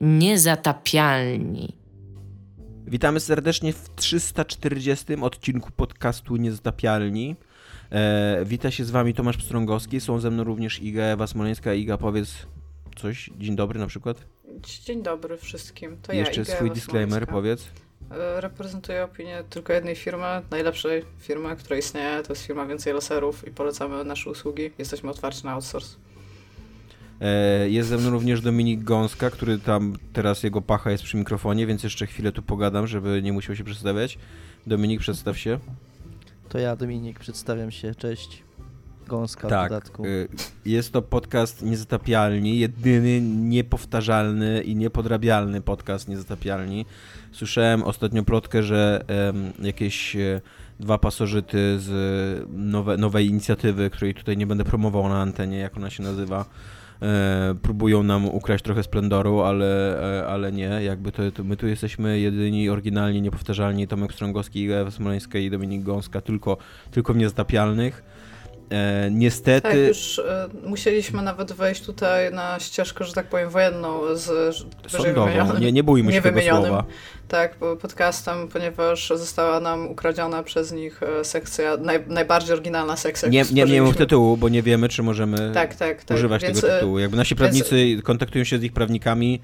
Niezatapialni. Witamy serdecznie w 340 odcinku podcastu Niezatapialni. E, wita się z wami Tomasz Pstrągowski, są ze mną również Iga Ewa Smoleńska. Iga, powiedz coś, dzień dobry na przykład. Dzień dobry wszystkim, to Jeszcze ja, Iga swój Ewa disclaimer Smoleńska. powiedz. E, Reprezentuję opinię tylko jednej firmy, najlepszej firmy, która istnieje, to jest firma Więcej Laserów i polecamy nasze usługi. Jesteśmy otwarci na outsource. E, Jest ze mną również Dominik Gąska, który tam teraz jego pacha jest przy mikrofonie, więc jeszcze chwilę tu pogadam, żeby nie musiał się przedstawiać. Dominik, przedstaw się. To ja, Dominik, przedstawiam się. Cześć. Gąska w tak, dodatku. y, jest to podcast Niezatapialni, jedyny niepowtarzalny i niepodrabialny podcast Niezatapialni. Słyszałem ostatnio plotkę, że em, jakieś e, dwa pasożyty z nowe, nowej inicjatywy, której tutaj nie będę promował na antenie, jak ona się nazywa, e, próbują nam ukraść trochę splendoru, ale, e, ale nie, jakby to, to my tu jesteśmy jedyni, oryginalni, niepowtarzalni, Tomek Strągowski, Ewa Smoleńska i Dominik Gąska, tylko, tylko w Niezatapialnych. E, niestety... Tak, już e, musieliśmy nawet wejść tutaj na ścieżkę, że tak powiem, wojenną z Sądową. Nie, nie bójmy się tego słowa. Tak, podcastem, ponieważ została nam ukradziona przez nich e, sekcja, naj, najbardziej oryginalna sekcja. Nie, nie, nie mów tytułu, bo nie wiemy, czy możemy Tak, tak, tak. używać Więc, tego e, tytułu. Jakby nasi więc- prawnicy kontaktują się z ich prawnikami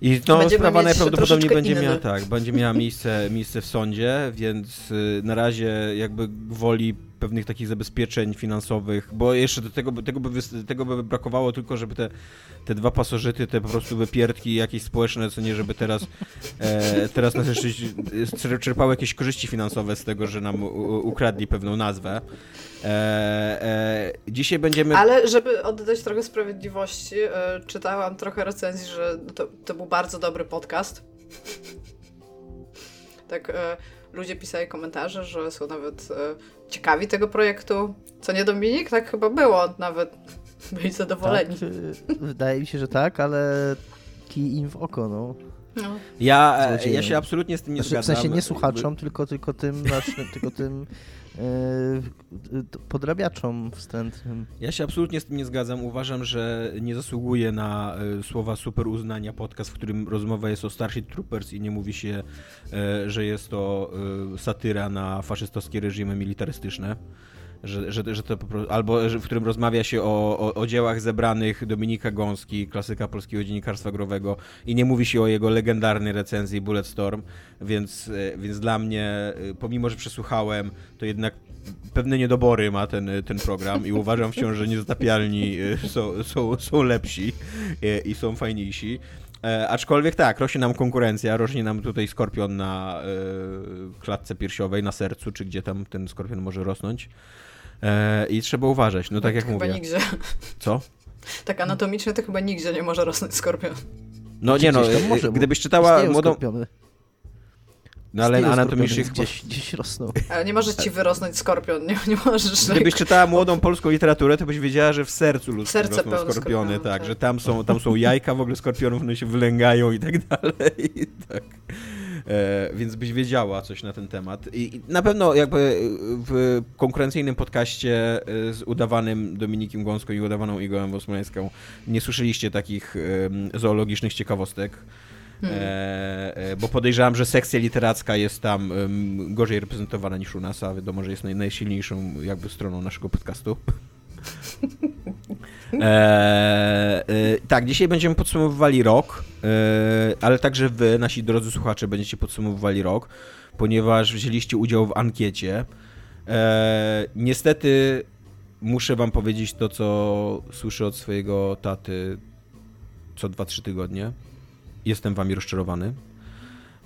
i to Będziemy sprawa najprawdopodobniej będzie inny. miała, tak, będzie miała miejsce, miejsce w sądzie, więc y, na razie jakby woli pewnych takich zabezpieczeń finansowych, bo jeszcze do tego, tego, by, tego by brakowało tylko, żeby te, te dwa pasożyty, te po prostu wypierdki jakieś społeczne, co nie, żeby teraz e, teraz nas jeszcze czer- czerpały jakieś korzyści finansowe z tego, że nam ukradli pewną nazwę. E, e, dzisiaj będziemy... Ale żeby oddać trochę sprawiedliwości, e, czytałam trochę recenzji, że to, to był bardzo dobry podcast. Tak, e, ludzie pisali komentarze, że są nawet e, ciekawi tego projektu. Co nie Dominik? Tak chyba było, nawet byli zadowoleni. Tak, y, wydaje mi się, że tak, ale kij im w oko, no. No. Ja, e, Złodzieje. ja się absolutnie z tym nie Znaczy, w zgadzam. sensie nie słuchaczom, tylko, tylko tym, znaczy, tylko tym y, podrabiaczom wstrętnym. Ja się absolutnie z tym nie zgadzam. Uważam, że nie zasługuje na e, słowa super uznania podcast, w którym rozmowa jest o Starship Troopers i nie mówi się, e, że jest to e, satyra na faszystowskie reżimy militarystyczne. Że, że, że to albo że, w którym rozmawia się o, o, o dziełach zebranych Dominika Gąski, klasyka polskiego dziennikarstwa growego i nie mówi się o jego legendarnej recenzji Bulletstorm, więc, e, więc dla mnie, e, pomimo, że przesłuchałem, to jednak pewne niedobory ma ten, ten program i uważam wciąż, że niezatapialni e, są, są, są lepsi e, i są fajniejsi. E, aczkolwiek tak, rośnie nam konkurencja, rośnie nam tutaj skorpion na e, klatce piersiowej, na sercu, czy gdzie tam ten skorpion może rosnąć. E, I trzeba uważać, no tak jak chyba mówię. nigdzie. Co? Tak anatomicznie to chyba nigdzie nie może rosnąć skorpion. No nie no, e, może, gdybyś czytała młodą... skorpiony. No ale anatomicznie skorpiony, chyba... gdzieś, gdzieś rosną. Ale nie może ci wyrosnąć skorpion, nie, nie możesz. Gdybyś czytała młodą polską literaturę, to byś wiedziała, że w sercu ludzkim Serce rosną skorpiony, skorpionów, tak, tak. że tam są, tam są jajka w ogóle skorpionów, one się wylęgają i tak dalej. tak. E, więc byś wiedziała coś na ten temat. I, na pewno jakby w konkurencyjnym podcaście e, z udawanym Dominikiem Gąską i udawaną Igorem Wosmolańską nie słyszeliście takich zoologicznych ciekawostek. Hmm. E, e, bo podejrzewam, że sekcja literacka jest tam gorzej reprezentowana niż u nas, a wiadomo, że jest naj, najsilniejszą jakby stroną naszego podcastu. E, e, tak, dzisiaj będziemy podsumowywali rok, e, ale także wy, nasi drodzy słuchacze, będziecie podsumowywali rok, ponieważ wzięliście udział w ankiecie. E, niestety muszę wam powiedzieć to, co słyszę od swojego taty co 2-3 tygodnie. Jestem wami rozczarowany,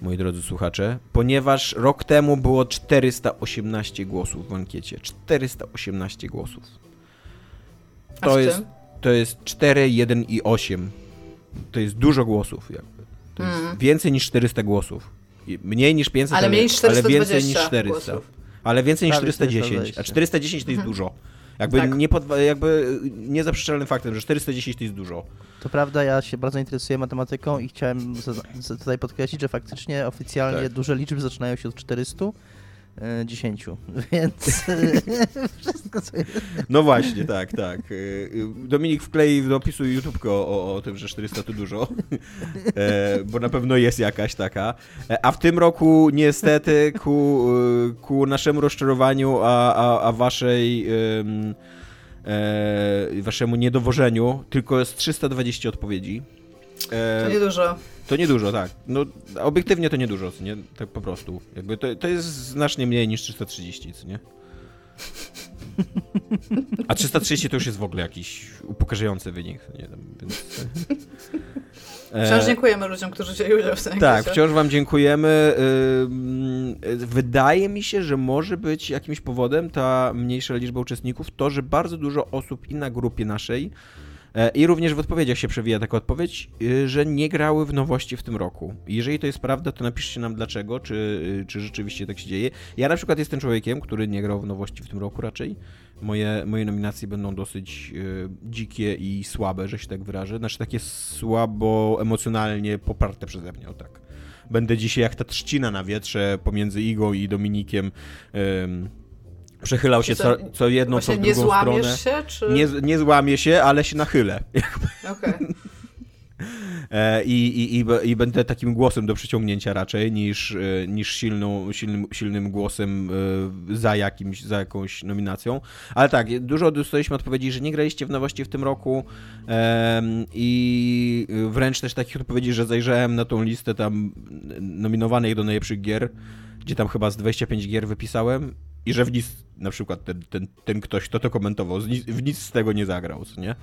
moi drodzy słuchacze, ponieważ rok temu było 418 głosów w ankiecie. 418 głosów. A To jest, to jest 4, 1 i 8. To jest dużo głosów jakby. To jest Mm. więcej niż 400 głosów. Mniej niż 500, Ale mniej niż ale więcej 420 niż 400. głosów. Ale więcej niż Prawie 410. 420. A 410 to jest dużo. Jakby, Tak. nie podwa- jakby niezaprzeczalnym faktem, że 410 to jest dużo. To prawda, ja się bardzo interesuję matematyką i chciałem tutaj podkreślić, że faktycznie oficjalnie Tak. duże liczby zaczynają się od 400, e, 10, więc wszystko co jest. No właśnie, tak, tak. Y, Dominik wklei do opisu YouTube o, o, tym, że 400 to dużo, E, bo na pewno jest jakaś taka. E, A w tym roku niestety ku, ku naszemu rozczarowaniu, a, a, a waszej... E, waszemu niedowożeniu tylko jest 320 odpowiedzi. E, To niedużo. To niedużo, tak. No, obiektywnie to niedużo, co nie? Tak po prostu. Jakby to, to jest znacznie mniej niż 330, co nie? A 330 to już jest w ogóle jakiś upokarzający wynik, nie wiem, więc... E, Wciąż dziękujemy ludziom, którzy wzięli udział w tym tak, wciąż wam dziękujemy. Y, Wydaje mi się, że może być jakimś powodem ta mniejsza liczba uczestników to, że bardzo dużo osób i na grupie naszej e, i również w odpowiedziach się przewija taka odpowiedź, y, że nie grały w nowości w tym roku. Jeżeli to jest prawda, to napiszcie nam dlaczego, czy, y, czy rzeczywiście tak się dzieje. Ja na przykład jestem człowiekiem, który nie grał w nowości w tym roku raczej. Moje, moje nominacje będą dosyć y, dzikie i słabe, że się tak wyrażę. Znaczy takie słabo emocjonalnie poparte przeze mnie, o tak. Będę dzisiaj jak ta trzcina na wietrze pomiędzy Igą i Dominikiem ym, przechylał się co, co jedną, co nie drugą złamiesz stronę. się, czy... Nie, nie złamię się, ale się nachylę. Okej. E, I, i, i, I będę takim głosem do przyciągnięcia raczej niż, e, niż silną, silnym, silnym głosem e, za, jakimś, za jakąś nominacją. Ale tak, dużo dostaliśmy odpowiedzi, że nie graliście w nowości w tym roku i wręcz też takich odpowiedzi, że zajrzałem na tą listę tam nominowanych do najlepszych gier, gdzie tam chyba z 25 gier wypisałem i że w nic, na przykład ten, ten, ten ktoś, kto to komentował, w nic z tego nie zagrał, co nie?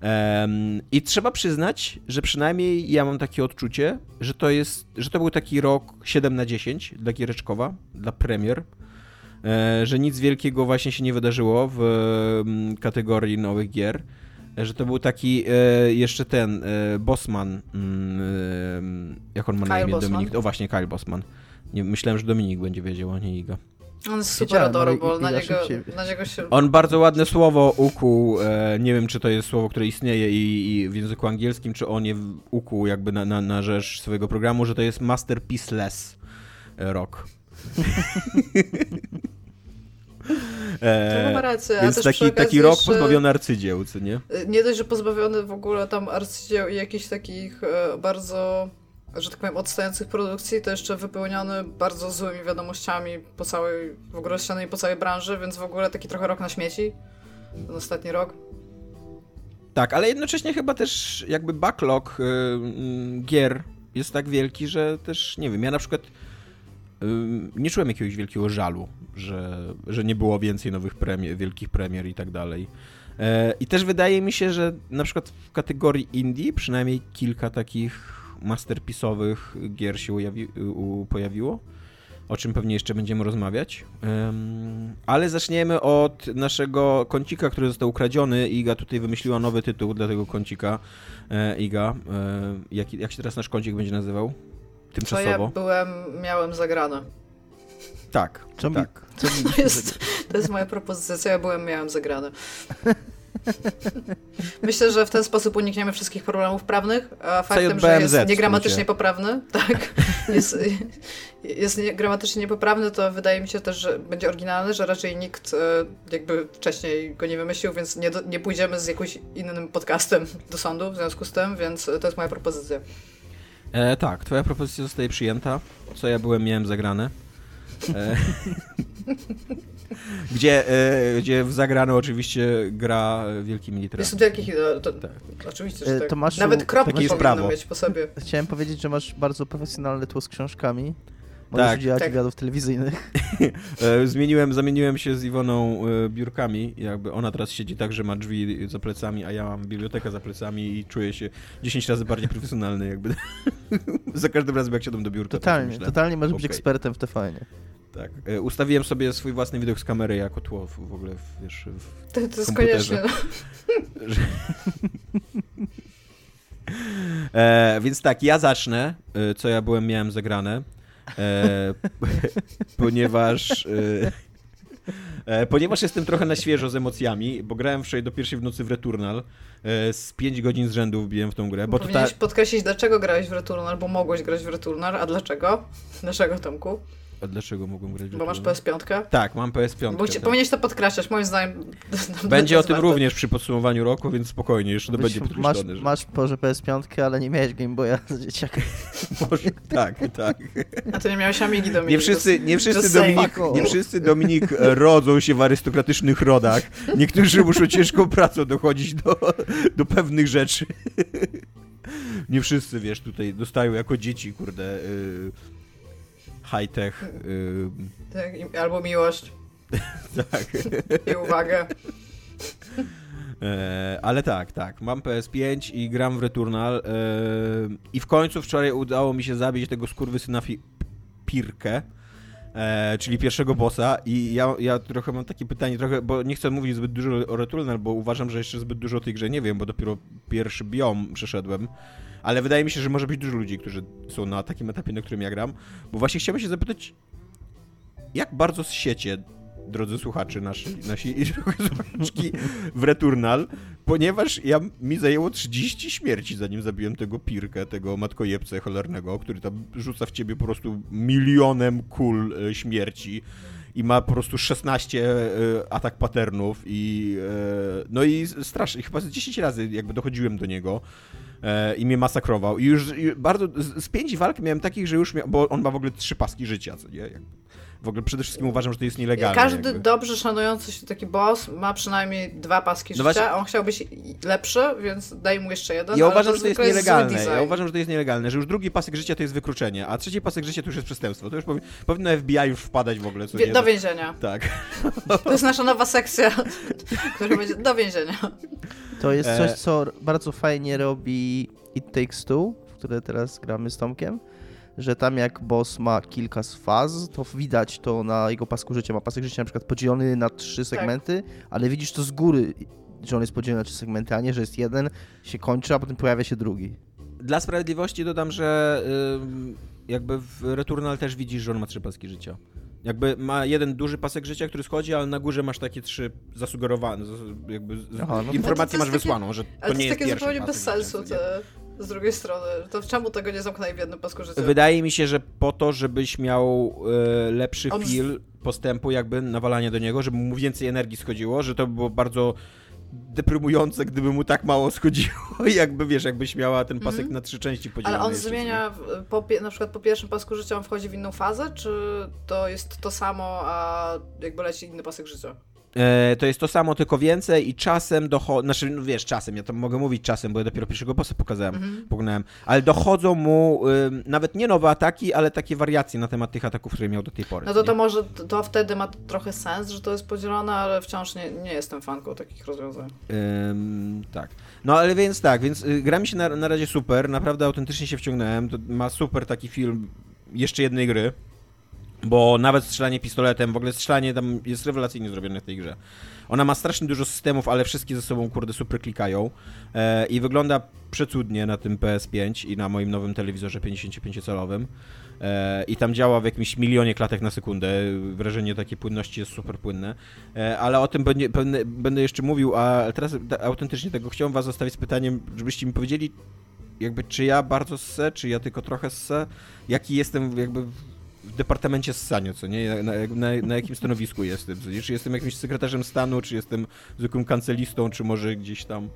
Em, I trzeba przyznać, że przynajmniej ja mam takie odczucie, że to jest, że to był taki rok 7 na 10 dla Giereczkowa, dla premier, e, że nic wielkiego właśnie się nie wydarzyło w kategorii nowych gier, e, że to był taki e, jeszcze ten Bossman, mm, jak on ma na imię? Dominik, o właśnie Kyle Bossman. Nie, myślałem, że Dominik będzie wiedział, a nie Iga. On jest super adorable, na niego, na niego się... On bardzo ładne słowo ukuł, e, nie wiem czy to jest słowo, które istnieje i, i w języku angielskim, czy on je ukuł jakby na, na, na rzecz swojego programu, że to jest masterpiece-less e, rock. To ma e, rację, więc taki, taki rok jeszcze- pozbawiony arcydzieł, co nie? Nie dość, że pozbawiony w ogóle tam arcydzieł i jakichś takich e, bardzo, że tak powiem, odstających produkcji, to jeszcze wypełniony bardzo złymi wiadomościami po całej, w ogóle rozsianej po całej branży, więc w ogóle taki trochę rok na śmieci. Ten ostatni rok. Tak, ale jednocześnie chyba też jakby backlog y, mm, gier jest tak wielki, że też, nie wiem, ja na przykład y, nie czułem jakiegoś wielkiego żalu, że, że nie było więcej nowych premier, wielkich premier i tak dalej. E, I też wydaje mi się, że na przykład w kategorii indie przynajmniej kilka takich masterpiece'owych gier się ujawi, u, pojawiło, o czym pewnie jeszcze będziemy rozmawiać. Em, ale zaczniemy od naszego kącika, który został ukradziony. Iga tutaj wymyśliła nowy tytuł dla tego kącika. E, Iga, e, jak, jak się teraz nasz kącik będzie nazywał? Co Tymczasowo. ja byłem, miałem zagrane. Tak, Co mi, tak. co mi To jest, to jest moja propozycja, co ja byłem, miałem zagrane. Myślę, że w ten sposób unikniemy wszystkich problemów prawnych, a faktem, że jest niegramatycznie poprawny, tak, jest, jest nie- gramatycznie niepoprawny, to wydaje mi się też, że będzie oryginalny, że raczej nikt e, jakby wcześniej go nie wymyślił, więc nie, do, nie pójdziemy z jakimś innym podcastem do sądu w związku z tym, więc to jest moja propozycja. E, tak, twoja propozycja zostaje przyjęta. Co ja byłem, miałem zagrane. E, gdzie, e, gdzie w zagrane oczywiście gra Wielki Military. Jest wielkich, e, to, Tak. oczywiście, E, że tak. Tomaszu, Nawet kropki jest powinno prawo. mieć po sobie. Chciałem powiedzieć, że masz bardzo profesjonalne tło z książkami. Możesz Tak. udzielać Tak. wywiadów telewizyjnych. E, zmieniłem, zamieniłem się z Iwoną biurkami. Jakby ona teraz siedzi tak, że ma drzwi za plecami, a ja mam bibliotekę za plecami i czuję się 10 razy bardziej profesjonalny jakby. za każdym razem jak siadam do biurka. to Totalnie, myślę, totalnie możesz być okej. ekspertem w TVN. Tak. E, Ustawiłem sobie swój własny widok z kamery jako tło w, w ogóle, w, wiesz, w, To, to jest koniecznie. że... e, więc tak, ja zacznę, e, co ja byłem, miałem zagrane, e, ponieważ... E, e, ponieważ jestem trochę na świeżo z emocjami, bo grałem wczoraj do pierwszej w nocy w Returnal, z 5 godzin z rzędu wbiłem w tą grę, bo to ta, Powinieneś podkreślić, dlaczego grałeś w Returnal, bo mogłeś grać w Returnal, a dlaczego? Dlaczego, Tomku? A dlaczego mogłem grać w Bo masz Returnal? PS5? Tak, mam PS5. Bo ci, tak. powinieneś to podkreślać, moim zdaniem. Będzie o tym warte. również przy podsumowaniu roku, więc spokojnie, jeszcze to Być- będzie masz, podkreślone. że- masz może PS5, ale nie miałeś Game Boya z dzieciaka. Może, tak, tak. A ty nie miałeś Amigi do Nie wszyscy, nie wszyscy, Dominik, nie wszyscy Dominik e, rodzą się w arystokratycznych rodach. Niektórzy muszą ciężką pracą dochodzić do, do pewnych rzeczy. Nie wszyscy, wiesz, tutaj dostają jako dzieci, kurde, y, high-tech. y, Tak, albo miłość tak. i uwagę. E, ale tak, tak. Mam PS5 i gram w Returnal. E, I w końcu wczoraj udało mi się zabić tego skurwysyna fi- Pirkę. E, czyli pierwszego bossa i ja, ja trochę mam takie pytanie, trochę, bo nie chcę mówić zbyt dużo o Returnal, bo uważam, że jeszcze zbyt dużo o tej grze nie wiem, bo dopiero pierwszy biom przeszedłem, ale wydaje mi się, że może być dużo ludzi, którzy są na takim etapie, na którym ja gram, bo właśnie chciałbym się zapytać, jak bardzo siecie, drodzy słuchacze nasi, nasi słuchaczki, w Returnal, ponieważ ja, mi zajęło 30 śmierci, zanim zabiłem tego Pirkę, tego matkojebcę cholernego, który tam rzuca w ciebie po prostu milionem kul e, śmierci i ma po prostu 16 e, atak patternów i e, no i strasznie, chyba z 10 razy jakby dochodziłem do niego i mnie masakrował i już bardzo, z, z pięć walk miałem takich, że już miał, bo on ma w ogóle trzy paski życia, co nie? Jakby. W ogóle przede wszystkim uważam, że to jest nielegalne. Każdy jakby. dobrze szanujący się taki boss ma przynajmniej dwa paski No życia. On chciał być lepszy, więc daj mu jeszcze jeden. Ja ale uważam, że to jest nielegalne. Ja design. uważam, że to jest nielegalne, że już drugi pasek życia to jest wykroczenie, a trzeci pasek życia to już jest przestępstwo. To już powi- powinno FBI już wpadać w ogóle. Co Wie-? Do więzienia. Tak. To jest nasza nowa sekcja, która będzie do więzienia. To jest E. coś, co bardzo fajnie robi It Takes Two, w które teraz gramy z Tomkiem, że tam jak boss ma kilka z faz, to widać to na jego pasku życia. Ma pasek życia na przykład podzielony na trzy segmenty, ale widzisz to z góry, że on jest podzielony na trzy segmenty, a nie, że jest jeden, się kończy, a potem pojawia się drugi. Dla sprawiedliwości dodam, że jakby w Returnal też widzisz, że on ma trzy paski życia. Jakby ma jeden duży pasek życia, który schodzi, ale na górze masz takie trzy zasugerowane, zas- jakby Aha, no informację masz takie- wysłaną, że to Ale to nie jest jest takie pierwszy zupełnie pasek bez życia, sensu te, z drugiej strony. To czemu tego nie zamknęli w jednym pasku życia? Wydaje mi się, że po to, żebyś miał e, lepszy On- feel postępu, jakby nawalania do niego, żeby mu więcej energii schodziło, że to by było bardzo deprymujące, gdyby mu tak mało schodziło, jakby wiesz, jakbyś miała ten pasek Mhm. na trzy części podzielony. Ale on zmienia, po, na przykład po pierwszym pasku życia on wchodzi w inną fazę, czy to jest to samo, a jakby leci inny pasek życia? E, to jest to samo, tylko więcej i czasem dochodzi, znaczy no wiesz, czasem, ja to mogę mówić czasem, bo ja dopiero pierwszego bossa pokazałem, Mhm. pognałem, ale dochodzą mu ym, nawet nie nowe ataki, ale takie wariacje na temat tych ataków, które miał do tej pory. No to nie? to może, to wtedy ma trochę sens, że to jest podzielone, ale wciąż nie, nie jestem fanką takich rozwiązań. Ym, tak. No ale więc tak, więc y, gra mi się na, na razie super, naprawdę autentycznie się wciągnąłem. To ma super taki film jeszcze jednej gry, bo nawet strzelanie pistoletem, w ogóle strzelanie tam jest rewelacyjnie zrobione w tej grze. Ona ma strasznie dużo systemów, ale wszystkie ze sobą kurde super klikają e, i wygląda przecudnie na tym PS5 i na moim nowym telewizorze 55-calowym. E, I tam działa w jakimś milionie klatek na sekundę. Wrażenie takiej płynności jest super płynne. E, ale o tym będzie, będę, będę jeszcze mówił, a teraz autentycznie tego chciałem was zostawić z pytaniem, żebyście mi powiedzieli, jakby czy ja bardzo ssę, czy ja tylko trochę ssę, jaki jestem jakby w departamencie ssania, co nie? Na, na, na jakim stanowisku jestem? Czy jestem jakimś sekretarzem stanu, czy jestem zwykłym kancelistą, czy może gdzieś tam...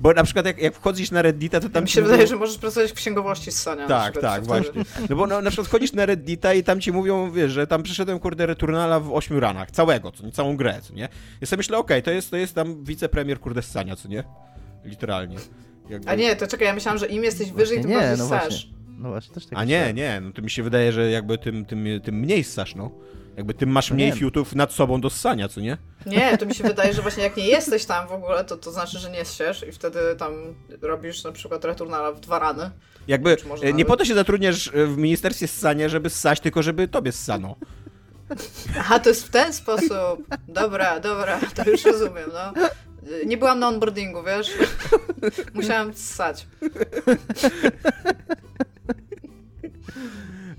Bo na przykład jak, jak wchodzisz na Reddita, to Tam mi ci się mówią- wydaje, że możesz pracować w księgowości z Sania. na tak, przykład, tak, właśnie. No bo no, na przykład chodzisz na Reddita i tam ci mówią, wiesz, że tam przeszedłem kurde Returnala w ośmiu ranach, całego, co nie, całą grę, co nie? Ja sobie myślę, okej, to, jest, to jest tam wicepremier kurde ssania, co nie? Literalnie. Jakby... A nie, to czekaj, ja myślałam, że im jesteś wyżej, Właśnie tym nie, bardziej no. No właśnie, też tak A nie, myślałem. nie, no to mi się wydaje, że jakby tym, tym, tym mniej ssasz, no. Jakby tym masz No mniej nie. fiutów nad sobą do ssania, co nie? Nie, to mi się wydaje, że właśnie jak nie jesteś tam w ogóle, to to znaczy, że nie ssiesz i wtedy tam robisz na przykład returnala w dwa rany. Jakby Czy może e, nie nawet? po to się zatrudniasz e, w ministerstwie ssania, żeby ssać, tylko żeby tobie ssano. Aha, to jest w ten sposób. Dobra, dobra, to już rozumiem, no. Nie byłam na onboardingu, wiesz? Musiałam ssać.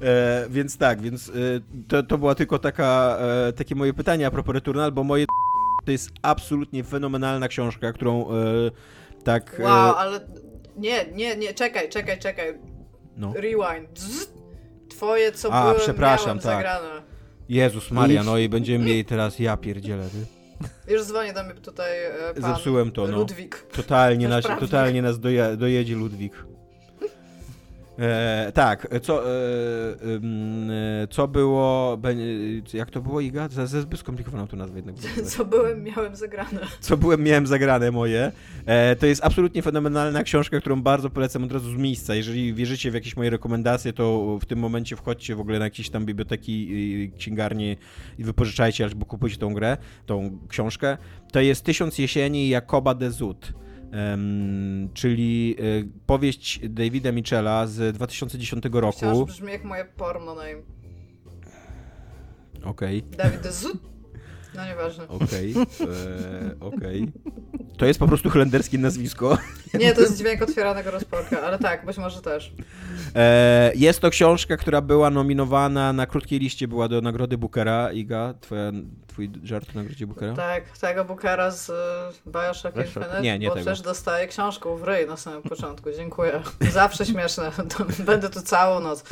E, więc tak, więc e, to, to była tylko taka, e, takie moje pytanie a propos Returnal, bo moje to jest absolutnie fenomenalna książka, którą e, tak... e, Wow, ale nie, nie, nie, czekaj, czekaj, czekaj. no. Rewind. Twoje, co A, byłem, przepraszam, tak. zagrane. Jezus Maria, no i będziemy mieli teraz ja pierdzielę, ty. Już dzwoni do mnie tutaj e, pan Zepsułem to, no. Ludwik. Totalnie nas, totalnie nas doje, dojedzie Ludwik. E, tak, co, e, e, co było, be- jak to było Iga? Za, za zbyt skomplikowaną tu nazwę jednak. Co byłem, miałem zagrane. Co byłem, miałem zagrane moje. E, to jest absolutnie fenomenalna książka, którą bardzo polecam od razu z miejsca. Jeżeli wierzycie w jakieś moje rekomendacje, to w tym momencie wchodźcie w ogóle na jakieś tam biblioteki, księgarnie i wypożyczajcie albo kupujcie tą grę, tą książkę. To jest Tysiąc jesieni Jakoba de Zut. Em, czyli y, powieść Davida Michela z 2010 Myślałam, że roku. brzmi jak moje porno name. Okej. Dawid Zut? No nieważne. Okej, e, okej. To jest po prostu holenderskie nazwisko. Nie, to jest dźwięk otwieranego rozporka, ale tak, być może też. E, jest to książka, która była nominowana na krótkiej liście, była do nagrody Bookera. Iga, twoja, twój żart o nagrodzie Bookera? Tak, tego Bookera z y, Bioshock. Infinite, Nie, nie bo tego. też dostaję książkę w ryj na samym początku. Dziękuję. Zawsze śmieszne. Będę tu całą noc.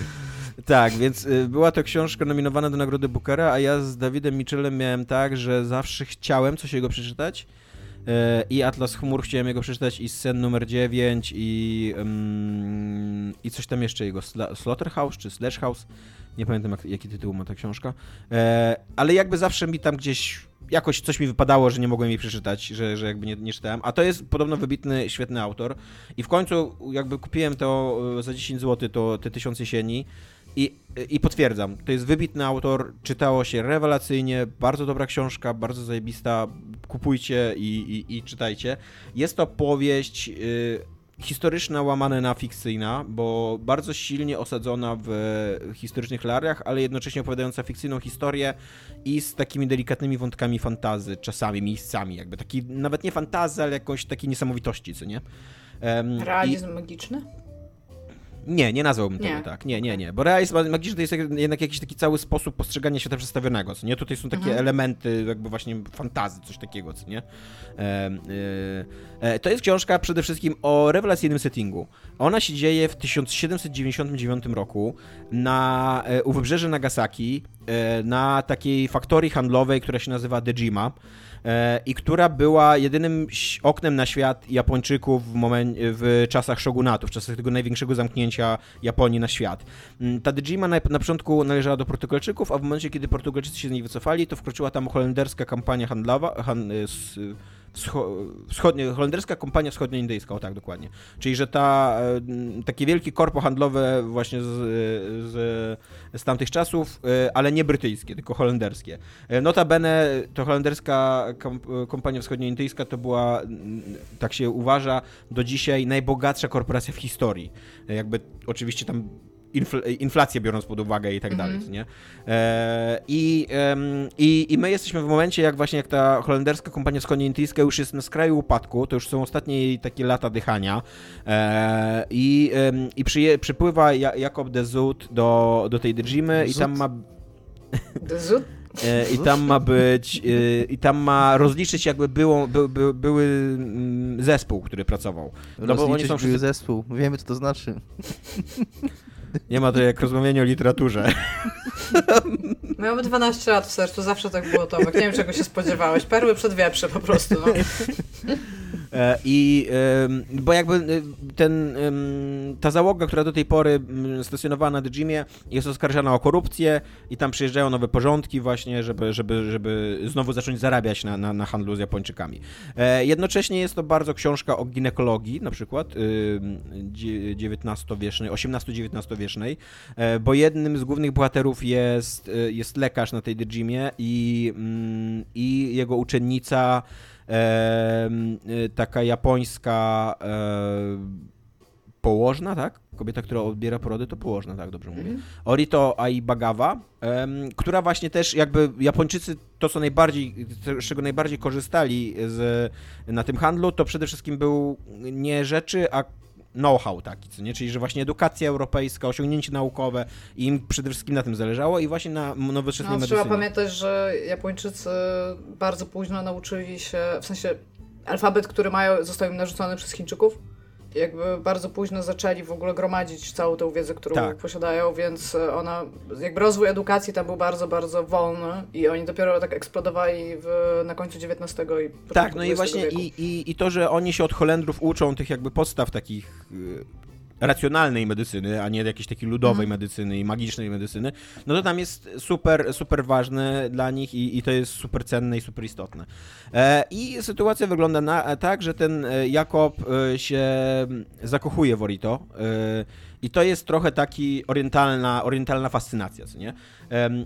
Tak, więc y, była to książka nominowana do nagrody Bookera, a ja z Dawidem Michelem miałem tak, że zawsze chciałem coś jego przeczytać. E, I Atlas Chmur chciałem jego przeczytać, i Sen numer 9, i, ym, i coś tam jeszcze jego. Sla- Slaughterhouse czy Slashhouse. Nie pamiętam, jak, jaki tytuł ma ta książka. E, ale jakby zawsze mi tam gdzieś jakoś coś mi wypadało, że nie mogłem jej przeczytać, że, że jakby nie, nie czytałem. A to jest podobno wybitny, świetny autor. I w końcu jakby kupiłem to e, za 10 zł, to te tysiące sieni. I, I potwierdzam, to jest wybitny autor, czytało się rewelacyjnie, bardzo dobra książka, bardzo zajebista, kupujcie i, i, i czytajcie. Jest to powieść y, historyczna łamana na fikcyjna, bo bardzo silnie osadzona w historycznych realiach, ale jednocześnie opowiadająca fikcyjną historię i z takimi delikatnymi wątkami fantazy, czasami, miejscami, jakby taki, nawet nie fantazy, ale jakoś takiej niesamowitości, co nie? I- Realizm magiczny? Nie, nie nazwałbym Nie. tego tak. Nie, nie, nie. Bo realizm magiczny to jest jednak jakiś taki cały sposób postrzegania świata przedstawionego, co nie? Tutaj są takie Mhm. elementy jakby właśnie fantazy, coś takiego, co nie? E, e, to jest książka przede wszystkim o rewelacyjnym settingu. Ona się dzieje w 1799 roku na, e, u wybrzeży Nagasaki, na takiej faktorii handlowej, która się nazywa Dejima e, i która była jedynym oknem na świat Japończyków w, momen- w czasach shogunatu, w czasach tego największego zamknięcia Japonii na świat. Mm, Ta Dejima na, na początku należała do Portugalczyków, a w momencie, kiedy Portugalczycy się z niej wycofali, to wkroczyła tam holenderska kampania handlowa, han, e, s, wscho, wschodnie, holenderska kompania wschodnioindyjska, o tak dokładnie. Czyli, że ta, e, takie wielkie korpo handlowe właśnie z, z, z tamtych czasów, e, ale nie brytyjskie, tylko holenderskie. E, Notabene to holenderska kom, kompania wschodnioindyjska to była, tak się uważa, do dzisiaj najbogatsza korporacja w historii. Jakby oczywiście tam infl- inflację biorąc pod uwagę i tak Mhm. dalej, co nie? E, i, i, I my jesteśmy w momencie, jak właśnie jak ta holenderska kompania wschodnioindyjska już jest na skraju upadku, to już są ostatnie jej takie lata dychania e, i, i przyje, przypływa ja, Jakob de Zoet do, do tej Dejimy i tam ma Zut? E, I tam ma być, e, i tam ma rozliczyć jakby było, by, by, były mm, zespół, który pracował. No bo oni są wszyscy, zespół. Wiemy, co to znaczy. nie ma to jak rozmawianie o literaturze. Mamy 12 lat w sercu, zawsze tak było Tomek. Nie wiem, czego się spodziewałeś. Perły przed wieprze po prostu, no. E, I bo jakby y, ten, ta załoga, która do tej pory mm, stacjonowała na Dejimie jest oskarżana o korupcję i tam przyjeżdżają nowe porządki właśnie, żeby, żeby, żeby znowu zacząć zarabiać na, na, na handlu z Japończykami. E, Jednocześnie jest to bardzo książka o ginekologii na przykład XIX-wiecznej, XVIII-XIX-wiecznej, e, bo jednym z głównych bohaterów jest, e, jest lekarz na tej Dejimie i, mm, i jego uczennica y, taka japońska e, położna, tak? Kobieta, która odbiera porody, to położna, tak dobrze mówię. Mhm. Orito Aibagawa, em, która właśnie też jakby Japończycy to, co najbardziej, z czego najbardziej korzystali z, na tym handlu, to przede wszystkim był nie rzeczy, a know-how taki, co nie? Czyli, że właśnie edukacja europejska, osiągnięcie naukowe i im przede wszystkim na tym zależało i właśnie na nowoczesnej No, trzeba medycynie. pamiętać, że Japończycy bardzo późno nauczyli się, w sensie alfabet, który mają, został im narzucony przez Chińczyków jakby bardzo późno zaczęli w ogóle gromadzić całą tę wiedzę, którą Tak. posiadają, więc ona, jakby rozwój edukacji tam był bardzo, bardzo wolny i oni dopiero tak eksplodowali w, na końcu XIX i początku Tak, no i właśnie i, i, i to, że oni się od Holendrów uczą tych jakby podstaw takich y, racjonalnej medycyny, a nie jakiejś takiej ludowej Mhm. medycyny i magicznej medycyny, no to tam jest super, super ważne dla nich i, i to jest super cenne i super istotne. E, I sytuacja wygląda na, tak, że ten e, Jakob e, się zakochuje w Orito e, i to jest trochę taki orientalna, orientalna fascynacja, co nie?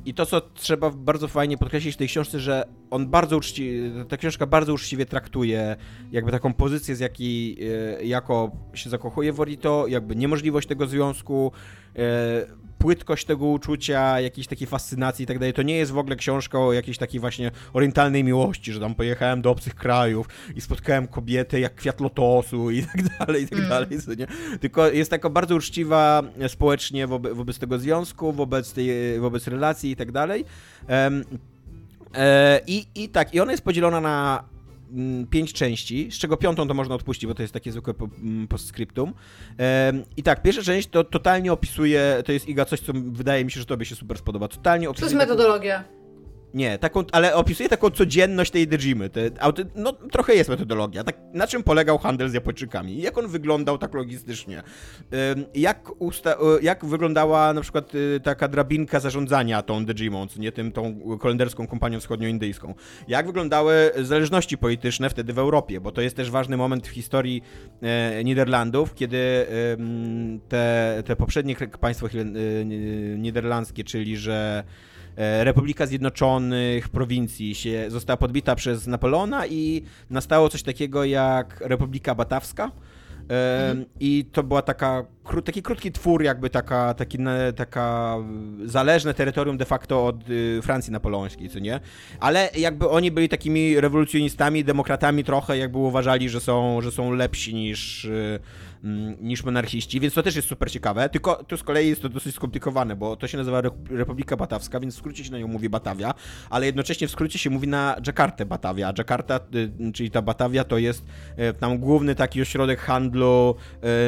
I to, co trzeba bardzo fajnie podkreślić w tej książce, że on bardzo uczciwie, ta książka bardzo uczciwie traktuje jakby taką pozycję, z jakiej e, Jakob się zakochuje w Orito, jakby niemożliwość tego związku, e, płytkość tego uczucia, jakiejś takiej fascynacji i tak dalej. To nie jest w ogóle książka o jakiejś takiej właśnie orientalnej miłości, że tam pojechałem do obcych krajów i spotkałem kobietę jak kwiat lotosu i tak dalej, i tak Mm. dalej. Nie? Tylko jest taka bardzo uczciwa społecznie wobec, wobec tego związku, wobec, tej, wobec relacji i tak dalej. E, I, I tak, i ona jest podzielona na pięć części, z czego piątą to można odpuścić, bo to jest takie zwykłe mm, postscriptum. I tak, pierwsza część to totalnie opisuje, to jest Iga coś, co wydaje mi się, że tobie się super spodoba. Totalnie To opisuje jest taką- metodologia. Nie, taką, ale opisuje taką codzienność tej Dejimy. Te, no, trochę jest metodologia. Tak, na czym polegał handel z Japończykami? Jak on wyglądał tak logistycznie? Jak, usta, y, jak wyglądała na przykład y, taka drabinka zarządzania tą Dejimą, nie tym, tą kolenderską kompanią wschodnioindyjską? Jak wyglądały zależności polityczne wtedy w Europie? Bo to jest też ważny moment w historii e, Niderlandów, kiedy te, te poprzednie państwo y, ni- niderlandzkie, czyli że Republika Zjednoczonych Prowincji się została podbita przez Napoleona i nastało coś takiego jak Republika Batawska. E, I to była taka, taki krótki twór, jakby taka, taki, taka zależne terytorium de facto od y, Francji napoleońskiej, co nie? Ale jakby oni byli takimi rewolucjonistami, demokratami trochę, jakby uważali, że są, że są lepsi niż, y, niż monarchiści, więc to też jest super ciekawe, tylko tu z kolei jest to dosyć skomplikowane, bo to się nazywa Re- Republika Batawska, więc w skrócie się na nią mówi Batawia, ale jednocześnie w skrócie się mówi na Dżakartę Batawia, a Dżakarta, y, czyli ta Batawia to jest y, tam główny taki ośrodek handlu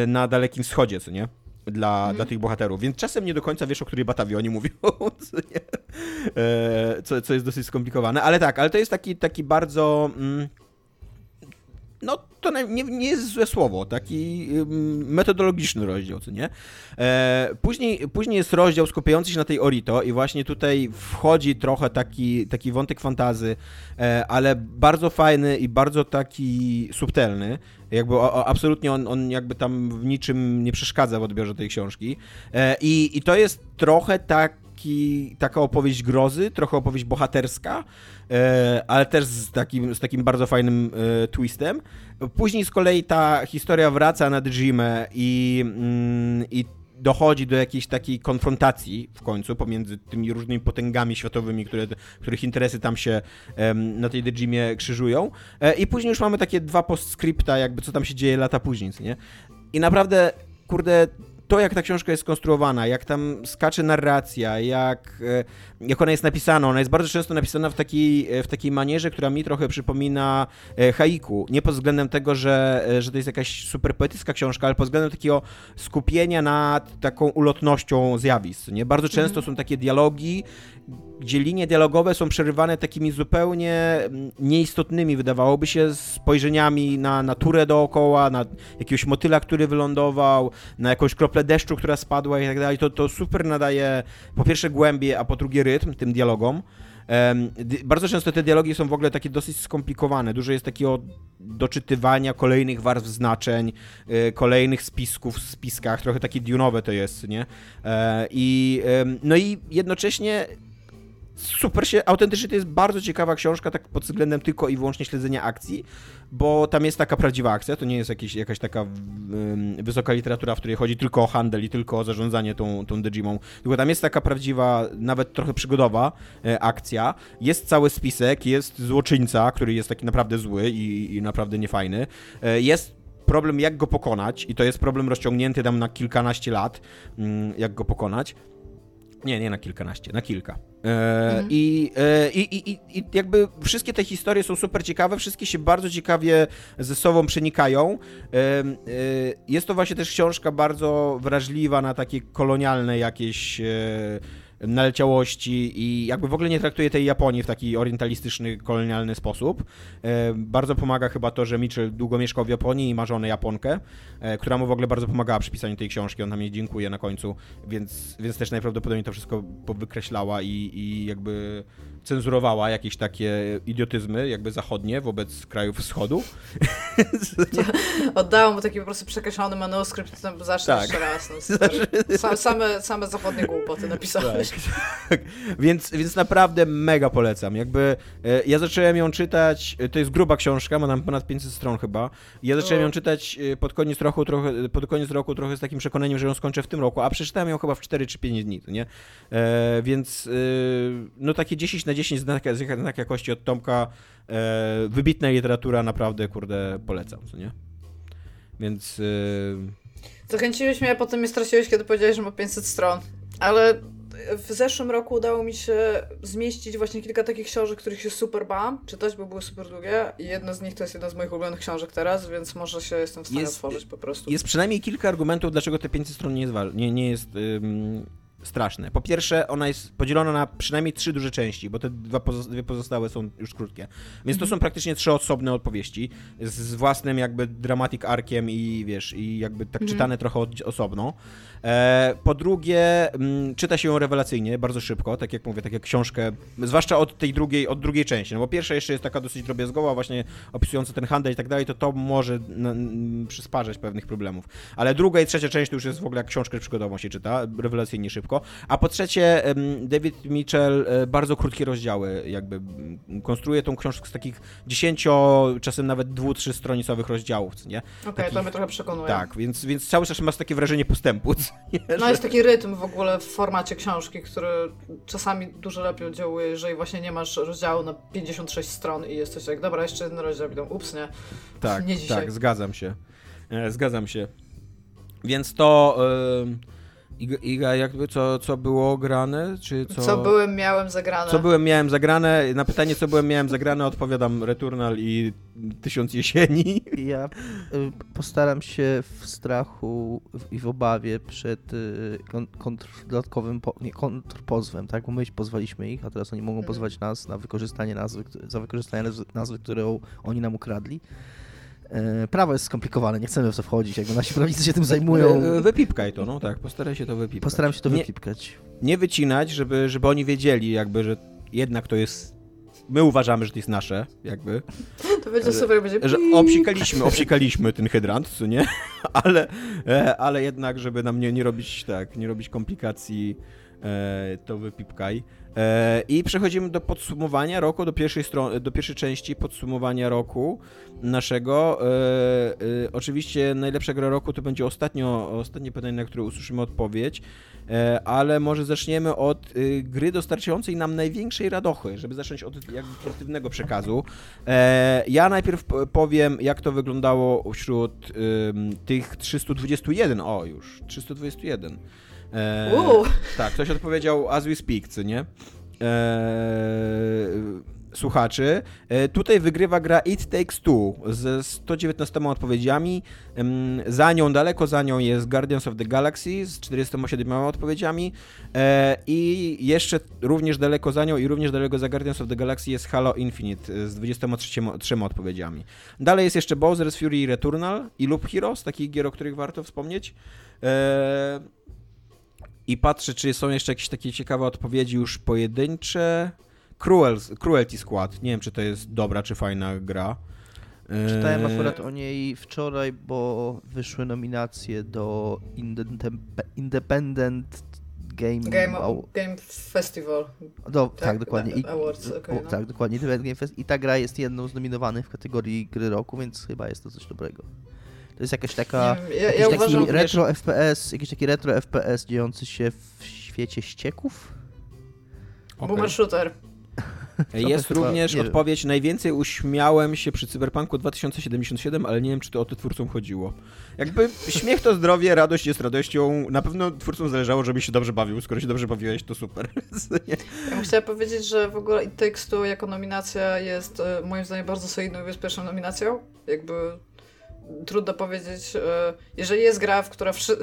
y, na Dalekim Wschodzie, co nie? Dla, dla tych bohaterów, więc czasem nie do końca wiesz, o której Batawie oni mówią, co, nie? E, co, co jest dosyć skomplikowane, ale tak, ale to jest taki, taki bardzo... Mm, no, to nie, nie jest złe słowo, taki metodologiczny rozdział, co nie? E, później, później jest rozdział skupiający się na tej Orito i właśnie tutaj wchodzi trochę taki, taki wątek fantazy, e, ale bardzo fajny i bardzo taki subtelny. Jakby o, o, absolutnie on, on jakby tam w niczym nie przeszkadza w odbiorze tej książki. E, i, I to jest trochę taki, taka opowieść grozy, trochę opowieść bohaterska, e, ale też z takim, z takim bardzo fajnym e, twistem. Później z kolei ta historia wraca na Djimę i, mm, i dochodzi do jakiejś takiej konfrontacji w końcu pomiędzy tymi różnymi potęgami światowymi, które, których interesy tam się em, na tej Dejimie krzyżują. E, I później już mamy takie dwa postscripta, jakby co tam się dzieje lata później, nie? I naprawdę, kurde, to jak ta książka jest skonstruowana, jak tam skacze narracja, jak, e, jak ona jest napisana, ona jest bardzo często napisana w takiej, w takiej manierze, która mi trochę przypomina e, haiku. Nie pod względem tego, że, e, że to jest jakaś super poetycka książka, ale pod względem takiego skupienia nad taką ulotnością zjawisk. Nie? Bardzo często są takie dialogi, gdzie linie dialogowe są przerywane takimi zupełnie mm, nieistotnymi, wydawałoby się, spojrzeniami na naturę dookoła, na jakiegoś motyla, który wylądował, na jakąś kroplę deszczu, która spadła i tak dalej. To, to super nadaje po pierwsze głębię, a po drugie rytm tym dialogom. Bardzo często te dialogi są w ogóle takie dosyć skomplikowane. Dużo jest takiego doczytywania kolejnych warstw znaczeń, y, kolejnych spisków w spiskach. Trochę takie dunowe to jest, nie? E, I, no i jednocześnie super się, autentycznie to jest bardzo ciekawa książka, tak pod względem tylko i wyłącznie śledzenia akcji, bo tam jest taka prawdziwa akcja, to nie jest jakieś, jakaś taka wysoka literatura, w której chodzi tylko o handel i tylko o zarządzanie tą, tą Dejimą, tylko tam jest taka prawdziwa, nawet trochę przygodowa e, akcja, jest cały spisek, jest złoczyńca, który jest taki naprawdę zły i, i naprawdę niefajny, e, jest problem jak go pokonać i to jest problem rozciągnięty tam na kilkanaście lat, mm, jak go pokonać, nie, nie na kilkanaście, na kilka. E, Mhm. i, e, i, i, i, I jakby wszystkie te historie są super ciekawe, wszystkie się bardzo ciekawie ze sobą przenikają. E, jest to właśnie też książka bardzo wrażliwa na takie kolonialne jakieś naleciałości i jakby w ogóle nie traktuje tej Japonii w taki orientalistyczny, kolonialny sposób. E, bardzo pomaga chyba to, że Mitchell długo mieszkał w Japonii i ma żonę Japonkę, e, która mu w ogóle bardzo pomagała przy pisaniu tej książki. On nam jej dziękuję na końcu, więc, więc też najprawdopodobniej to wszystko wykreślała i, i jakby cenzurowała jakieś takie idiotyzmy jakby zachodnie wobec krajów wschodu. Oddałam mu taki po prostu przekreślony manuskrypt, tam zacznę Tak. jeszcze raz. No, same, same zachodnie głupoty napisałeś. Tak. więc, więc naprawdę mega polecam. Jakby e, ja zacząłem ją czytać, e, to jest gruba książka, ma tam ponad 500 stron chyba. Ja zacząłem ją czytać e, pod koniec roku, trochę, pod koniec roku trochę z takim przekonaniem, że ją skończę w tym roku, a przeczytałem ją chyba w 4 czy 5 dni, nie? E, więc no takie 10 na 10 znak, znak jakości od Tomka, e, wybitna literatura, naprawdę, kurde, polecam, co nie? Więc... E, Zachęciłeś mnie, a potem mnie straciłeś, kiedy powiedziałeś, że ma 500 stron. Ale w zeszłym roku udało mi się zmieścić właśnie kilka takich książek, których się super bałam czytać, bo były super długie. I jedna z nich to jest jedna z moich ulubionych książek teraz, więc może się jestem w stanie Jest- otworzyć po prostu. Jest przynajmniej kilka argumentów, dlaczego te 500 stron nie jest, nie, nie jest ym, straszne. Po pierwsze, ona jest podzielona na przynajmniej trzy duże części, bo te dwa pozo- dwie pozostałe są już krótkie. Więc to są praktycznie trzy osobne opowieści z, własnym jakby dramatic arkiem i wiesz, i jakby tak czytane trochę osobno. E, po drugie, mm, czyta się ją rewelacyjnie, bardzo szybko, tak jak mówię, tak jak książkę, zwłaszcza od tej drugiej, od drugiej części, no bo pierwsza jeszcze jest taka dosyć drobiazgowa, właśnie opisująca ten handel i tak dalej, to to może przysparzać pewnych problemów. Ale druga i trzecia część to już jest w ogóle jak książkę przygodową się czyta, rewelacyjnie szybko. A po trzecie, David Mitchell e, bardzo krótkie rozdziały jakby konstruuje tą książkę z takich 10, czasem nawet 2-3 stronicowych rozdziałów, nie? Okej, takich- to mnie trochę przekonuje. Tak, więc, więc cały czas masz takie wrażenie postępu, nie? No jest taki rytm w ogóle w formacie książki, który czasami dużo lepiej oddziałuje, jeżeli właśnie nie masz rozdziału na 56 stron i jesteś jak, dobra, jeszcze jeden rozdział i tam, ups, nie. Tak, Nie dzisiaj. tak, zgadzam się. E, Zgadzam się. Więc to. em, Iga, Iga, jakby co, co było grane? Czy co, Co, byłem, miałem zagrane. Co byłem, miałem zagrane? Na pytanie, co byłem, miałem zagrane, odpowiadam Returnal i Tysiąc Jesieni. Ja y, postaram się w strachu i w obawie przed y, kon- kontr, dodatkowym po, nie, kontrpozwem, tak? Bo my pozwaliśmy ich, a teraz oni mogą Mhm. pozwać nas na wykorzystanie nazwy, za wykorzystanie nazwy, nazwy, którą oni nam ukradli. E, Prawo jest skomplikowane, nie chcemy w to wchodzić, jakby nasi prawnicy się tym zajmują. E, Wypipkaj to, no tak, postaraj się to wypipkać. Postaram się to nie, wypipkać. nie wycinać, żeby, żeby oni wiedzieli, jakby, że jednak to jest. My uważamy, że to jest nasze, jakby. To będzie super, jak będzie że obsikaliśmy, obsikaliśmy ten hydrant, co nie? Ale, e, ale jednak, żeby nam nie, nie robić tak, nie robić komplikacji, e, to wypipkaj. E, I przechodzimy do podsumowania roku, do pierwszej, do pierwszej części podsumowania roku naszego. E, e, oczywiście najlepsza gra roku to będzie ostatnio, ostatnie pytanie, na które usłyszymy odpowiedź, ale może zaczniemy od gry dostarczającej nam największej radochy, żeby zacząć od jakby pozytywnego przekazu. Ja najpierw powiem, jak to wyglądało wśród tych 321, o już, 321. E, Uuu. tak, ktoś odpowiedział as we speak, co nie? E, słuchaczy. E, tutaj wygrywa gra It Takes Two ze 119 odpowiedziami. Za nią, daleko za nią jest Guardians of the Galaxy z 47 odpowiedziami. E, I jeszcze również daleko za nią i również daleko za Guardians of the Galaxy jest Halo Infinite z 23 trzema odpowiedziami. Dalej jest jeszcze Bowser's Fury Returnal i Loop Heroes, takich gier, o których warto wspomnieć. E, I patrzę, czy są jeszcze jakieś takie ciekawe odpowiedzi już pojedyncze. Cruel, Cruelty Squad. Nie wiem, czy to jest dobra, czy fajna gra. Czytałem akurat o niej wczoraj, bo wyszły nominacje do Independent- Game, Game, Game Festival. do, tak, dokładnie. I, Awards, okej, o, no. Tak, dokładnie. Independent Game Fest. I ta gra jest jedną z nominowanych w kategorii gry roku, więc chyba jest to coś dobrego. To jest jakaś taka. Nie wiem, ja, jakiś ja taki uważam, retro FPS, jakiś taki retro FPS dziejący się w świecie ścieków? okej. Boomer Shooter. Jest chyba- również nie wiem. odpowiedź, najwięcej uśmiałem się przy Cyberpunku 2077, ale nie wiem, czy to o to twórcom chodziło. Jakby śmiech to zdrowie, radość jest radością. Na pewno twórcom zależało, żebyś się dobrze bawił. Skoro się dobrze bawiłeś, to super. Ja bym chciała powiedzieć, że w ogóle It Takes Two jako nominacja jest e, moim zdaniem bardzo solidną i bezpieczną nominacją. Jakby trudno powiedzieć, e, jeżeli jest gra, w która wszy,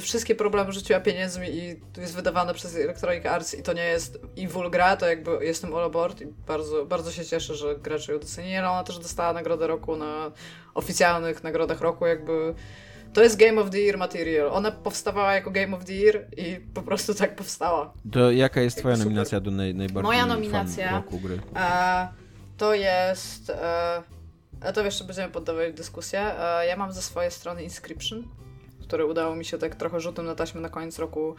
wszystkie problemy rzuciła pieniędzmi i jest wydawana przez Electronic Arts i to nie jest evil gra, to jakby jestem all aboard i bardzo, bardzo się cieszę, że gracze ją docenili, ale ona też dostała nagrodę roku na oficjalnych nagrodach roku, jakby to jest Game of the Year material. Ona powstawała jako Game of the Year i po prostu tak powstała. To jaka jest twoja Super. nominacja do naj, najbardziej Moja fan nominacja- roku gry? E, to jest. E, a to jeszcze będziemy poddawać dyskusję. E, ja mam ze swojej strony Inscription, który udało mi się tak trochę rzutem na taśmę na koniec roku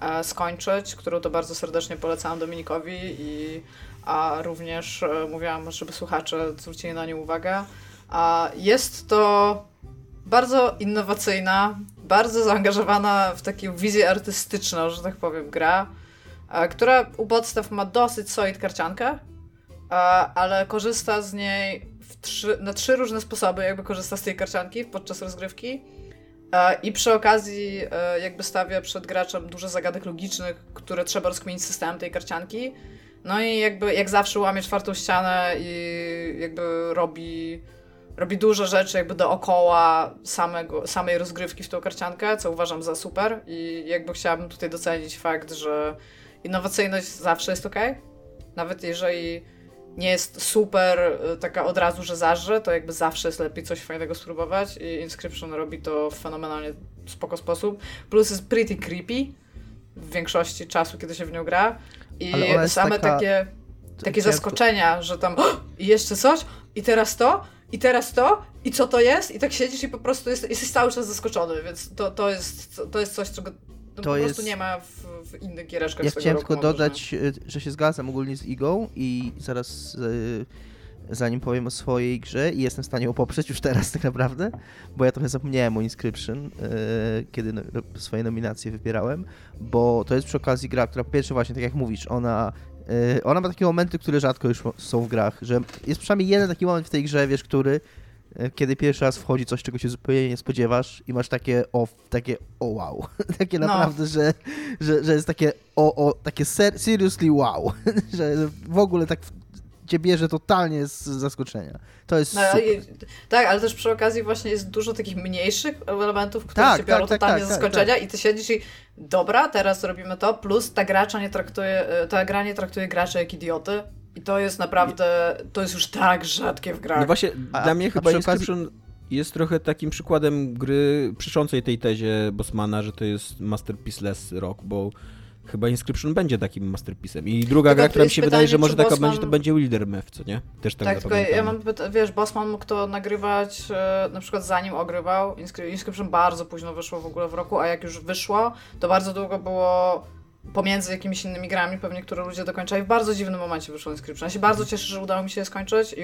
e, skończyć, którą to bardzo serdecznie polecałam Dominikowi i a również e, mówiłam, żeby słuchacze zwrócili na nią uwagę. A jest to bardzo innowacyjna, bardzo zaangażowana w taką wizję artystyczną, że tak powiem, gra, która u podstaw ma dosyć solid karciankę, ale korzysta z niej trzy, na trzy różne sposoby, jakby korzysta z tej karcianki podczas rozgrywki. E, I przy okazji e, jakby stawia przed graczem dużo zagadek logicznych, które trzeba rozkminić systemem tej karcianki. No i jakby jak zawsze łamie czwartą ścianę i jakby robi, robi dużo rzeczy jakby dookoła samego, samej rozgrywki w tą karciankę, co uważam za super i jakby chciałabym tutaj docenić fakt, że innowacyjność zawsze jest ok. Nawet jeżeli nie jest super y, taka od razu, że zażre, to jakby zawsze jest lepiej coś fajnego spróbować i Inscription robi to w fenomenalnie spoko sposób. Plus jest pretty creepy w większości czasu, kiedy się w nią gra i same taka- takie, takie zaskoczenia, że tam "O, i jeszcze coś, i teraz to, i teraz to, i co to jest, i tak siedzisz i po prostu jest, jesteś cały czas zaskoczony, więc to, to, jest, to jest coś, czego To po jest- prostu nie ma w, w innych giereczkach Ja chciałem tylko dodać, y, że się zgadzam ogólnie z Igą i zaraz y, zanim powiem o swojej grze i jestem w stanie ją poprzeć już teraz tak naprawdę, bo ja trochę zapomniałem o Inscription, y, kiedy no, swoje nominacje wybierałem, bo to jest przy okazji gra, która po pierwsze właśnie, tak jak mówisz, ona ona ma takie momenty, które rzadko już są w grach, że jest przynajmniej jeden taki moment w tej grze, wiesz, który kiedy pierwszy raz wchodzi coś, czego się zupełnie nie spodziewasz i masz takie o, takie o wow, takie No. naprawdę, że, że, że jest takie o, o takie ser, seriously wow, że w ogóle tak cię bierze totalnie z zaskoczenia. To jest No, i, tak, ale też przy okazji właśnie jest dużo takich mniejszych elementów, które Tak, cię biorą tak, tak, totalnie tak, z tak, zaskoczenia i ty siedzisz i dobra, teraz robimy to, plus ta gracza nie traktuje, e, ta gra nie traktuje graczy jak idioty i to jest naprawdę, to jest już tak rzadkie w grach. No właśnie, A- dla mnie a chyba okazji- Inscription jest trochę takim przykładem gry przeczącej tej tezie Bosmana, że to jest masterpiece-less rok, bo chyba Inscription będzie takim masterpiece'em. I druga Tylko gra, która mi się pytanie, wydaje, że może taka Bosman- będzie, to będzie Wildermeth, co nie? Też tak, tak, tylko ja mam, wiesz, Bossman mógł to nagrywać e, na przykład zanim ogrywał. Inscri- Inscription bardzo późno wyszło w ogóle w roku, a jak już wyszło, to bardzo długo było pomiędzy jakimiś innymi grami, pewnie które ludzie dokończali. W bardzo dziwnym momencie wyszło Inscription. Ja się bardzo cieszę, że udało mi się je skończyć i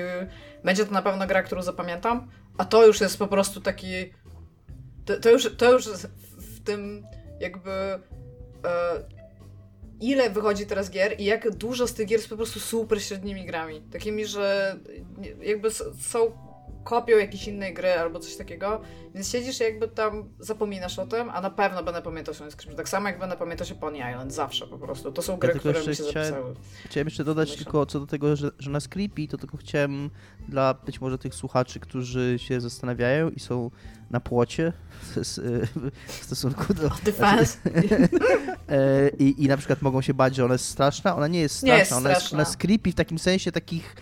będzie to na pewno gra, którą zapamiętam, a to już jest po prostu taki... To, to, już, to już w tym jakby... E, ile wychodzi teraz gier i jak dużo z tych gier jest po prostu super średnimi grami. Takimi, że jakby są kopią jakiejś innej gry albo coś takiego, więc siedzisz i jakby tam zapominasz o tym, a na pewno będę pamiętał się o Inscription. Tak samo jak będę pamiętał się Pony Island, zawsze po prostu. To są gry, tylko które mi się chciałem- zapisały. Chciałem jeszcze dodać Myślę. tylko co do tego, że, że nas creepy, to tylko chciałem dla być może tych słuchaczy, którzy się zastanawiają i są na płocie w, w stosunku do... Defense. E, i, I na przykład mogą się bać, że ona jest straszna. Ona nie jest Nie straszna, ona, jest, straszna. ona jest creepy w takim sensie takich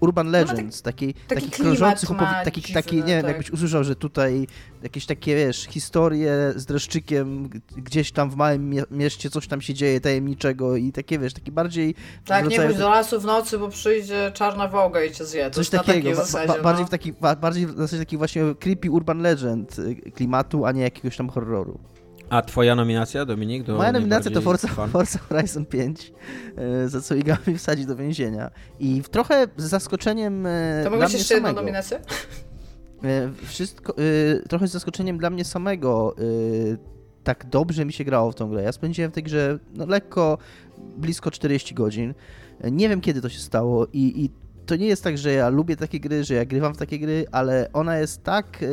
urban ma tak- legends, taki, takich klimat krążących ma opowi- takich, dziwny, taki, nie wiem, tak. jakbyś usłyszał, że tutaj jakieś takie, wiesz, historie z dreszczykiem, gdzieś tam w małym mie- mieście coś tam się dzieje tajemniczego i takie, wiesz, taki bardziej Tak, nie chodź do lasu w nocy, bo przyjdzie czarna wołga i cię zje. To Coś takiego, ba- zasadzie, ba- bardziej no. w taki, ba- bardziej w zasadzie taki właśnie creepy urban legend y, klimatu, a nie jakiegoś tam horroru. A twoja nominacja, Dominik? Do Moja nominacja to Forza, fan? Forza Horizon 5, e, za co Iga mi wsadzi do więzienia. I trochę z zaskoczeniem e, To mnie jeszcze jedną samego. nominację? E, Wszystko, trochę z zaskoczeniem dla mnie samego. tak dobrze mi się grało w tą grę. Ja spędziłem w tej grze no, lekko blisko 40 godzin. Nie wiem kiedy to się stało i, i to nie jest tak, że ja lubię takie gry, że ja grywam w takie gry, ale ona jest tak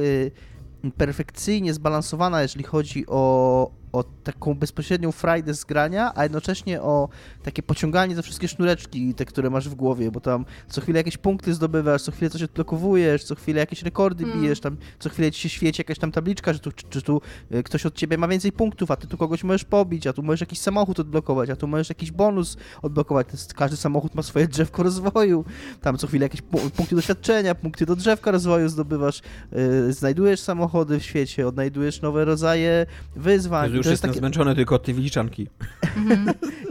perfekcyjnie zbalansowana, jeżeli chodzi o, o taką bezpośrednią frajdę z grania, a jednocześnie o takie pociąganie za wszystkie sznureczki, te, które masz w głowie, bo tam co chwilę jakieś punkty zdobywasz, co chwilę coś odblokowujesz, co chwilę jakieś rekordy Mm. bijesz, tam co chwilę ci się świeci jakaś tam tabliczka, że tu, czy, czy tu y, ktoś od ciebie ma więcej punktów, a ty tu kogoś możesz pobić, a tu możesz jakiś samochód odblokować, a tu możesz jakiś bonus odblokować. Każdy samochód ma swoje drzewko rozwoju, tam co chwilę jakieś pu- punkty doświadczenia, punkty do drzewka rozwoju zdobywasz, y, znajdujesz samochody w świecie, odnajdujesz nowe rodzaje wyzwań. Jezu, już jestem takie- zmęczony tylko od tej wyliczanki.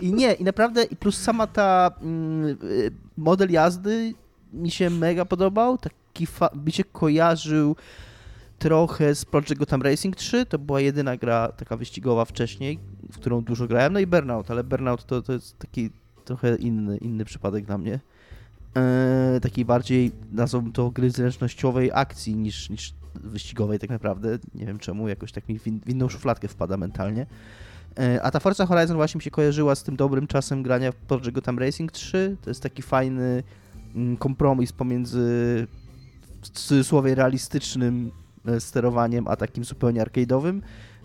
I nie, i naprawdę, i plus sama ta mm, y, model jazdy mi się mega podobał, taki fa- mi się kojarzył trochę z Project Gotham Racing 3, to była jedyna gra taka wyścigowa wcześniej, w którą dużo grałem, no i Burnout, ale Burnout to, to jest taki trochę inny, inny przypadek dla mnie. Eee, takiej bardziej, nazwałbym to gry zręcznościowej akcji niż, niż wyścigowej tak naprawdę. Nie wiem czemu, jakoś tak mi w, in, w inną szufladkę wpada mentalnie. E, A ta Forza Horizon właśnie mi się kojarzyła z tym dobrym czasem grania w Project Gotham Racing 3. To jest taki fajny mm, kompromis pomiędzy w cudzysłowie realistycznym e, sterowaniem, a takim zupełnie arcade'owym.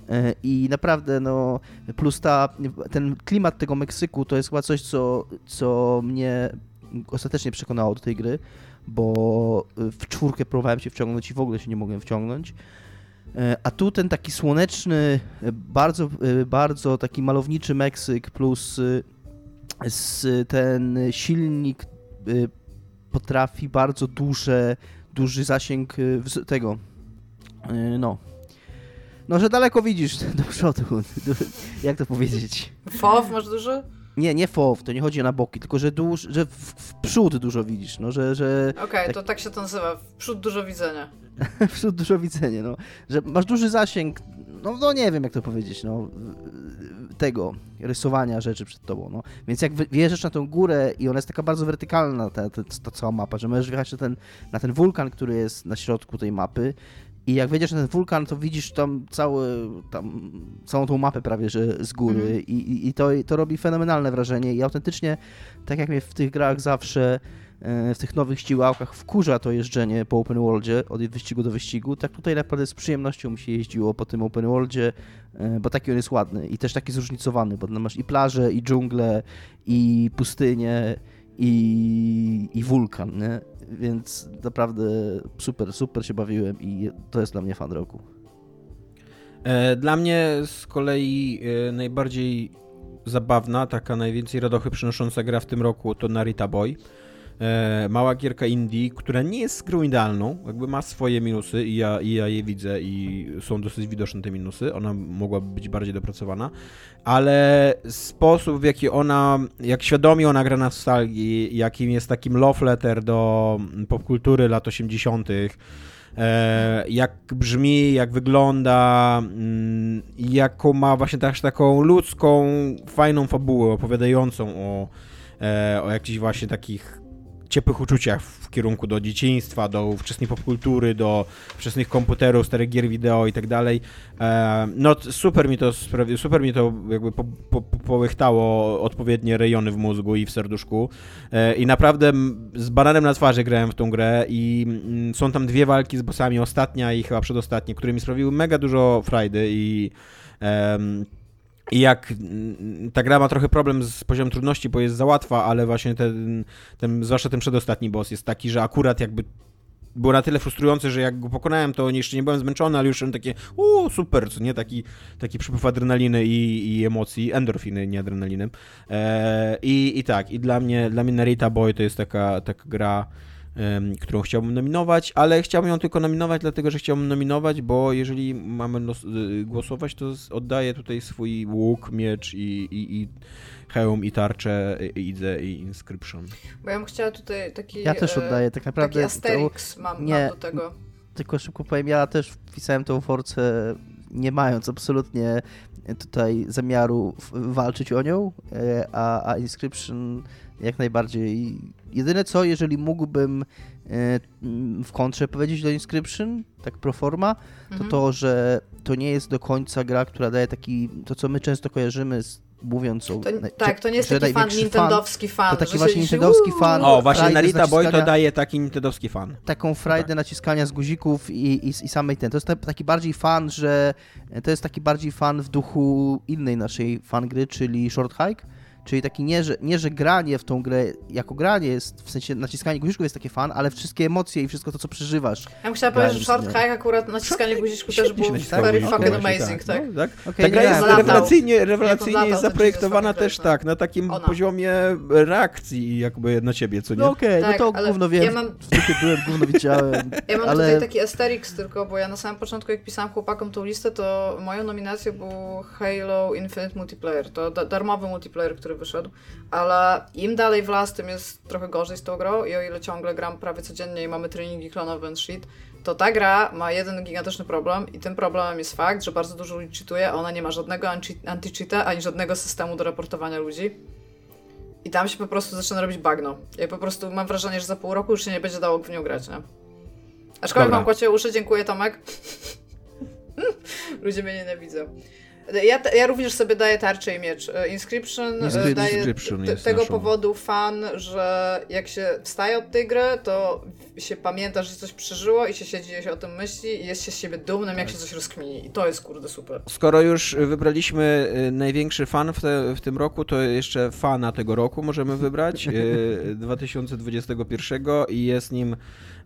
E, I naprawdę, no, plus ta, ten klimat tego Meksyku to jest chyba coś, co, co mnie ostatecznie przekonało do tej gry, bo e, w czwórkę próbowałem się wciągnąć i w ogóle się nie mogłem wciągnąć. E, A tu ten taki słoneczny, e, bardzo, e, bardzo taki malowniczy Meksyk plus z ten silnik e, potrafi bardzo duże, duży zasięg tego, no, no, że daleko widzisz do przodu, jak to powiedzieć. FOW masz dużo? Nie, nie FOW, to nie chodzi na boki, tylko że, dłuż, że w, w przód dużo widzisz, no, że, że Okej, Tak. to tak się to nazywa. W przód dużo widzenia. w przód dużo widzenia, no, że masz duży zasięg, no, no nie wiem jak to powiedzieć, no, tego rysowania rzeczy przed tobą, no. Więc jak wjeżdżasz na tą górę i ona jest taka bardzo wertykalna, ta, ta, ta cała mapa, że możesz wjechać na ten, na ten wulkan, który jest na środku tej mapy i jak wejdziesz na ten wulkan, to widzisz tam, cały, tam całą tą mapę prawie, że z góry Mhm. i, i, i to, to robi fenomenalne wrażenie i autentycznie, tak jak mnie w tych grach zawsze e, w tych nowych ścigałkach wkurza to jeżdżenie po open worldzie od wyścigu do wyścigu, tak tutaj naprawdę z przyjemnością mi się jeździło po tym open worldzie, e, bo taki on jest ładny i też taki zróżnicowany, bo tam masz i plaże, i dżunglę, i pustynię, i, i wulkan, nie? Więc naprawdę super, super się bawiłem i to jest dla mnie fan roku. E, Dla mnie z kolei e, najbardziej zabawna, taka najwięcej radochy przynosząca gra w tym roku to Narita Boy. E, Mała gierka indie, która nie jest grą idealną, jakby ma swoje minusy i ja, i ja je widzę i są dosyć widoczne te minusy. Ona mogłaby być bardziej dopracowana, ale sposób w jaki ona, jak świadomie ona gra na nostalgii, jakim jest takim love letter do popkultury lat 80., e, jak brzmi, jak wygląda, mm, jaką ma właśnie też taką ludzką, fajną fabułę opowiadającą o, e, o jakichś właśnie takich ciepłych uczuciach w kierunku do dzieciństwa, do wczesnej popkultury, do wczesnych komputerów, starych gier wideo i tak dalej. E, No super mi to super mi to jakby po, po, po- połychtało odpowiednie rejony w mózgu i w serduszku E, i naprawdę z bananem na twarzy grałem w tą grę i mm, są tam dwie walki z bossami, ostatnia i chyba przedostatnia, które mi sprawiły mega dużo frajdy i em, i jak mm, ta gra ma trochę problem z poziomem trudności, bo jest za łatwa, ale właśnie ten, ten zwłaszcza ten przedostatni boss jest taki, że akurat jakby było na tyle frustrujący, że jak go pokonałem, to jeszcze nie byłem zmęczony, ale już takie o super, co nie? Taki, taki przypływ adrenaliny i, i emocji, endorfiny, nie adrenaliny. E, i, I tak, i dla mnie, dla mnie Narita Boy to jest taka, taka gra, którą chciałbym nominować, ale chciałbym ją tylko nominować, dlatego że chciałbym nominować, bo jeżeli mamy y, głosować, to oddaję tutaj swój łuk, miecz i, i, i hełm, i tarczę, i idę, i inscription. Bo ja bym chciała tutaj taki... Ja też e, oddaję, tak naprawdę Taki to, Asterix mam, nie. mam do tego. tylko szybko powiem, ja też wpisałem tą forcę nie mając absolutnie tutaj zamiaru walczyć o nią, e, a, a Inscription jak najbardziej. Jedyne co, jeżeli mógłbym e, w kontrze powiedzieć do Inscription, tak pro forma, to Mhm. to, że to nie jest do końca gra, która daje taki, to co my często kojarzymy z mówiąc o... To, naj- tak, to nie jest taki fan nintendowski fan. to taki właśnie nintendowski fan. O, właśnie Narita Boy to daje taki nintendowski fan. taką frajdę naciskania z guzików i, i, i samej ten. To jest ta- taki bardziej fan, że to jest taki bardziej fan w duchu innej naszej fan gry, czyli Short Hike. Czyli taki nie że, nie, że granie w tą grę jako granie jest, w sensie naciskanie guziczków jest takie fan, ale wszystkie emocje i wszystko to, co przeżywasz. Ja bym chciała powiedzieć, że Short w nią. Hike akurat naciskanie guziczku też było very fucking właśnie, amazing, tak. No, tak. Okej, Ta nie gra jest latał. rewelacyjnie, rewelacyjnie jest to zaprojektowana też fucking tak, na takim Ona. poziomie reakcji jakby na ciebie, co nie? No okej, Tak, no to ale gówno wiem, ja mam- byłem, gówno widziałem, Ja mam ale tutaj taki asterix tylko, bo ja na samym początku, jak pisałam chłopakom tą listę, to moją nominacją był Halo Infinite Multiplayer. To da darmowy multiplayer, który wyszedł, ale im dalej w las, tym jest trochę gorzej z tą grą i o ile ciągle gram prawie codziennie i mamy treningi klonowe and shit, to ta gra ma jeden gigantyczny problem i tym problemem jest fakt, że bardzo dużo ludzi cheatuje, a ona nie ma żadnego anti- anti-cheata, ani żadnego systemu do raportowania ludzi. I tam się po prostu zaczyna robić bagno. Ja po prostu mam wrażenie, że za pół roku już się nie będzie dało w nią grać, nie? Aczkolwiek Dobra. mam kocie uszy, dziękuję Tomek. Ludzie mnie nienawidzą. Ja, ja również sobie daję tarczę i miecz. E, Inscription, e, Inscription daje Inscription te- tego naszą. powodu fan, że jak się wstaje od tej gry, to się pamięta, że coś przeżyło i się siedzi i się o tym myśli i jest się z siebie dumnym, jak się coś rozkmini. I to jest kurde super. Skoro już wybraliśmy y, największy fan w, te, w tym roku, to jeszcze fana tego roku możemy wybrać, y, 2021 i jest nim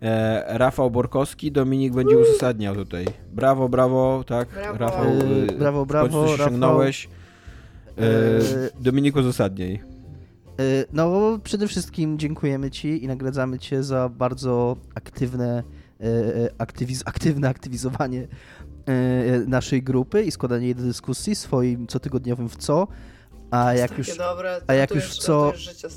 e, Rafał Borkowski. Dominik będzie uzasadniał tutaj. Brawo, brawo, tak? Brawo. Rafał, y, brawo, w brawo, końcu coś Rafał. osiągnąłeś. E, Yy, Dominik, uzasadnij. Y, No, przede wszystkim dziękujemy Ci i nagradzamy Cię za bardzo aktywne, y, y, aktywiz aktywne aktywizowanie y, naszej grupy i składanie jej do dyskusji swoim cotygodniowym w co. A jak, już, dobre, a jak już jest, co- życie,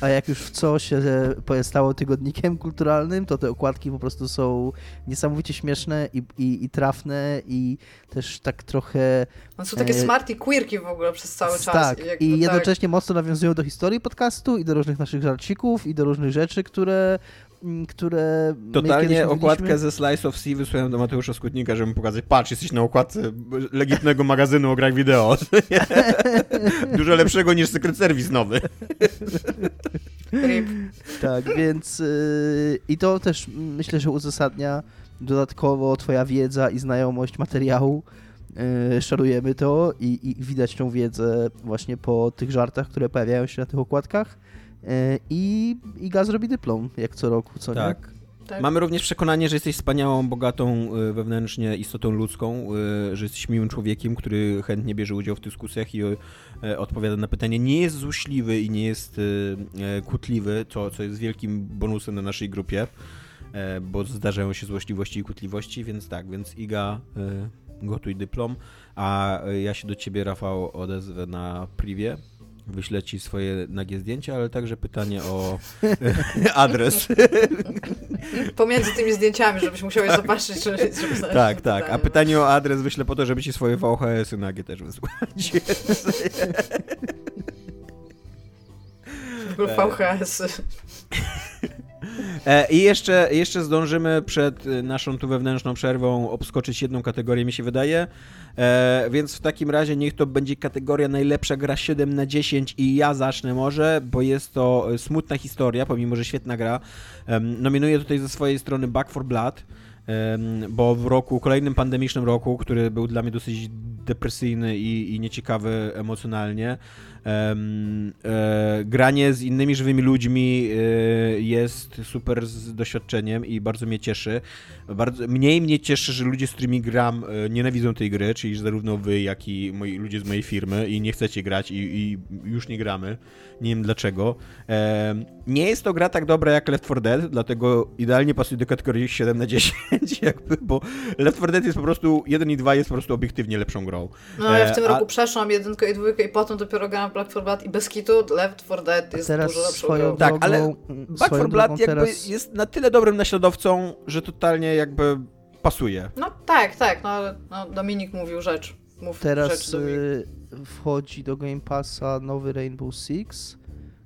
a jak już w co się e, stało tygodnikiem kulturalnym, to te okładki po prostu są niesamowicie śmieszne i, i, i trafne i też tak trochę No są takie E, smarty queerki w ogóle przez cały czas. tak, jakby i tak. jednocześnie mocno nawiązują do historii podcastu i do różnych naszych żarcików i do różnych rzeczy, które, które Totalnie okładkę ze Slice of Sea wysłałem do Mateusza Skutnika, żeby mu pokazać, patrz, jesteś na okładce legitnego magazynu o grach wideo. Dużo lepszego niż Secret Service nowy. Tak, więc yy, i to też myślę, że uzasadnia dodatkowo twoja wiedza i znajomość materiału. Yy, szarujemy to i, i widać tą wiedzę właśnie po tych żartach, które pojawiają się na tych okładkach. Yy, I Iga zrobi dyplom, jak co roku, co nie? Tak. Tak. Mamy również przekonanie, że jesteś wspaniałą, bogatą y, wewnętrznie istotą ludzką, y, że jesteś miłym człowiekiem, który chętnie bierze udział w dyskusjach i odpowiada na pytania. Nie jest złośliwy i nie jest kłótliwy, co, co jest wielkim bonusem na naszej grupie, bo zdarzają się złośliwości i kłótliwości, więc tak, więc Iga, gotuj dyplom, a ja się do ciebie, Rafał, odezwę na privie. Wyślę ci swoje nagie zdjęcia, ale także pytanie o adres. Pomiędzy tymi zdjęciami, żebyś musiał je zobaczyć, żeby, żeby Tak, tak. pytanie. A pytanie o adres wyślę po to, żeby ci swoje VHS-y nagie też wysłać. VHS-y. E, I jeszcze, jeszcze zdążymy przed y, naszą tu wewnętrzną przerwą obskoczyć jedną kategorię, mi się wydaje. E, więc w takim razie niech to będzie kategoria najlepsza gra 7 na 10 i ja zacznę może, bo jest to y, smutna historia, pomimo, że świetna gra. Em, nominuję tutaj ze swojej strony Back for Blood. Bo w roku, kolejnym pandemicznym roku, który był dla mnie dosyć depresyjny i, i nieciekawy emocjonalnie, em, e, granie z innymi żywymi ludźmi e, jest super z doświadczeniem i bardzo mnie cieszy. Bardzo, mniej mnie cieszy, że ludzie, z którymi gram, e, nienawidzą tej gry, czyli zarówno wy, jak i moi, ludzie z mojej firmy i nie chcecie grać i, i już nie gramy. Nie wiem dlaczego. Nie jest to gra tak dobra jak Left 4 Dead, dlatego idealnie pasuje do kategorii 7 na 10, jakby, bo Left 4 Dead jest po prostu, 1 i 2 jest po prostu obiektywnie lepszą grą. No ja w E, tym a- roku przeszłam jedynkę i dwójkę i potem dopiero grałam Black 4 Blood i bez kitu Left 4 Dead jest teraz dużo lepszą swoją. Tak, ale Back swoją 4 Blood jakby teraz... jest na tyle dobrym naśladowcą, że totalnie jakby pasuje. No tak, tak, no, no Dominik mówił rzecz. Mów rzecz, Teraz Dominik. y, wchodzi do Game Passa nowy Rainbow Six,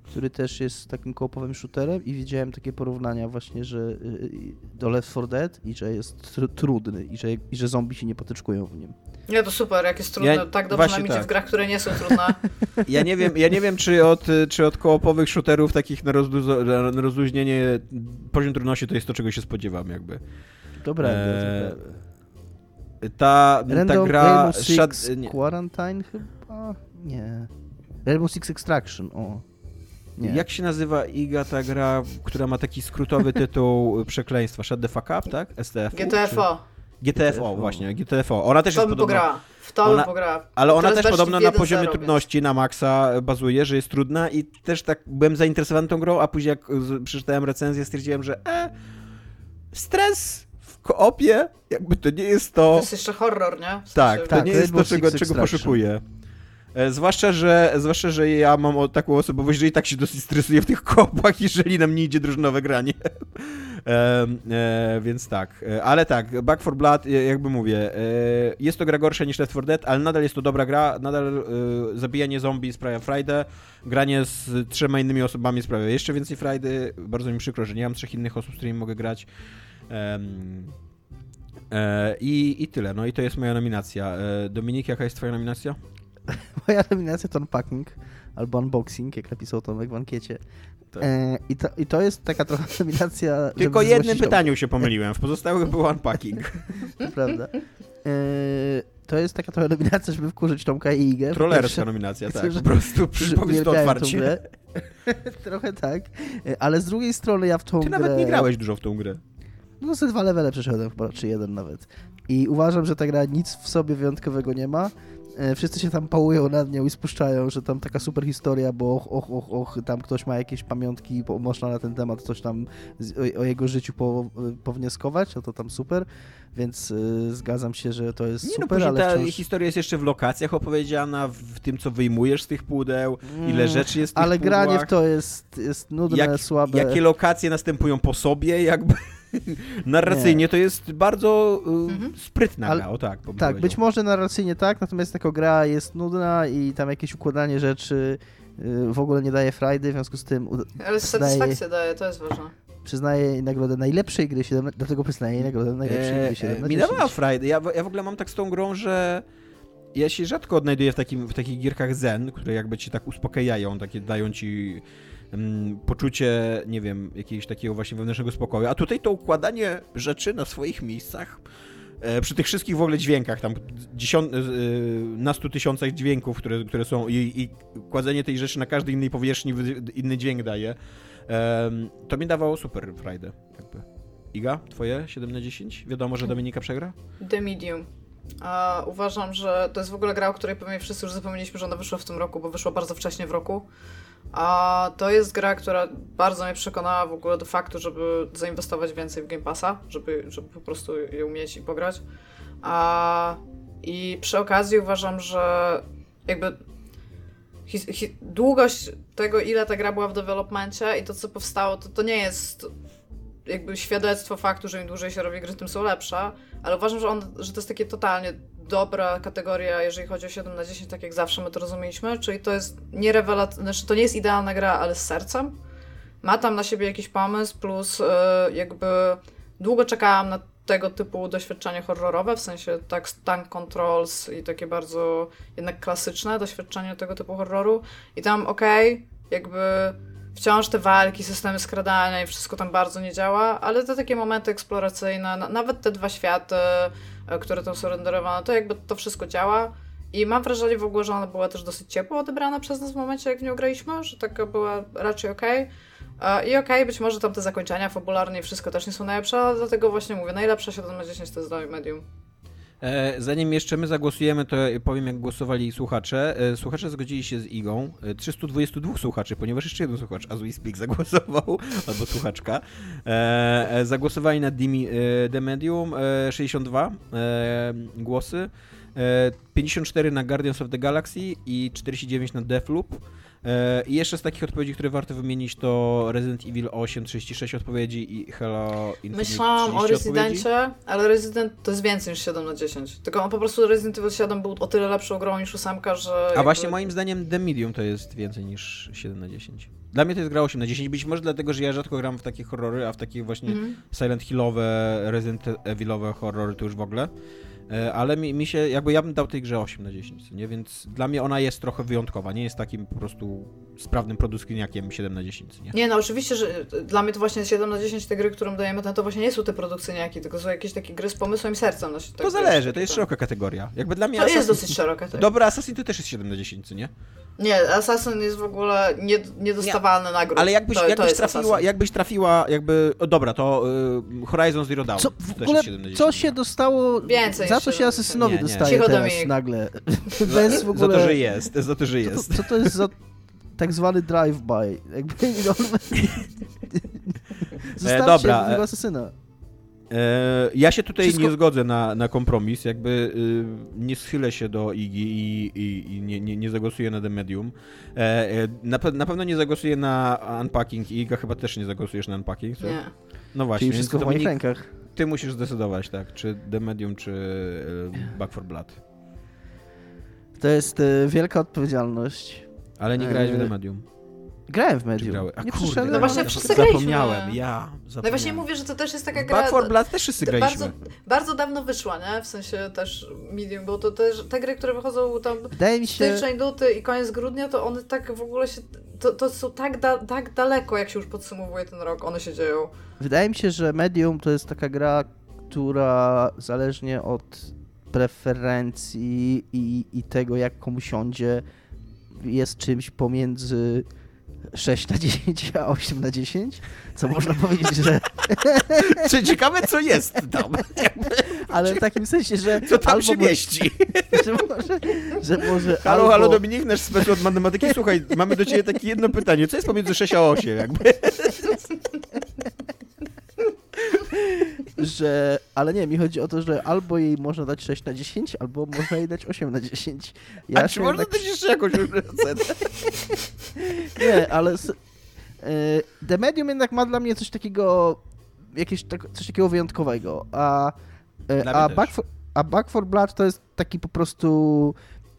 który też jest takim koopowym shooterem i widziałem takie porównania właśnie, że y, do Left 4 Dead i że jest tr trudny i że, i że zombie się nie potyczkują w nim. Nie, to super, jak jest trudne. Ja- tak dobrze nam idzie tak. w grach, które nie są trudne. Ja nie wiem, ja nie wiem czy, od, czy od koopowych shooterów takich na, na rozluźnienie poziom trudności to jest to, czego się spodziewam jakby. Dobra, Eee. Ta, ta gra... Rainbow Six. Quarantine chyba? Nie. Rainbow Six Extraction, o. Nie. Jak się nazywa Iga ta gra, która ma taki skrótowy tytuł przekleństwa? Shut the fuck up, tak? STF? GTFO. GTFO, właśnie, GTFO. Ona też W to jest podobna. W to Ona- pograła. Ale ona też podobno na 1.0, poziomie trudności na maksa bazuje, że jest trudna i też tak byłem zainteresowany tą grą, a później jak przeczytałem recenzję, stwierdziłem, że e, stres w koopie, jakby to nie jest to... To jest jeszcze horror, nie? W Tak, sensie- to Tak, nie jest Rainbow to, czego, czego poszukuję. E, Zwłaszcza że, zwłaszcza, że ja mam taką osobowość, że i tak się dosyć stresuję w tych kopach, jeżeli nam nie idzie drużynowe granie. e, e, więc tak. E, Ale tak, Back for Blood, e, jakby mówię, e, jest to gra gorsza niż Left 4 Dead, ale nadal jest to dobra gra, nadal zabijanie zombie sprawia frajdę, granie z trzema innymi osobami sprawia jeszcze więcej frajdy. Bardzo mi przykro, że nie mam trzech innych osób, z którymi mogę grać. I, I tyle, no i to jest moja nominacja. Dominik, jaka jest twoja nominacja? Moja nominacja to unpacking albo unboxing, jak napisał Tomek w ankiecie. Tak. E, i, to, I to jest taka trochę nominacja. Tylko jednym pytaniu się pomyliłem, w pozostałych był unpacking. To prawda. E, to jest taka trochę nominacja, żeby wkurzyć Tomka i Igę. Trollerska nominacja, tak, po prostu że powiedz to otwarcie. Trochę tak. E, Ale z drugiej strony ja w tą Ty grę... nawet nie grałeś dużo w tą grę. No ze dwa levele przeszedłem chyba, czy jeden nawet. I uważam, że ta gra nic w sobie wyjątkowego nie ma. E, Wszyscy się tam pałują nad nią i spuszczają, że tam taka super historia, bo och, och, och, och tam ktoś ma jakieś pamiątki, bo można na ten temat coś tam o, o jego życiu po, pownioskować, no to tam super, więc y, zgadzam się, że to jest Nie no, super, później ale ta wciąż... historia jest jeszcze w lokacjach opowiedziana, w tym, co wyjmujesz z tych pudeł, ile Mm, rzeczy jest w tych Ale granie w pudłach, to jest, jest nudne, Jak- słabe. Jakie lokacje następują po sobie, jakby... Narracyjnie to jest bardzo y, Mhm. sprytna Ale- gra, o tak. bym Tak, być może narracyjnie tak, natomiast jako gra jest nudna i tam jakieś układanie rzeczy y, w ogóle nie daje frajdy, w związku z tym Ale satysfakcję daje, to jest ważne. przyznaję nagrodę najlepszej gry 7, dlatego przyznaję jej nagrodę najlepszej gry 7 E, na mi 10. dawała frajdę. Ja, w- ja w ogóle mam tak z tą grą, że ja się rzadko odnajduję w, takim, w takich gierkach zen, które jakby cię tak uspokajają, takie dają ci mm, poczucie, nie wiem, jakiegoś takiego właśnie wewnętrznego spokoju. A tutaj to układanie rzeczy na swoich miejscach, e, przy tych wszystkich w ogóle dźwiękach, tam dziesiąt, e, na stu tysiącach dźwięków, które, które są i, i kładzenie tej rzeczy na każdej innej powierzchni inny dźwięk daje, to mi dawało super frajdę. Jakby. Iga, twoje 7 na 10? Wiadomo, że Dominika przegra? The Medium. A uważam, że to jest w ogóle gra, o której pewnie wszyscy już zapomnieliśmy, że ona wyszła w tym roku, bo wyszła bardzo wcześnie w roku. A to jest gra, która bardzo mnie przekonała w ogóle do faktu, żeby zainwestować więcej w Game Passa, żeby, żeby po prostu ją mieć i pograć. A, I przy okazji uważam, że jakby długość tego, ile ta gra była w developmencie i to, co powstało, to, to nie jest jakby świadectwo faktu, że im dłużej się robi gry, tym są lepsze, ale uważam, że, on, że to jest takie totalnie dobra kategoria, jeżeli chodzi o 7 na 10, tak jak zawsze my to rozumieliśmy, czyli to jest nie rewelacyjne, znaczy to nie jest idealna gra, ale z sercem. Ma tam na siebie jakiś pomysł, plus e, jakby długo czekałam na tego typu doświadczenie horrorowe, w sensie tak tank controls i takie bardzo jednak klasyczne doświadczenie tego typu horroru. I tam okej, jakby wciąż te walki, systemy skradania i wszystko tam bardzo nie działa, ale te takie momenty eksploracyjne, na, nawet te dwa światy, e, które tam są renderowane, to jakby to wszystko działa. I mam wrażenie w ogóle, że ona była też dosyć ciepło odebrana przez nas w momencie, jak w nią graliśmy, że taka była raczej okej. E, I okej, być może tam te zakończenia fabularne i wszystko też nie są najlepsze, ale dlatego właśnie mówię, najlepsze 7 na 10 to jest medium. E, zanim jeszcze my zagłosujemy, to powiem jak głosowali słuchacze. E, słuchacze zgodzili się z Igą. E, 322 słuchaczy, ponieważ jeszcze jeden słuchacz, as speak, zagłosował, albo słuchaczka. E, e, zagłosowali na Dimi, e, The Medium, e, 62 e, głosy, e, 54 na Guardians of the Galaxy i 49 na Deathloop. E, I jeszcze z takich odpowiedzi, które warto wymienić, to Resident Evil 8, 36 odpowiedzi i Hello Infinite Myślałam o 30 odpowiedzi. Rezydencie, ale Resident to jest więcej niż 7 na 10. Tylko on po prostu Resident Evil 7 był o tyle lepszą grą niż 8, że... A jakby- właśnie moim zdaniem The Medium to jest więcej niż 7 na 10. Dla mnie to jest gra 8 na 10, być może dlatego, że ja rzadko gram w takie horrory, a w takie właśnie Mhm. Silent Hillowe, Resident Evilowe horrory to już w ogóle. E, Ale mi, mi się, jakby ja bym dał tej grze 8 na 10, co nie? Więc dla mnie ona jest trochę wyjątkowa, nie jest takim po prostu sprawnym produkcyjniakiem 7 na 10, co nie? Nie, no oczywiście, że dla mnie to właśnie 7 na 10 te gry, którym dajemy ten, to właśnie nie są te produkcyjniaki, tylko są jakieś takie gry z pomysłem i sercem. No, To zależy, to jest szeroka kategoria. Jakby dla mnie To jest Assassin- dosyć szeroka. Tak. Dobra, Assassin to też jest 7 na 10, co nie? Nie, Assassin jest w ogóle nie, niedostawalny nagród. Ale jakbyś, to, to jakbyś, jest trafiła, Assassin. jakbyś trafiła, jakby. O, dobra, to y, Horizon Zero Dawn. Co, to w ogóle, jest 7 na 10. co się dostało, Więcej za co się 7 na Asesynowi Nie, nie. dostaje Cicho, teraz Dominik. nagle? Bez w ogóle... Za to, że jest, za to, że Co jest. to, co to jest za tak zwany drive-by? Jakby Zostawcie dobra, tego e, asesyna. E, ja się tutaj Wszystko- nie zgodzę na, na kompromis, jakby y, nie schylę się do Igi i, i, i nie, nie, nie zagłosuję na The Medium. E, e, na, pe- na pewno nie zagłosuję na Unpacking i Iga chyba też nie zagłosujesz na Unpacking. Co? Nie. No właśnie, Czyli wszystko w moich rękach. ty musisz zdecydować, tak, czy The Medium, czy y, Back for Blood. To jest e, wielka odpowiedzialność. Ale nie grałeś w The E, Medium. Grałem w medium. A Nie kurde. No właśnie wszyscy graliśmy. Zapomniałem, ja No i zapomniałem. właśnie mówię, że to też jest taka gra... Back for Blood też wszyscy graliśmy. bardzo, bardzo dawno wyszła, nie? W sensie też medium, bo to też te gry, które wychodzą tam Wydaje mi się... styczeń, luty i koniec grudnia, to one tak w ogóle się... To, to są tak, da, tak daleko, jak się już podsumowuje ten rok, one się dzieją. Wydaje mi się, że medium to jest taka gra, która zależnie od preferencji i, i tego, jak komu siądzie, jest czymś pomiędzy 6 na 10 a 8 na 10. Co można powiedzieć, że. Czy ciekawe, co jest tam? Ale w takim sensie, że. Co tam się mieści? Że może. Że może Halo, albo, halo Dominik, nasz specjal od matematyki. Słuchaj, mamy do ciebie takie jedno pytanie. Co jest pomiędzy 6 a 8 jakby? Że. Ale nie, mi chodzi o to, że albo jej można dać 6 na 10, albo można jej dać 8 na 10. A czy można jednak- dać jeszcze jakąś ocenę? Nie, ale s- e, The Medium jednak ma dla mnie coś takiego, jakieś tak, coś takiego wyjątkowego, a, e, a, Back for, a Back for Blood to jest taki po prostu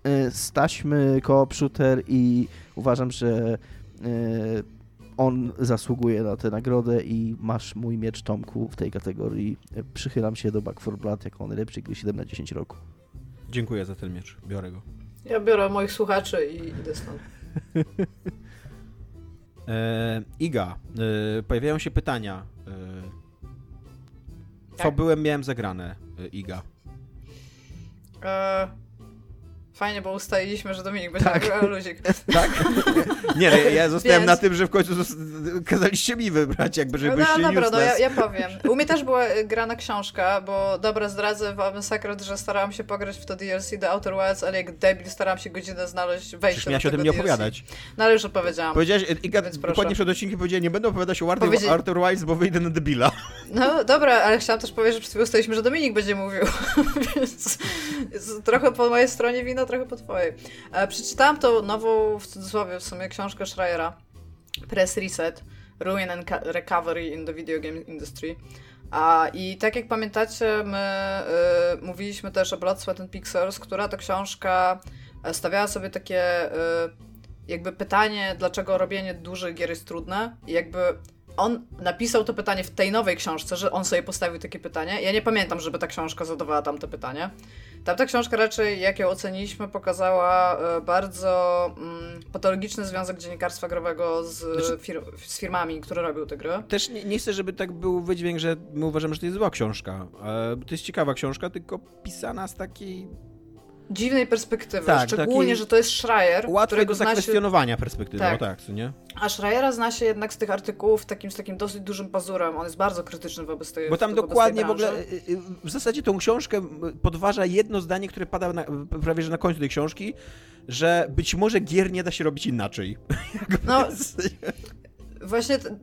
e, staśmy co-op shooter i uważam, że e, on zasługuje na tę nagrodę i masz mój miecz Tomku w tej kategorii. Przychylam się do Back for Blood jako najlepszej gry 7 na 10 roku. Dziękuję za ten miecz. Biorę go. Ja biorę moich słuchaczy i idę stąd. E, Iga, e, pojawiają się pytania. E, co Tak. byłem, miałem zagrane, e, Iga. E, fajnie, bo ustaliliśmy, że Dominik będzie Tak. tak. luzik. Tak? Nie, no, ja- ja zostałem Więc- na tym, że w końcu kazaliście mi wybrać, jakby, No, żebyście no dobra, no ja, ja powiem. U mnie też była y, grana książka, bo dobra, zdradzę wam sekret, że starałam się pograć w to DLC do Outer Wilds, ale jak debil starałam się godzinę znaleźć wejście Przecież miałeś do o tym nie DLC. opowiadać. No ale już opowiedziałam. Powiedziałeś, e, Iga, dokładnie przed odcinkiem powiedziałem, nie będę opowiadać o Arthur, Powiedzieć- Arthur Wilds, bo wyjdę na debila. No dobra, ale chciałam też powiedzieć, że przed chwilą ustaliliśmy, że Dominik będzie mówił, więc trochę po mojej stronie wina, trochę po twojej. E, przeczytałam tą nową, w cudzysłowie w sumie, książkę Schreiera, Press Reset, Ruin and Recovery in the Video Game Industry. A, I tak jak pamiętacie, my y, mówiliśmy też o Blood, Sweat and Pixels, która to książka e, stawiała sobie takie y, jakby pytanie, dlaczego robienie dużych gier jest trudne i jakby on napisał to pytanie w tej nowej książce, że on sobie postawił takie pytanie. Ja nie pamiętam, żeby ta książka zadawała tam to pytanie. Tamta książka raczej, jak ją oceniliśmy, pokazała e, bardzo mm, patologiczny związek dziennikarstwa growego z, Znaczy- fir z firmami, które robią te gry. Też nie, nie chcę, żeby tak był wydźwięk, że my uważamy, że to jest zła książka. E, To jest ciekawa książka, tylko pisana z takiej Dziwnej perspektywy, Tak, szczególnie, że to jest Schreier, którego do zna się zakwestionowania perspektywy, Tak. o tak, co nie? A Schreiera zna się jednak z tych artykułów takim, z takim dosyć dużym pazurem. On jest bardzo krytyczny wobec tej Bo tam dokładnie w ogóle, y, y, w zasadzie tą książkę podważa jedno zdanie, które pada na, prawie że na końcu tej książki, że być może gier nie da się robić inaczej. No, właśnie. t-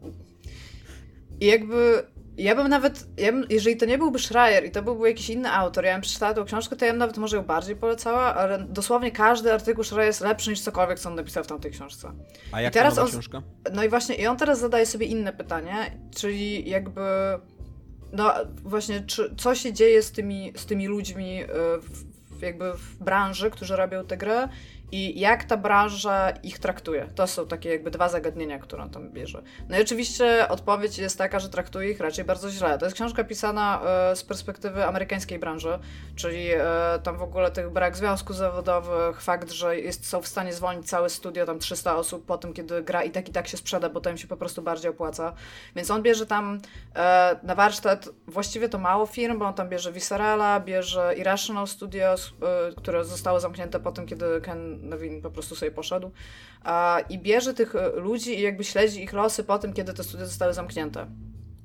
I jakby. Ja bym nawet. Ja bym, jeżeli to nie byłby Schreier i to byłby jakiś inny autor, ja bym przeczytała tą książkę, to ja bym nawet może ją bardziej polecała, ale dosłownie każdy artykuł Schreier jest lepszy niż cokolwiek, co on napisał w tamtej książce. A jak teraz teraz on- książka? No i właśnie, i on teraz zadaje sobie inne pytanie, czyli jakby. No właśnie, czy, co się dzieje z tymi, z tymi ludźmi y, w, w- jakby w branży, którzy robią tę grę i jak ta branża ich traktuje. To są takie jakby dwa zagadnienia, które on tam bierze. No i oczywiście odpowiedź jest taka, że traktuje ich raczej bardzo źle. To jest książka pisana e, z perspektywy amerykańskiej branży, czyli e, tam w ogóle tych brak związków zawodowych, fakt, że jest, są w stanie zwolnić całe studio, tam 300 osób po tym, kiedy gra i tak i tak się sprzeda, bo to im się po prostu bardziej opłaca. Więc on bierze tam e, na warsztat właściwie to mało firm, bo on tam bierze Viscerala, bierze Irrational Studios, które zostało zamknięte po tym, kiedy Ken Levine po prostu sobie poszedł. I bierze tych e, ludzi i jakby śledzi ich losy po tym, kiedy te studia zostały zamknięte.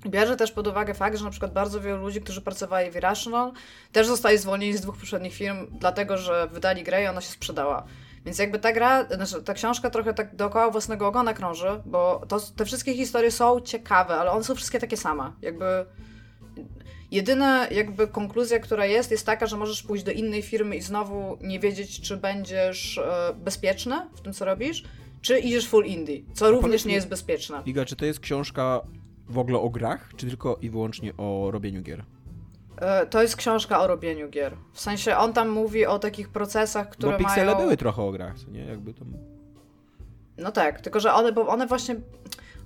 Bierze też pod uwagę fakt, że na przykład bardzo wielu ludzi, którzy pracowali w Irrational, też zostali zwolnieni z dwóch poprzednich firm, dlatego że wydali grę i ona się sprzedała. Więc jakby ta gra, znaczy ta książka trochę tak dookoła własnego ogona krąży, bo to, te wszystkie historie są ciekawe, ale one są wszystkie takie same. Jakby jedyna jakby konkluzja, która jest, jest taka, że możesz pójść do innej firmy i znowu nie wiedzieć, czy będziesz e, bezpieczny w tym, co robisz, czy idziesz full indie, co również nie jest bezpieczne. Iga, czy to jest książka w ogóle o grach, czy tylko i wyłącznie o robieniu gier? E, to jest książka o robieniu gier. W sensie on tam mówi o takich procesach, które Bo piksele mają... były trochę o grach, co nie? Jakby tam... No tak, tylko że one, bo one właśnie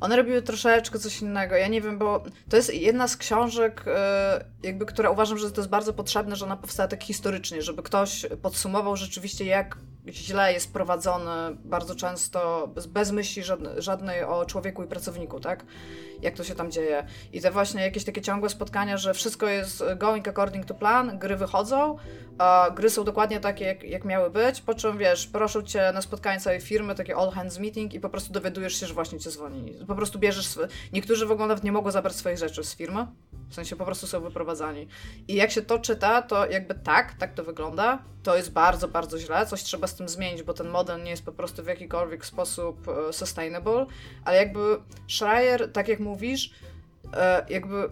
one robiły troszeczkę coś innego. Ja nie wiem, bo to jest jedna z książek, e, jakby, która uważam, że to jest bardzo potrzebne, że ona powstała tak historycznie, żeby ktoś podsumował rzeczywiście, jak źle jest prowadzony bardzo często, bez, myśli żadnej, o człowieku i pracowniku, tak? Jak to się tam dzieje. I te właśnie jakieś takie ciągłe spotkania, że wszystko jest going according to plan, gry wychodzą, gry są dokładnie takie, jak, jak miały być, po czym wiesz, proszą cię na spotkanie całej firmy, takie all hands meeting i po prostu dowiadujesz się, że właśnie cię zwolnili. Po prostu bierzesz, sw- niektórzy w ogóle nawet nie mogą zabrać swoich rzeczy z firmy, w sensie po prostu są wyprowadzani. I jak się to czyta, to jakby tak, tak to wygląda, to jest bardzo, bardzo źle, coś trzeba z tym zmienić, bo ten model nie jest po prostu w jakikolwiek sposób e, sustainable, ale jakby Schreier, tak jak mówisz, e, jakby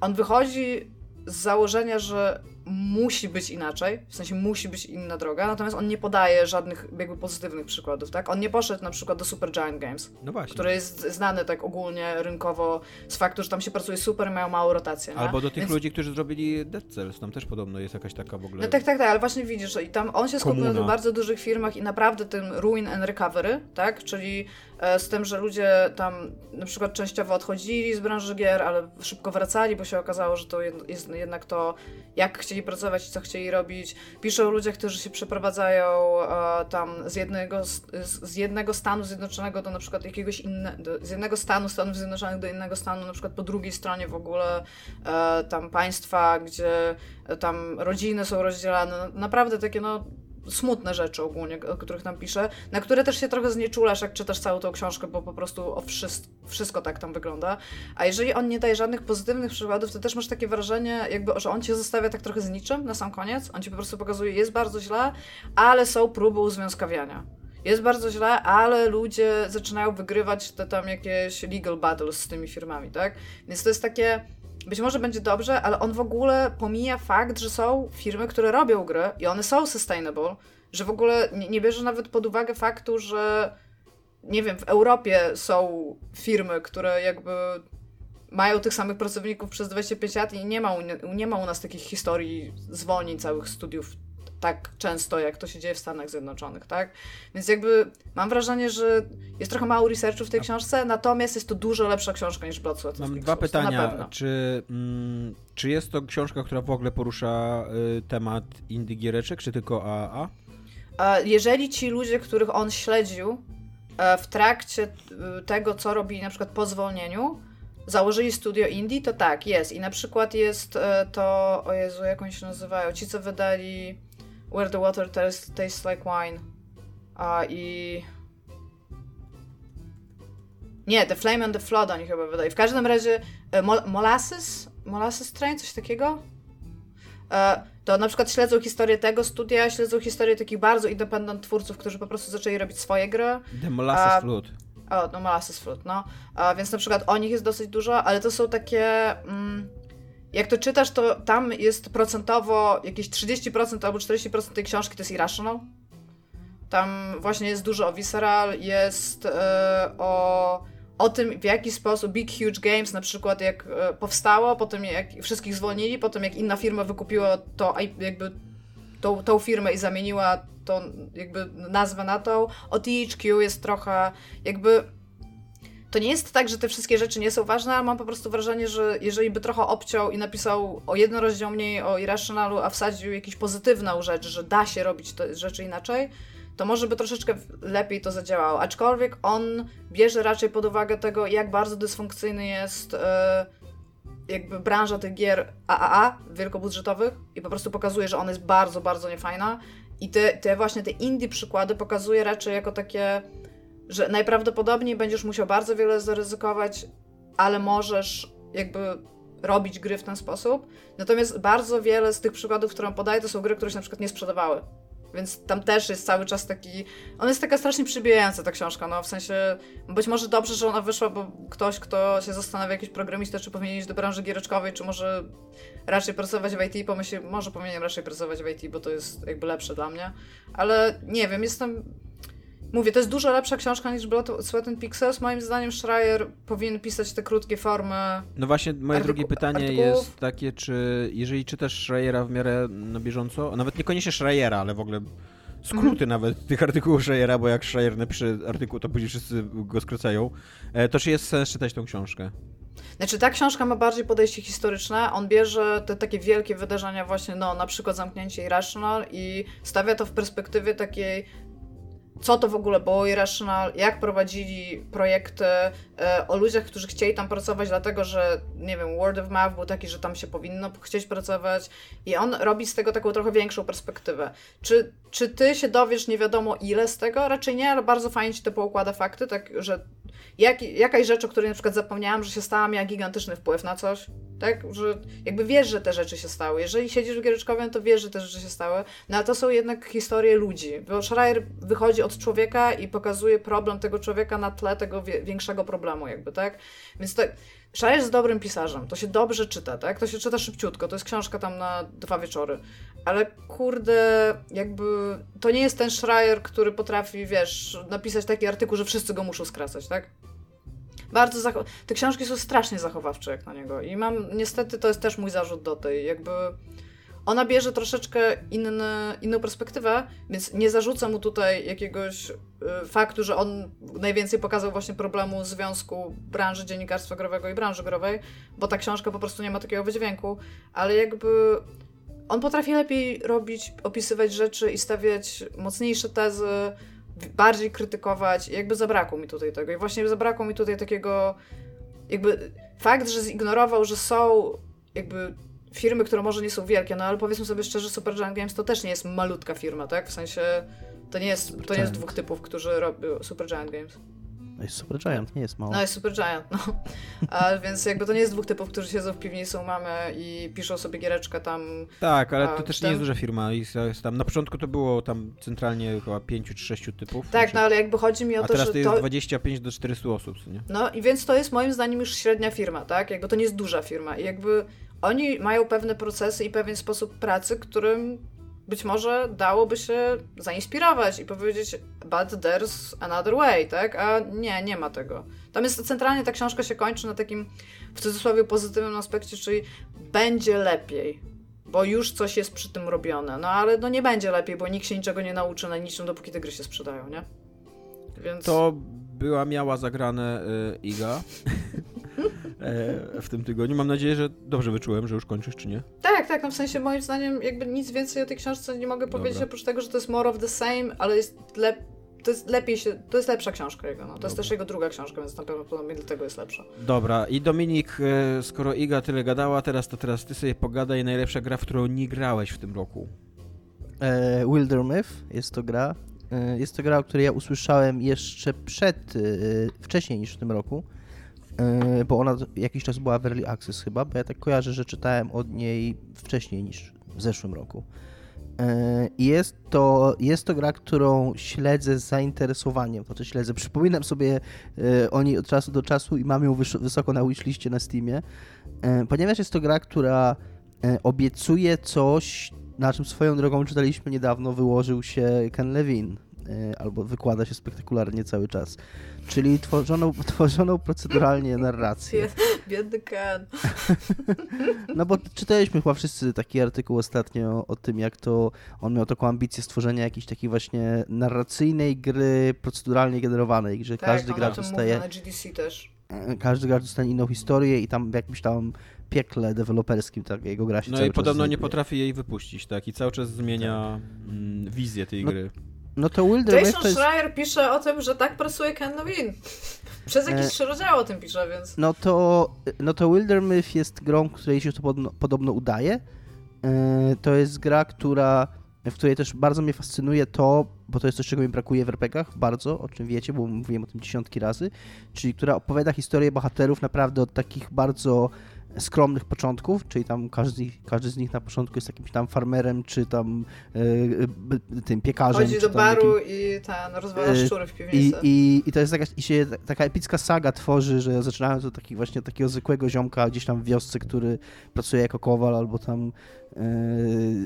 on wychodzi z założenia, że musi być inaczej, w sensie musi być inna droga, natomiast on nie podaje żadnych jakby pozytywnych przykładów, tak? On nie poszedł na przykład do Super Giant Games, No właśnie. który jest znany tak ogólnie rynkowo z faktu, że tam się pracuje super i mają małą rotację, nie? Albo do tych Więc- ludzi, którzy zrobili Dead Cells, tam też podobno jest jakaś taka w ogóle... No tak, tak, tak, ale właśnie widzisz, i tam on się skupił na tych bardzo dużych firmach i naprawdę tym ruin and recovery, tak? Czyli e, z tym, że ludzie tam na przykład częściowo odchodzili z branży gier, ale szybko wracali, bo się okazało, że to jest jednak to, jak chcieli pracować i co chcieli robić. Piszą o ludziach, którzy się przeprowadzają e, tam z jednego, z, z jednego stanu zjednoczonego do na przykład jakiegoś innego, z jednego stanu Stanów Zjednoczonych do innego stanu, na przykład po drugiej stronie w ogóle e, tam państwa, gdzie e, tam rodziny są rozdzielane. No, Naprawdę takie no smutne rzeczy ogólnie, o których tam pisze, na które też się trochę znieczulasz, jak czytasz całą tą książkę, bo po prostu o wszystko, wszystko tak tam wygląda. A jeżeli on nie daje żadnych pozytywnych przykładów, to też masz takie wrażenie, jakby, że on cię zostawia tak trochę z niczym na sam koniec. On ci po prostu pokazuje, jest bardzo źle, ale są próby uzwiązkawiania. Jest bardzo źle, ale ludzie zaczynają wygrywać te tam jakieś legal battles z tymi firmami, tak? Więc to jest takie, być może będzie dobrze, ale on w ogóle pomija fakt, że są firmy, które robią gry i one są sustainable, że w ogóle nie, nie bierze nawet pod uwagę faktu, że nie wiem, w Europie są firmy, które jakby mają tych samych pracowników przez 25 lat i nie ma, u- nie ma u nas takich historii zwolnień całych studiów tak często, jak to się dzieje w Stanach Zjednoczonych, tak? Więc jakby mam wrażenie, że jest trochę mało researchu w tej książce, natomiast jest to dużo lepsza książka niż Blood, Sweat Mam dwa pytania. Czy, mm, czy jest to książka, która w ogóle porusza y, temat indie giereczek, czy tylko AAA? E, Jeżeli ci ludzie, których on śledził e, w trakcie e, tego, co robili na przykład po zwolnieniu, założyli studio indie, to tak, jest. I na przykład jest e, to, o Jezu, jak oni się nazywają, ci, co wydali Where the Water Tastes, tastes Like Wine a i... Nie, The Flame and the Flood oni chyba wydali. W każdym razie e, Mol- Molasses? Molasses Train? Coś takiego? E, to na przykład śledzą historię tego studia, śledzą historię takich bardzo independent twórców, którzy po prostu zaczęli robić swoje gry. The Molasses A- Flood. O, no Molasses Fruit, no. A, więc na przykład o nich jest dosyć dużo, ale to są takie... Mm, jak to czytasz, to tam jest procentowo jakieś 30% albo 40% tej książki to jest irrational. Tam właśnie jest dużo o Visceral, jest e, o, o tym, w jaki sposób Big Huge Games na przykład jak e, powstało, potem jak wszystkich zwolnili, potem jak inna firma wykupiła to jakby tą, tą firmę i zamieniła to jakby nazwę na to. O THQ jest trochę jakby to nie jest tak, że te wszystkie rzeczy nie są ważne, ale mam po prostu wrażenie, że jeżeli by trochę obciął i napisał o jeden rozdział mniej o Irrationalu, a wsadził jakąś pozytywną rzecz, że da się robić te rzeczy inaczej, to może by troszeczkę lepiej to zadziałało. Aczkolwiek on bierze raczej pod uwagę tego, jak bardzo dysfunkcyjny jest e, jakby branża tych gier AAA, wielkobudżetowych i po prostu pokazuje, że ona jest bardzo, bardzo niefajna i te, te właśnie te indie przykłady pokazuje raczej jako takie że najprawdopodobniej będziesz musiał bardzo wiele zaryzykować, ale możesz jakby robić gry w ten sposób. Natomiast bardzo wiele z tych przykładów, które on podaje, to są gry, które się na przykład nie sprzedawały. Więc tam też jest cały czas taki. Ona jest taka strasznie przybijająca ta książka, no w sensie. Być może dobrze, że ona wyszła, bo ktoś, kto się zastanawia, jakiś programista, czy powinien iść do branży giereczkowej, czy może raczej pracować w IT, pomyśli, może powinien raczej pracować w IT, bo to jest jakby lepsze dla mnie. Ale nie wiem, jestem Mówię, to jest dużo lepsza książka niż Blood, Sweat and Pixels. Moim zdaniem Schreier powinien pisać te krótkie formy. No właśnie, moje drugie pytanie artykułów. jest takie, czy jeżeli czytasz Schreiera w miarę na bieżąco, nawet niekoniecznie Schreiera, ale w ogóle skróty mm. nawet tych artykułów Schreiera, bo jak Schreier napisze artykuł, to później wszyscy go skrócają, e, to czy jest sens czytać tą książkę? Znaczy, ta książka ma bardziej podejście historyczne. On bierze te takie wielkie wydarzenia, właśnie, no, na przykład zamknięcie Irrational i stawia to w perspektywie takiej co to w ogóle było Irrational, jak prowadzili projekty, e, o ludziach, którzy chcieli tam pracować, dlatego że, nie wiem, word of mouth był taki, że tam się powinno chcieć pracować i on robi z tego taką trochę większą perspektywę. Czy, czy ty się dowiesz nie wiadomo ile z tego? Raczej nie, ale bardzo fajnie ci to poukłada fakty, tak, że jak, jakaś rzecz, o której na przykład zapomniałam, że się stała, miała gigantyczny wpływ na coś, tak? Że jakby wiesz, że te rzeczy się stały. Jeżeli siedzisz w Giereczkowie, to wiesz, że te rzeczy się stały. No a to są jednak historie ludzi. Bo Schreier wychodzi od człowieka i pokazuje problem tego człowieka na tle tego większego problemu jakby, tak? Więc tak, Schreier jest dobrym pisarzem. To się dobrze czyta, tak? To się czyta szybciutko. To jest książka tam na dwa wieczory. Ale kurde, jakby to nie jest ten Schreier, który potrafi, wiesz, napisać taki artykuł, że wszyscy go muszą skracać, tak? Bardzo zacho- te książki są strasznie zachowawcze jak na niego i mam, niestety to jest też mój zarzut do tej, jakby ona bierze troszeczkę inny, inną perspektywę, więc nie zarzucę mu tutaj jakiegoś y, faktu, że on najwięcej pokazał właśnie problemu związku branży dziennikarstwa growego i branży growej, bo ta książka po prostu nie ma takiego wydźwięku, ale jakby on potrafi lepiej robić, opisywać rzeczy i stawiać mocniejsze tezy, bardziej krytykować. Jakby zabrakło mi tutaj tego. I właśnie zabrakło mi tutaj takiego. Jakby fakt, że zignorował, że są jakby firmy, które może nie są wielkie, no ale powiedzmy sobie szczerze, Supergiant Games to też nie jest malutka firma, tak? W sensie to nie jest, to nie jest dwóch typów, którzy robią Supergiant Games. No jest Super Giant, nie jest mało. No jest Super Giant, no. A, więc jakby to nie jest dwóch typów, którzy siedzą w piwnicy u mamy i piszą sobie giereczkę tam. Tak, ale to też nie jest duża firma. Jest, jest tam, na początku to było tam centralnie chyba pięciu czy sześciu typów. Tak, znaczy, no ale jakby chodzi mi o to, że teraz to jest 25 do 400 osób, nie? No i więc to jest moim zdaniem już średnia firma, tak? Jakby to nie jest duża firma i jakby oni mają pewne procesy i pewien sposób pracy, którym być może dałoby się zainspirować i powiedzieć, but there's another way, tak? A nie, nie ma tego. Tam jest centralnie ta książka się kończy na takim w cudzysłowie pozytywnym aspekcie, czyli będzie lepiej, bo już coś jest przy tym robione. No ale no nie będzie lepiej, bo nikt się niczego nie nauczy na niczym, dopóki te gry się sprzedają, nie? Więc... To była miała zagrane y, Iga. E, w tym tygodniu. Mam nadzieję, że dobrze wyczułem, że już kończysz, czy nie? Tak, tak, no w sensie moim zdaniem jakby nic więcej o tej książce nie mogę powiedzieć, Dobra. oprócz tego, że to jest more of the same, ale jest lep to jest lepiej się, to jest lepsza książka jego, no. To jest też jego druga książka, więc na pewno dlatego jest lepsza. Dobra, i Dominik, e, skoro Iga tyle gadała, teraz to teraz ty sobie pogadaj, najlepsza gra, w którą nie grałeś w tym roku. E, Wildermyth jest to gra. E, jest to gra, o której ja usłyszałem jeszcze przed, e, wcześniej niż w tym roku. E, bo ona jakiś czas była w Early Access chyba, bo ja tak kojarzę, że czytałem od niej wcześniej niż w zeszłym roku. E, jest to, jest to gra, którą śledzę z zainteresowaniem, co śledzę. Przypominam sobie e, o niej od czasu do czasu i mam ją wysoko na wishliście na Steamie, ponieważ jest to gra, która obiecuje coś, na czym swoją drogą czytaliśmy niedawno, wyłożył się Ken Levin albo wykłada się spektakularnie cały czas. Czyli tworzoną, tworzoną proceduralnie narrację. Biedny Ken. No bo czytaliśmy chyba wszyscy taki artykuł ostatnio o tym, jak to on miał taką ambicję stworzenia jakiejś takiej właśnie narracyjnej gry proceduralnie generowanej, że Tak, każdy o gracz dostaje na GDC też. e, każdy gracz dostanie inną historię i tam w jakimś tam piekle deweloperskim tak jego gra się No cały i czas podobno nie potrafi jej wypuścić, tak? I cały czas zmienia mm, wizję tej No, gry. No to Wilder Jason to jest... Schreier pisze o tym, że tak pracuje Ken Levine. Przez jakieś E, trzy rozdziały o tym pisze, więc... No to, no to Wilder Myth jest grą, której się to podobno, podobno udaje. E, To jest gra, która, w której też bardzo mnie fascynuje to, bo to jest coś, czego mi brakuje w RPGach, bardzo, o czym wiecie, bo mówiłem o tym dziesiątki razy, czyli która opowiada historię bohaterów naprawdę od takich bardzo skromnych początków, czyli tam każdy, każdy z nich na początku jest jakimś tam farmerem, czy tam e, e, tym piekarzem. Chodzi do baru jakim- i ten rozwala E, szczury w i, piwnicy. i, I to jest taka, i się taka epicka saga tworzy, że zaczynając od takich właśnie takiego zwykłego ziomka gdzieś tam w wiosce, który pracuje jako kowal albo tam e,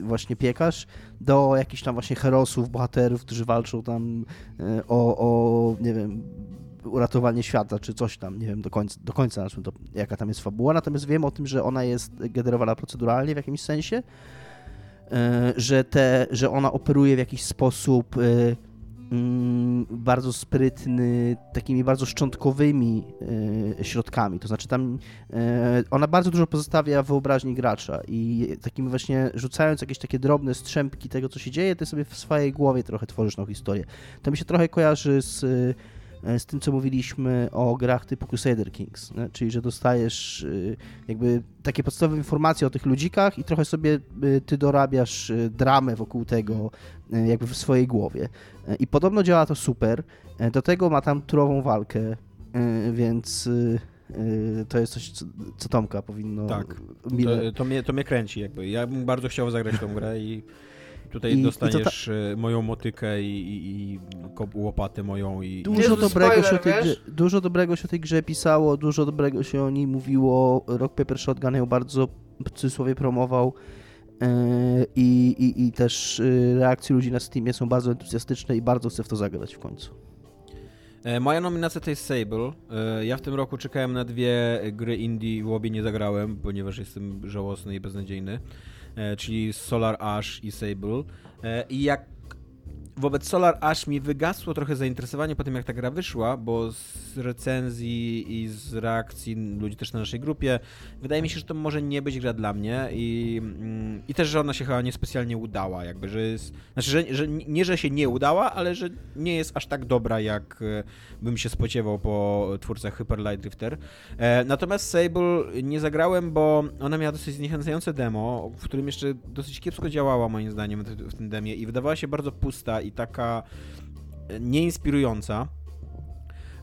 właśnie piekarz, do jakichś tam właśnie herosów, bohaterów, którzy walczą tam e, o, o, nie wiem, uratowanie świata, czy coś tam, nie wiem do końca, do końca to, jaka tam jest fabuła, natomiast wiem o tym, że ona jest generowana proceduralnie w jakimś sensie, e, że, te, że ona operuje w jakiś sposób e, mm, bardzo sprytny, takimi bardzo szczątkowymi e, środkami. To znaczy tam ona bardzo dużo pozostawia wyobraźni gracza i takimi właśnie rzucając jakieś takie drobne strzępki tego, co się dzieje, ty sobie w swojej głowie trochę tworzysz tą historię. To mi się trochę kojarzy z z tym, co mówiliśmy o grach typu Crusader Kings, nie? czyli że dostajesz y, jakby takie podstawowe informacje o tych ludzikach i trochę sobie y, ty dorabiasz dramę wokół tego jakby w swojej głowie. I podobno działa to super. Do tego ma tam turową walkę, więc to jest coś, co, Tomka powinno Tak. To, to, mnie, to mnie kręci jakby. Ja bym bardzo chciał zagrać tą grę i tutaj I- i to dostaniesz e, moją motykę i, i, i łopatę moją i... Dużo Jezu, dobrego, spoiler, się o tej grze, dużo dobrego się o tej grze pisało, dużo dobrego się o niej mówiło. Rock Paper Shotgun ją bardzo w cudzysłowie promował. Yy, I, i, I też yy, reakcje ludzi na Steamie są bardzo entuzjastyczne i bardzo chcę w to zagrać w końcu. E, Moja nominacja to jest Sable. E, Ja w tym roku czekałem na dwie gry indie, w obie nie zagrałem, ponieważ jestem żałosny i beznadziejny, e, czyli Solar Ash i Sable. E, I jak wobec Solar Ash mi wygasło trochę zainteresowanie po tym, jak ta gra wyszła, bo z recenzji i z reakcji ludzi też na naszej grupie, wydaje mi się, że to może nie być gra dla mnie i, mm, i też, że ona się chyba niespecjalnie udała, jakby, że jest, znaczy, że, że nie, że się nie udała, ale że nie jest aż tak dobra, jak e, bym się spodziewał po twórcach Hyper Light Drifter. E, natomiast Sable nie zagrałem, bo ona miała dosyć zniechęcające demo, w którym jeszcze dosyć kiepsko działała moim zdaniem w tym demie i wydawała się bardzo pusta i taka e, nieinspirująca.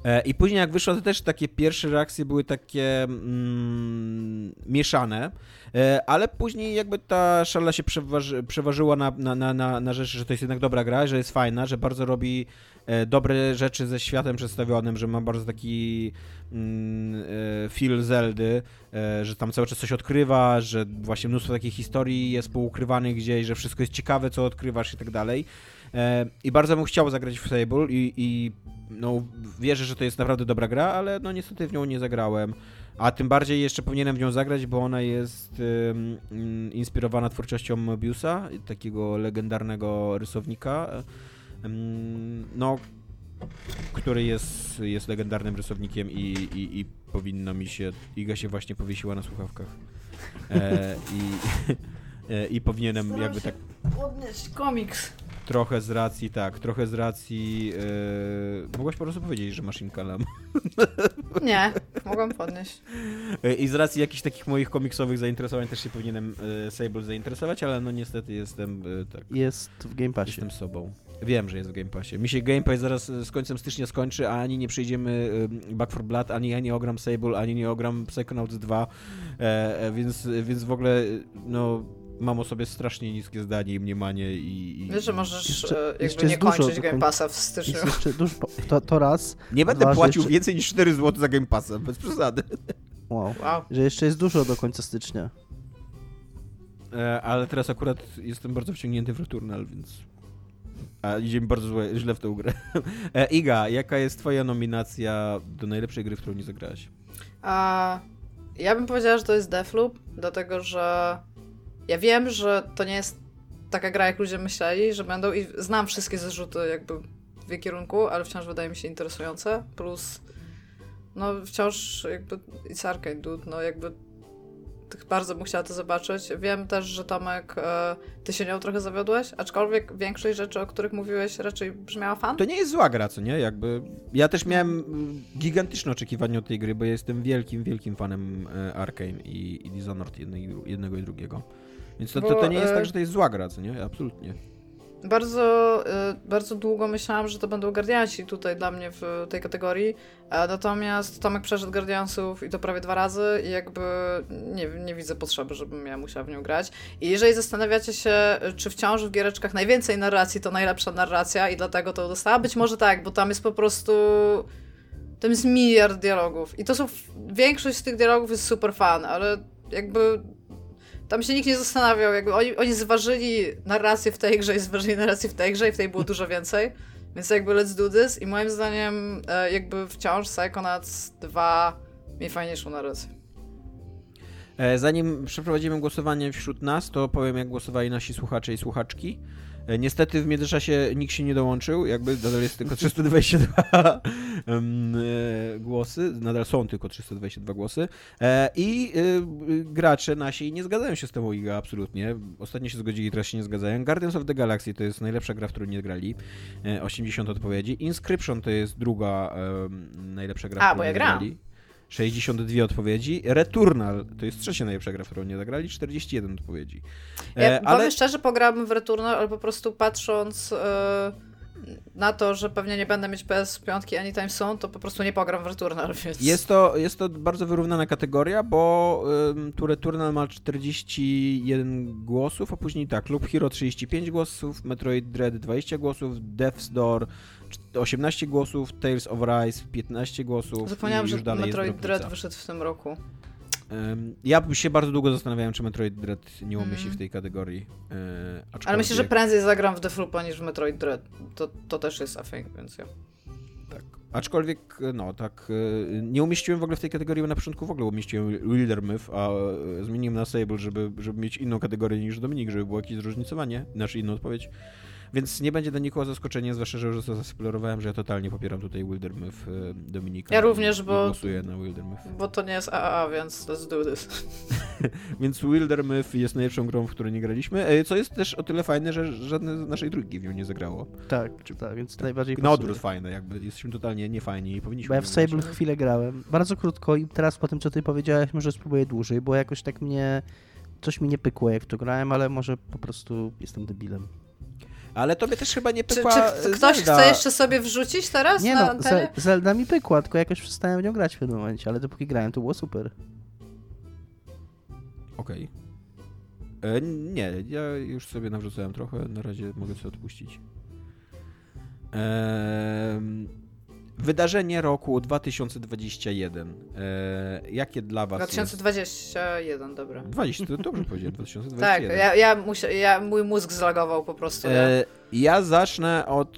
E, I później jak wyszło, to też takie pierwsze reakcje były takie mm, mieszane, e, ale później jakby ta szala się przeważy, przeważyła na, na, na, na, rzeczy, że to jest jednak dobra gra, że jest fajna, że bardzo robi dobre rzeczy ze światem przedstawionym, że ma bardzo taki mm, feel Zeldy, że tam cały czas coś odkrywa, że właśnie mnóstwo takich historii jest poukrywanych gdzieś, że wszystko jest ciekawe, co odkrywasz i tak dalej. E, I bardzo bym chciał zagrać w Sable i, i no, wierzę, że to jest naprawdę dobra gra, ale no niestety w nią nie zagrałem. A tym bardziej jeszcze powinienem w nią zagrać, bo ona jest inspirowana twórczością Mobiusa, takiego legendarnego rysownika, no, który jest, jest legendarnym rysownikiem i, i, i powinno mi się, Iga się właśnie powiesiła na słuchawkach. E, i, e, I powinienem Staram jakby tak Podnieść komiks. Trochę z racji, tak, trochę z racji. Yy, mogłaś po prostu powiedzieć, że masz Inkalam. Nie, mogłam podnieść. Yy, I z racji jakichś takich moich komiksowych zainteresowań też się powinienem yy, Sable zainteresować, ale no niestety jestem yy, tak. Jest w Game Passie. Jestem sobą. Wiem, że jest w Game Passie. Mi się Game Pass zaraz z końcem stycznia skończy, a ani nie przejdziemy Back for Blood, ani ja nie ogram Sable, ani nie ogram Psychonauts 2, e, e, więc, więc w ogóle no mam o sobie strasznie niskie zdanie i mniemanie i... i Wiesz, że możesz Jeszcze- e, jakby jeszcze nie kończyć Game. Passa w styczniu. Jeszcze dużo, to, to raz, Nie będę Dwa płacił rzeczy. więcej niż 4 zł za Game Passa, bez przesady. wow, Wow. że jeszcze jest dużo do końca stycznia. E, ale teraz akurat jestem bardzo wciągnięty w Returnal, więc A idzie mi bardzo złe, źle w tę grę. E, Iga, jaka jest twoja nominacja do najlepszej gry, w którą nie zagrałaś? A ja bym powiedziała, że to jest Deathloop, dlatego że ja wiem, że to nie jest taka gra, jak ludzie myśleli, że będą i znam wszystkie zarzuty jakby w jej kierunku, ale wciąż wydaje mi się interesujące, plus no wciąż jakby it's Arcane Dude, no jakby bardzo bym chciała to zobaczyć. Wiem też, że Tomek, e, ty się nią trochę zawiodłeś, aczkolwiek większość rzeczy, o których mówiłeś, raczej brzmiała fan. To nie jest zła gra, co nie? Jakby ja też miałem mm, gigantyczne oczekiwania od tej gry, bo jestem wielkim, wielkim fanem e, Arkane i, i Dishonored jednego i drugiego. Więc to, to, to nie jest e, tak, że to jest zła gra, co nie? Absolutnie. Bardzo, y, bardzo długo myślałam, że to będą Guardianci tutaj dla mnie w tej kategorii, e, natomiast Tomek przeszedł Guardiansów i to prawie dwa razy i jakby nie, nie widzę potrzeby, żebym ja musiała w nią grać. I jeżeli zastanawiacie się, czy wciąż w giereczkach najwięcej narracji to najlepsza narracja i dlatego to dostała, być może tak, bo tam jest po prostu... Tam jest miliard dialogów i to są... Większość z tych dialogów jest super fan, ale jakby tam się nikt nie zastanawiał, jakby oni, oni zważyli narrację w tej grze i zważyli narrację w tej grze i w tej było dużo więcej. Więc jakby let's do this i moim zdaniem e, jakby wciąż Psychonauts 2 mieli fajniejszą narrację. E, Zanim przeprowadzimy głosowanie wśród nas, to powiem, jak głosowali nasi słuchacze i słuchaczki. E, Niestety w międzyczasie nikt się nie dołączył, jakby nadal jest tylko 322 em, e, głosy, nadal są tylko 322 głosy E, i e, gracze nasi nie zgadzają się z tą Iga absolutnie. Ostatnio się zgodzili, teraz się nie zgadzają. Guardians of the Galaxy to jest najlepsza gra, w którą nie grali. E, 80 odpowiedzi. Inscription to jest druga najlepsza gra, w którą bo ja nie grałam. grali. 62 odpowiedzi. Returnal to jest trzecia najlepsza gra, w którą nie zagrali, 41 odpowiedzi. Ja E, ale powiem szczerze, pograłabym w Returnal, ale po prostu patrząc e, na to, że pewnie nie będę mieć PS5 anytime soon, to po prostu nie pogram w Returnal, więc... jest to, jest to bardzo wyrównana kategoria, bo ym, tu Returnal ma 41 głosów, a później tak, Loop Hero 35 głosów, Metroid Dread 20 głosów, Death's Door 18 głosów, Tales of Rise 15 głosów Zapomniałam, że Metroid. Dread wyszedł w tym roku. Ja się bardzo długo zastanawiałem, czy Metroid Dread nie umieści Mm. w tej kategorii. Yy, Ale myślę, że aczkolwiek- prędzej zagram w Deathloopa niż w Metroid Dread. To, to też jest a thing, więc ja. Tak. Aczkolwiek, no tak, e, nie umieściłem w ogóle w tej kategorii, bo na początku w ogóle umieściłem Wildermyth, a e, zmieniłem na Sable, żeby, żeby mieć inną kategorię niż Dominik, żeby było jakieś zróżnicowanie, znaczy inną odpowiedź. Więc nie będzie dla nikogo zaskoczenia, zwłaszcza, że już to zaspoilerowałem, że ja totalnie popieram tutaj Wildermyth e, Dominika. Ja również, bo- głosuję na Wildermyth. Bo to nie jest AAA, więc let's do this. Więc Wildermyth jest najlepszą grą, w której nie graliśmy, e, co jest też o tyle fajne, że żadne z naszej trójki w nią nie zagrało. Tak, czy, tak, więc najbardziej Na odwrót fajne, jakby jesteśmy totalnie niefajni i powinniśmy... Bo ja w nie grać. Sable chwilę grałem, bardzo krótko i teraz po tym, co ty powiedziałeś, może spróbuję dłużej, bo jakoś tak mnie, coś mi nie pykło, jak w to grałem, ale może po prostu jestem debilem. Ale tobie też chyba nie Czy, pykła czy e, ktoś Zelda. chce jeszcze sobie wrzucić teraz Nie na no, antenie? Zel- Zelda mi pykła, tylko jakoś przestałem w nią grać w pewnym momencie, ale dopóki grałem, to było super. Okej. E, Nie, ja już sobie nawrzucałem trochę, na razie mogę sobie odpuścić. Ehm, wydarzenie roku 2021. E, jakie dla was 2021, dobra. jest? 20, to dobrze powiedziałem, 2021. Tak, ja, ja, musia, ja mój mózg zlagował po prostu. E, ja zacznę od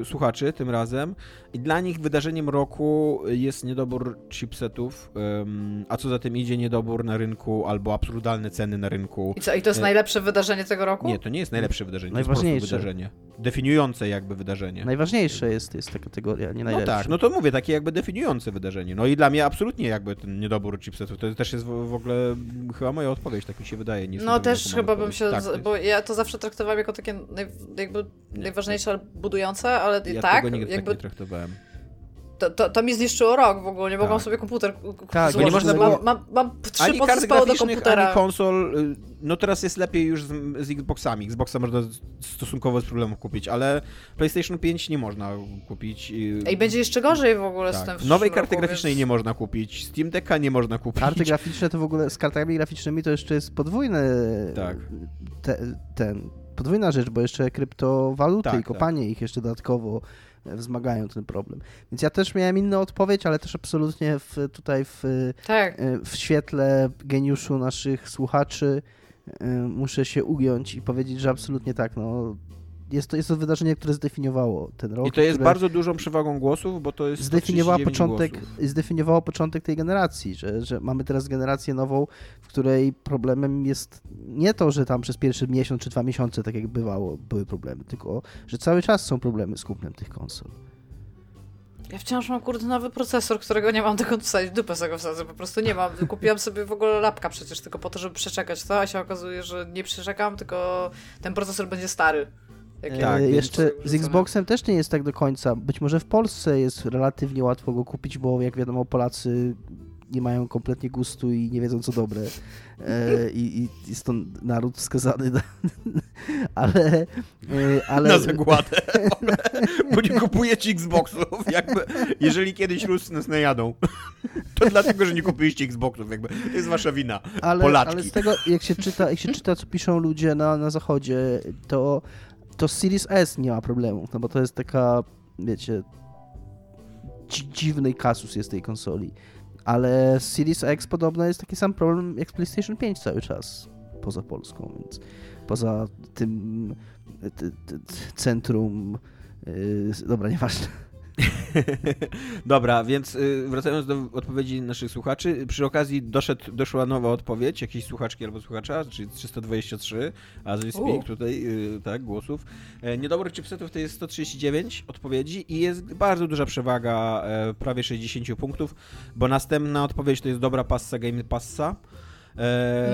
e, słuchaczy tym razem. I dla nich wydarzeniem roku jest niedobór chipsetów, em, a co za tym idzie niedobór na rynku albo absurdalne ceny na rynku. I co, i to jest e, najlepsze wydarzenie tego roku? Nie, to nie jest najlepsze wydarzenie, to jest po prostu Najważniejsze. wydarzenie. Definiujące jakby wydarzenie. Najważniejsze jest, jest ta kategoria, nie No najlepsze. tak, no to mówię, takie jakby definiujące wydarzenie. No i dla mnie absolutnie jakby ten niedobór chipsetów, to też jest w, w ogóle chyba moja odpowiedź, tak mi się wydaje. No też chyba bym się, Tak, z- to bo ja to zawsze traktowałem jako takie jakby najważniejsze, ale budujące, ale i ja tak, tego nigdy jakby tak nie traktowałem. to, to, to mi zniszczyło rok w ogóle, nie mogłam Tak. sobie komputer Tak, złożyć. bo nie można mam, było- mam, mam trzy Ani kart podzespoły do komputera. ani konsol. y, No teraz jest lepiej już z, z Xboxami. Xboxa można stosunkowo bez problemów kupić, ale PlayStation 5 nie można kupić. y, Ej, będzie jeszcze gorzej w ogóle z tak. tym w Nowej karty roku, graficznej więc... nie można kupić, Steam Decka nie można kupić. Karty graficzne to w ogóle, z kartami graficznymi to jeszcze jest podwójne, Tak. te, ten, podwójna rzecz, bo jeszcze kryptowaluty Tak, i kopanie ich jeszcze dodatkowo e, wzmagają ten problem. Więc ja też miałem inną odpowiedź, ale też absolutnie w, tutaj w, Tak. e, w świetle geniuszu naszych słuchaczy e, muszę się ugiąć i powiedzieć, że absolutnie tak, no jest to, jest to wydarzenie, które zdefiniowało ten rok. I to jest bardzo dużą przewagą głosów, bo to jest zdefiniowało 139 początek, głosów. zdefiniowało początek tej generacji, że, że mamy teraz generację nową, w której problemem jest nie to, że tam przez pierwszy miesiąc czy dwa miesiące, tak jak bywało, były problemy, tylko że cały czas są problemy z kupnem tych konsol. Ja wciąż mam kurde nowy procesor, którego nie mam dokąd wsadzić, dupę z tego wsadzę, po prostu nie mam. Kupiłam sobie w ogóle lapka przecież tylko po to, żeby przeczekać to, a się okazuje, że nie przeczekam, tylko ten procesor będzie stary. Tak, E, więc jeszcze z. Xboxem też nie jest tak do końca. Być może w Polsce jest relatywnie łatwo go kupić, bo jak wiadomo Polacy nie mają kompletnie gustu i nie wiedzą co dobre. E, i, I jest to naród wskazany na... ale, e, ale... Na zagładę. Bo nie kupujecie Xboxów. Jakby, jeżeli kiedyś Ruscy nas najadą, to dlatego, że nie kupiliście Xboxów. Jakby. To jest wasza wina. ale, Polaczki. ale z tego, jak się czyta, jak się czyta co piszą ludzie na, na zachodzie, to, to Series S nie ma problemu, no bo to jest taka, wiecie, dzi- dziwny kasus jest tej konsoli. Ale Series X podobno jest taki sam problem jak z PlayStation 5 cały czas poza Polską, więc poza tym centrum. Yy, dobra, nieważne. Dobra, więc y, wracając do odpowiedzi naszych słuchaczy, przy okazji doszedł, doszła nowa odpowiedź jakiejś słuchaczki albo słuchacza, czyli 323, as we U. speak, tutaj, y, tak, głosów. E, Niedobrych chipsetów to jest 139 odpowiedzi i jest bardzo duża przewaga, e, prawie 60 punktów, bo następna odpowiedź to jest dobra passa Game Passa. E,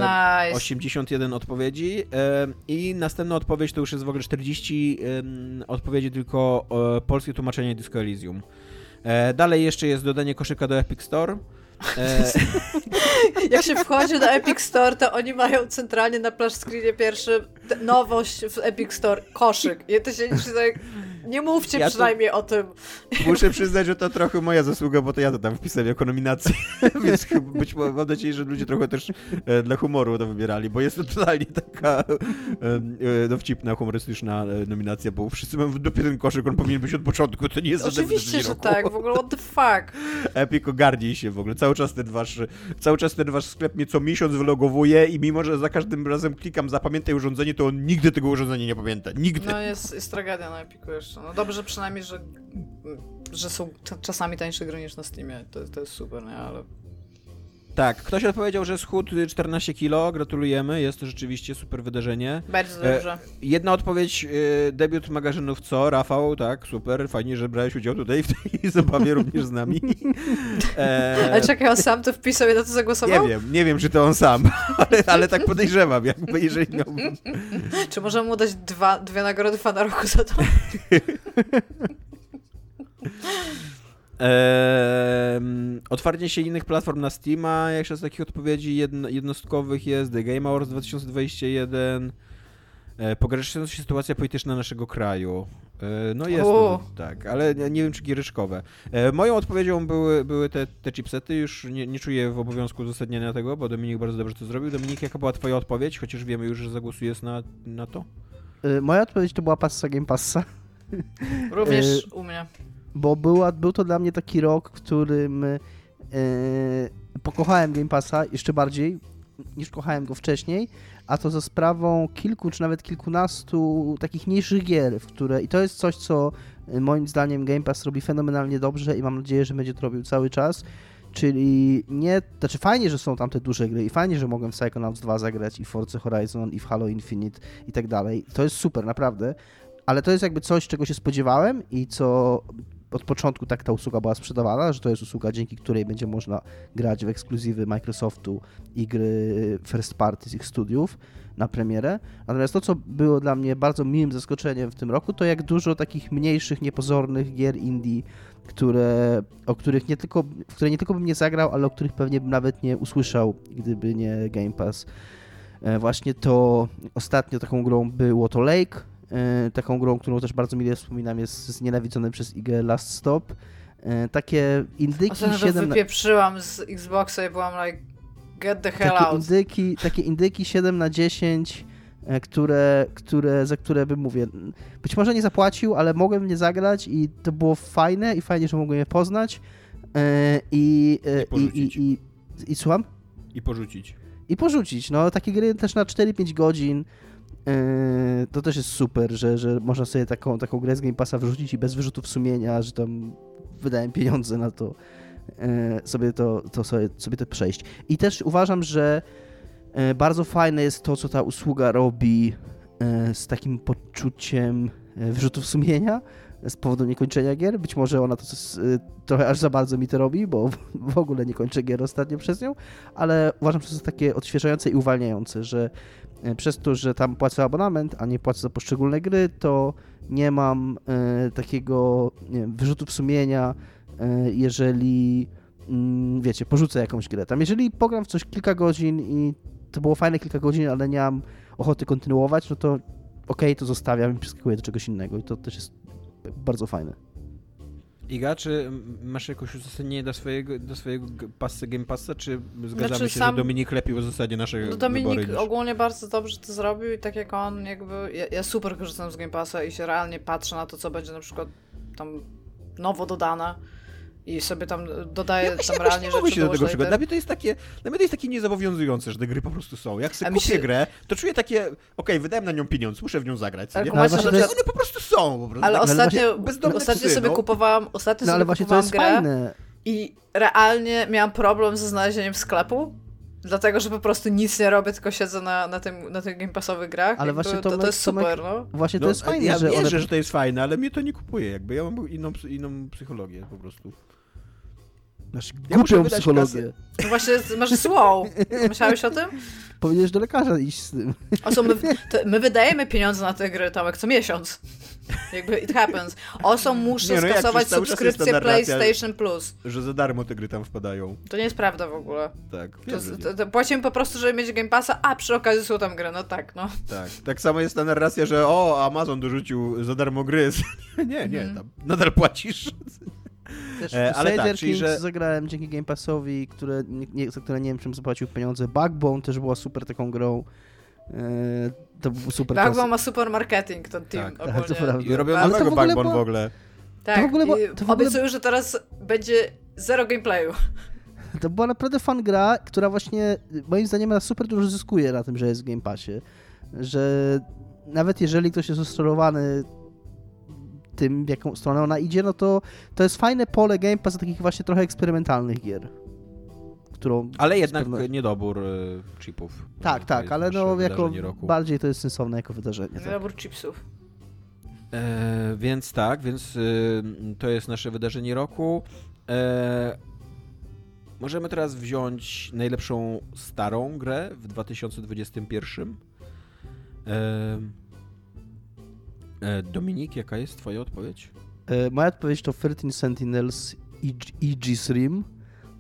Nice. 81 odpowiedzi e, i następna odpowiedź to już jest w ogóle 40 em, odpowiedzi tylko e, polskie tłumaczenie Disco Elysium. E, dalej jeszcze jest dodanie koszyka do Epic Store. E, Jak się wchodzi na Epic Store, to oni mają centralnie na plash screenie pierwszy nowość w Epic Store, koszyk. I to się liczy tak, nie mówcie Ja przynajmniej o tym. muszę przyznać, że to trochę moja zasługa, bo to ja to tam wpisałem jako nominację, więc być może mam nadzieję, że ludzie trochę też e, dla humoru to wybierali, bo jest to totalnie taka em, e, dowcipna, humorystyczna e, nominacja, bo wszyscy mają w dupie ten koszyk, on powinien być od początku, to nie jest Oczywiście, że roku. tak, w ogóle what the fuck. Epic ogarnij się w ogóle. Cały czas ten wasz, cały czas ten wasz sklep mnie co miesiąc wylogowuje i mimo, że za każdym razem klikam zapamiętaj urządzenie, to on nigdy tego urządzenia nie pamięta. Nigdy. No jest, jest tragedia na Epiku jeszcze. No dobrze przynajmniej, że, że są czasami tańsze gry niż na Steamie. To, to jest super, nie? Ale Tak, ktoś odpowiedział, że schód y, 14 kilo, gratulujemy, jest to rzeczywiście super wydarzenie. bardzo E, dobrze. Jedna odpowiedź, y, debiut magazynów co? Rafał, tak, super, fajnie, że brałeś udział tutaj w tej zabawie również z nami. E, Ale czekaj, on sam to wpisał i na to zagłosował? nie wiem, nie wiem, czy to on sam, ale, ale tak podejrzewam, jakby jeżeli Czy możemy mu dać dwa, dwie nagrody fana roku za to? Otwarcie się innych platform na Steama, jeszcze z takich odpowiedzi jedno, jednostkowych jest The Game Awards 2021, e, pogarszająca się sytuacja polityczna naszego kraju. E, no jest, no, tak, ale nie, nie wiem czy gieryczkowe. E, moją odpowiedzią były, były te, te chipsety, już nie, nie czuję w obowiązku uzasadniania tego, bo Dominik bardzo dobrze to zrobił. Dominik, jaka była twoja odpowiedź, chociaż wiemy już, że zagłosujesz na, na to? Y, Moja odpowiedź to była passa Game Passa. Również u mnie. Bo była, był to dla mnie taki rok, którym e, pokochałem Game Passa jeszcze bardziej niż kochałem go wcześniej, a to za sprawą kilku czy nawet kilkunastu takich mniejszych gier, w które i to jest coś, co e, moim zdaniem Game Pass robi fenomenalnie dobrze i mam nadzieję, że będzie to robił cały czas. Czyli nie, znaczy fajnie, że są tam te duże gry i fajnie, że mogłem w Psychonauts 2 zagrać i w Forza Horizon i w Halo Infinite i tak dalej. To jest super, naprawdę. Ale to jest jakby coś, czego się spodziewałem i co od początku tak ta usługa była sprzedawana, że to jest usługa, dzięki której będzie można grać w ekskluzywy Microsoftu i gry first party z ich studiów na premierę. Natomiast to, co było dla mnie bardzo miłym zaskoczeniem w tym roku, to jak dużo takich mniejszych, niepozornych gier indie, które, o których nie tylko, w które nie tylko bym nie zagrał, ale o których pewnie bym nawet nie usłyszał, gdyby nie Game Pass. E, Właśnie to ostatnio taką grą było to Lake, taką grą, którą też bardzo mile wspominam, jest znienawidzony przez IG Last Stop. E, Takie indyki Ostatnio to 7 na, wypieprzyłam z Xboxa i byłam like, get the hell takie out. indyki, takie indyki 7 na 10, e, które, które, za które bym mówię, być może nie zapłacił, ale mogłem nie zagrać i to było fajne i fajnie, że mogłem je poznać. E, I, e, I i, porzucić. i, i, i słucham? I porzucić. I porzucić. No, takie gry też na 4-5 godzin to też jest super, że, że można sobie taką, taką grę z Game Passa wrzucić i bez wyrzutów sumienia, że tam wydałem pieniądze na to, yy, sobie to, to sobie, sobie to przejść. I też uważam, że yy, bardzo fajne jest to, co ta usługa robi yy, z takim poczuciem yy, wyrzutów sumienia z powodu niekończenia gier. Być może ona to yy, trochę aż za bardzo mi to robi, bo w ogóle nie kończę gier ostatnio przez nią, ale uważam, że to jest takie odświeżające i uwalniające, że przez to, że tam płacę abonament, a nie płacę za poszczególne gry, to nie mam e, takiego nie wiem, wyrzutów sumienia, e, jeżeli mm, wiecie, porzucę jakąś grę. Tam jeżeli pogram w coś kilka godzin i to było fajne kilka godzin, ale nie mam ochoty kontynuować, no to okej, okay, to zostawiam i przeskakuję do czegoś innego i to też jest bardzo fajne. Iga, czy masz jakieś uzasadnienie do swojego, do swojego pasy Game Passa, czy zgadzamy znaczy, się, sam... że Dominik lepiej uzasadnia nasze no, Dominik niż... ogólnie bardzo dobrze to zrobił i tak jak on jakby... Ja, ja, super korzystam z Game Passa i się realnie patrzę na to, co będzie na przykład tam nowo dodane i sobie tam dodaję ja tam realnie rzeczy. się do tego przykład. Dla mnie to jest takie, dla mnie to jest takie niezobowiązujące, że te gry po prostu są. Jak sobie kupię się... grę, to czuję takie, okej, okay, wydałem na nią pieniądz, muszę w nią zagrać. Ale, no, właśnie, jest... one po prostu są. Po prostu. Ale tak, ostatnio, ostatnio psy, sobie no. kupowałam, ostatnio no, ale sobie właśnie kupowałam to jest grę fajne. i realnie miałam problem ze znalezieniem sklepu. Dlatego, że po prostu nic nie robię, tylko siedzę na, na, tym, na tych Game Passowych grach. Ale właśnie to, to, to jest super, no. Właśnie to no, jest fajne, ja że wierzę, one... że to jest fajne, ale mnie to nie kupuje jakby. Ja mam inną, inną psychologię po prostu. Masz głupią ja psychologię. No właśnie, masz złą. Myślałeś o tym? Powinieneś do lekarza iść z tym. Oso, my, my wydajemy pieniądze na te gry, Tomek, co miesiąc. Jakby it happens. Oso, muszę nie, no skasować subskrypcję PlayStation Plus. Że za darmo te gry tam wpadają. To nie jest prawda w ogóle. Tak. To, to, to płacimy po prostu, żeby mieć Game Passa, a przy okazji są tam gry. No tak, no. Tak. Tak samo jest ta narracja, że o, Amazon dorzucił za darmo gry. nie, nie, tam nadal płacisz. Też e, ale tak, czyli że... zagrałem dzięki Game Passowi, które, nie, za które nie wiem czym zapłacił pieniądze. Backbone też była super taką grą. E, to był super Backbone czas. ma super marketing, ten team tak, ogólnie. Tak, I robią nowego w Backbone była... w ogóle. Tak, to w ogóle, to w ogóle... obiecują, że teraz będzie zero gameplayu. To była naprawdę fan gra, która właśnie moim zdaniem super dużo zyskuje na tym, że jest w Game Passie. Że nawet jeżeli ktoś jest ustrolowany tym, w jaką stronę ona idzie, no to to jest fajne pole Game Pass takich właśnie trochę eksperymentalnych gier. Którą ale jednak pewno... niedobór y, chipów. Tak, tak, ale no jako roku. bardziej to jest sensowne jako wydarzenie. Tak. Niedobór tak. chipsów. E, więc tak, więc y, to jest nasze wydarzenie roku. E, możemy teraz wziąć najlepszą starą grę w 2021. E, E, Dominik, jaka jest twoja odpowiedź? E, moja odpowiedź to 13 Sentinels Aegis Rim,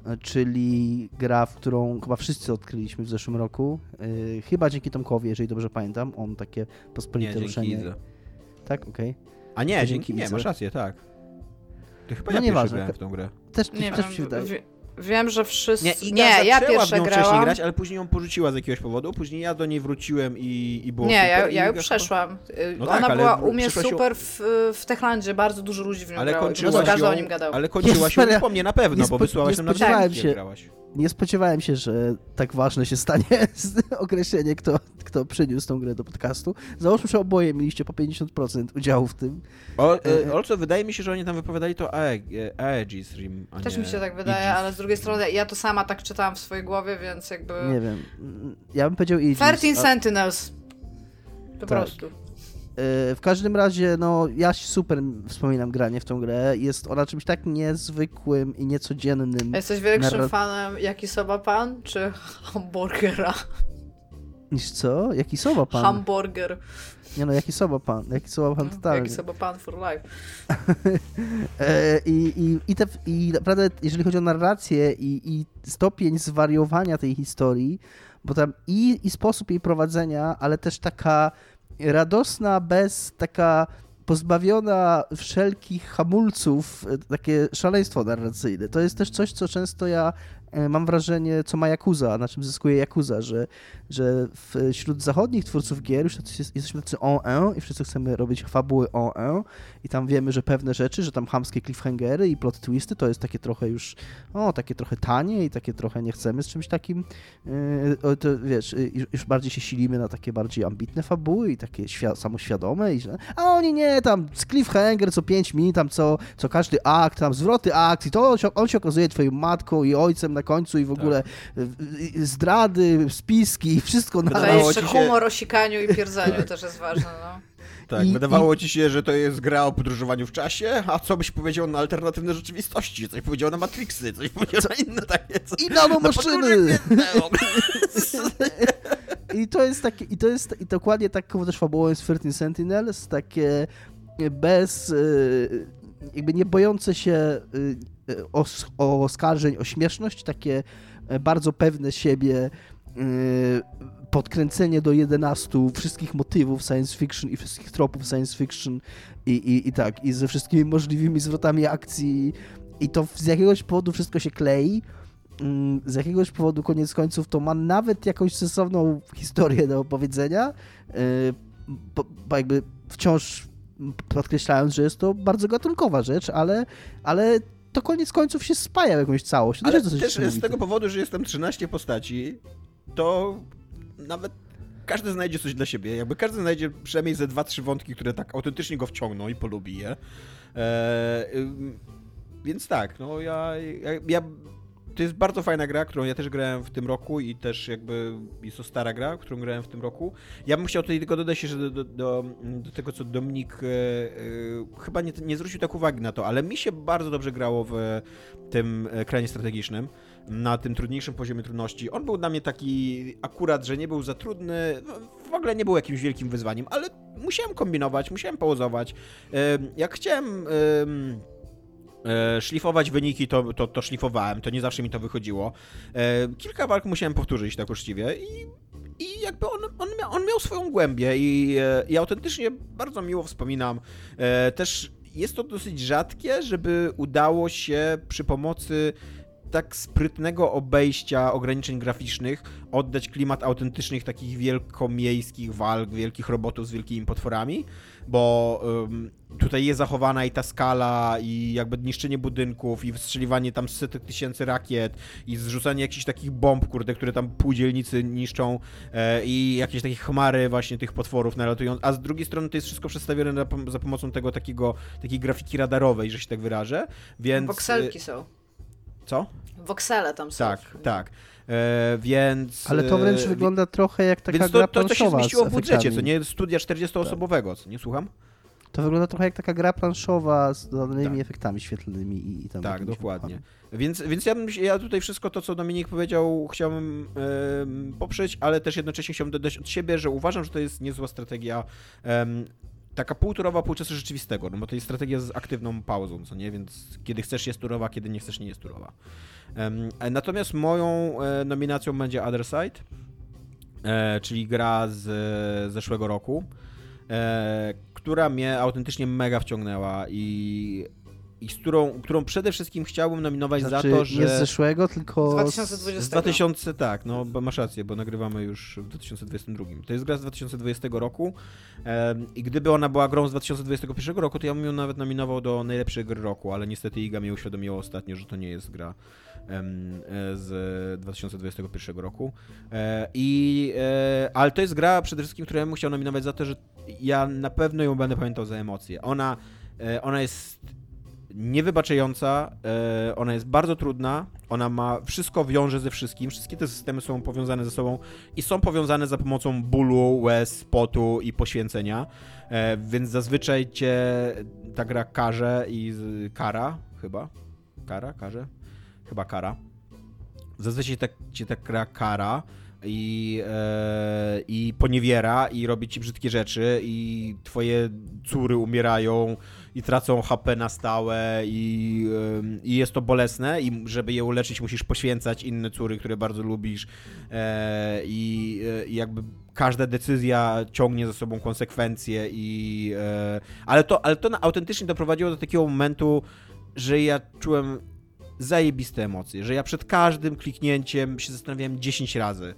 e, czyli gra, w którą chyba wszyscy odkryliśmy w zeszłym roku. Chyba dzięki Tomkowi, jeżeli dobrze pamiętam. On takie pospolite nie, ruszenie. Dzięki Tak, okej. Okay. A nie, dzięki, nie, masz rację, tak. To chyba no ja pierwszy grałem w tą grę. Też, nie też wiem, mi się wydaje. Wiem, że wszyscy... Nie, Iga nie ja pierwsze grałam. wcześniej grać, ale później ją porzuciła z jakiegoś powodu, później ja do niej wróciłem i, i było Nie, super. ja, ja ją przeszłam. No Ona tak, była u mnie super w, w Techlandzie, bardzo dużo ludzi w nią ale grało. Kończyłaś ją, o nim gadał. Ale kończyłaś ją po mnie na pewno, bo wysłałaś nam na się, grałaś. Nie spodziewałem się, że tak ważne się stanie określenie, kto, kto przyniósł tą grę do podcastu. Załóżmy, że oboje mieliście po 50% udziału w tym. O, e, also, wydaje mi się, że oni tam wypowiadali to Aegis Rim, a Też mi się tak wydaje, ale z drugiej strony ja to sama tak czytałam w swojej głowie, więc jakby... Nie wiem. Ja bym powiedział Aegis. 13 a... Sentinels. Po tak. prostu. E, w każdym razie, no, ja super wspominam granie w tą grę. Jest ona czymś tak niezwykłym i niecodziennym. Jesteś większym narra... fanem Jakisoba Pan czy hamburgera? Niż co? Jakisoba Pan? Hamburger. Nie no, jaki soba pan, jaki soba pan totalnie. Jaki soba pan for life. E, I, i, i, te, I naprawdę, jeżeli chodzi o narrację i, i stopień zwariowania tej historii, bo tam i, i sposób jej prowadzenia, ale też taka radosna, bez taka pozbawiona wszelkich hamulców, e, takie szaleństwo narracyjne. To jest też coś, co często ja mam wrażenie, co ma Yakuza, na czym zyskuje Yakuza, że, że wśród zachodnich twórców gier już jest, jesteśmy tacy on i wszyscy chcemy robić fabuły on i tam wiemy, że pewne rzeczy, że tam hamskie cliffhangery i plot twisty to jest takie trochę już, o, takie trochę tanie i takie trochę nie chcemy z czymś takim, yy, to wiesz, już bardziej się silimy na takie bardziej ambitne fabuły i takie samoświadome i że, a oni nie, tam cliffhanger co 5 minut, tam co, co każdy akt, tam zwroty akcji, to on się okazuje twoją matką i ojcem na końcu i w tak. ogóle zdrady, spiski, wszystko na Ale jeszcze się... humor o sikaniu i pierdzeniu też jest ważne, no. Tak, I, wydawało i... ci się, że to jest gra o podróżowaniu w czasie, a co byś powiedział na alternatywne rzeczywistości? Coś powiedział na Matrixy, coś powiedział na inne takie... Co... I nanomaszyny! I to jest takie, i to jest i dokładnie taką też fabułą jest 13 Sentinels, takie bez, e, jakby nie bojące się os oskarżeń o śmieszność, takie bardzo pewne siebie podkręcenie do 11 wszystkich motywów science fiction i wszystkich tropów science fiction i, i, i tak, i ze wszystkimi możliwymi zwrotami akcji. I to z jakiegoś powodu wszystko się klei, mm, z jakiegoś powodu koniec końców to ma nawet jakąś sensowną historię do opowiedzenia, bo, bo jakby wciąż podkreślając, że jest to bardzo gatunkowa rzecz, ale, ale to koniec końców się spaja w jakąś całość. To ale też, też z tego powodu, że jestem 13 postaci, to nawet każdy znajdzie coś dla siebie. Jakby każdy znajdzie przynajmniej ze dwa, trzy wątki, które tak autentycznie go wciągną i polubi je. Eee, więc tak, no ja, ja, ja, To jest bardzo fajna gra, którą ja też grałem w tym roku i też jakby jest to stara gra, którą grałem w tym roku. Ja bym chciał tutaj tylko dodać jeszcze do, do, do, do tego, co Dominik e, e, chyba nie, nie zwrócił tak uwagi na to, ale mi się bardzo dobrze grało w tym ekranie strategicznym na tym trudniejszym poziomie trudności. On był dla mnie taki akurat, że nie był za trudny, no, w ogóle nie był jakimś wielkim wyzwaniem, ale musiałem kombinować, musiałem pauzować. Jak chciałem e, szlifować wyniki, to, to, to szlifowałem, to nie zawsze mi to wychodziło. Kilka walk musiałem powtórzyć tak uczciwie i i jakby on, on, miał, on miał swoją głębię i, e, i autentycznie bardzo miło wspominam. E, też jest to dosyć rzadkie, żeby udało się przy pomocy tak sprytnego obejścia ograniczeń graficznych oddać klimat autentycznych takich wielkomiejskich walk, wielkich robotów z wielkimi potworami, bo um, tutaj jest zachowana i ta skala i jakby niszczenie budynków i wystrzeliwanie tam setek tysięcy rakiet i zrzucanie jakichś takich bomb, kurde, które tam półdzielnicy niszczą e, i jakieś takie chmary właśnie tych potworów nalatują, a z drugiej strony to jest wszystko przedstawione na, za pomocą tego takiego, takiej grafiki radarowej, że się tak wyrażę, więc... Bokselki są. Co? Woksele tam są. Tak, tak. E, więc... Ale to wręcz e, wygląda trochę jak taka więc to, gra planszowa to, to się zmieściło w budżecie, co nie studia 40-osobowego, co nie słucham? To wygląda trochę jak taka gra planszowa z dodanymi tak. efektami świetlnymi i, i tam. Tak, dokładnie. Więc, więc ja, bym, ja tutaj wszystko to, co Dominik powiedział, chciałbym poprzeć, ale też jednocześnie chciałbym dodać od siebie, że uważam, że to jest niezła strategia taka półturowa półczasu rzeczywistego, no bo to jest strategia z aktywną pauzą, co nie? Więc kiedy chcesz jest turowa, kiedy nie chcesz nie jest turowa. Um, natomiast moją e, nominacją będzie Other Side, e, czyli gra z zeszłego roku, e, która mnie autentycznie mega wciągnęła i i z którą, którą przede wszystkim chciałbym nominować znaczy, za to, że... Nie z zeszłego, tylko z 2020. Z 2000, tak, no bo masz rację, bo nagrywamy już w 2022. To jest gra z 2020 roku um, i gdyby ona była grą z 2021 roku, to ja bym ją nawet nominował do najlepszej gry roku, ale niestety Iga mi uświadomiło ostatnio, że to nie jest gra um, z 2021 roku. E, I, e, ale to jest gra przede wszystkim, którą ja bym chciał nominować za to, że ja na pewno ją będę pamiętał za emocje. Ona, e, ona jest niewybaczająca, e, ona jest bardzo trudna, ona ma, wszystko wiąże ze wszystkim, wszystkie te systemy są powiązane ze sobą i są powiązane za pomocą bólu, łez, potu i poświęcenia, e, więc zazwyczaj cię ta gra karze i kara, chyba, kara, karze, chyba kara, zazwyczaj tak, cię ta gra kara, i, e, i poniewiera i robi ci brzydkie rzeczy i twoje córy umierają i tracą HP na stałe i, i jest to bolesne i żeby je uleczyć musisz poświęcać inne córy, które bardzo lubisz e, i, i jakby każda decyzja ciągnie za sobą konsekwencje i e, ale to, ale to autentycznie doprowadziło do takiego momentu, że ja czułem zajebiste emocje, że ja przed każdym kliknięciem się zastanawiałem 10 razy,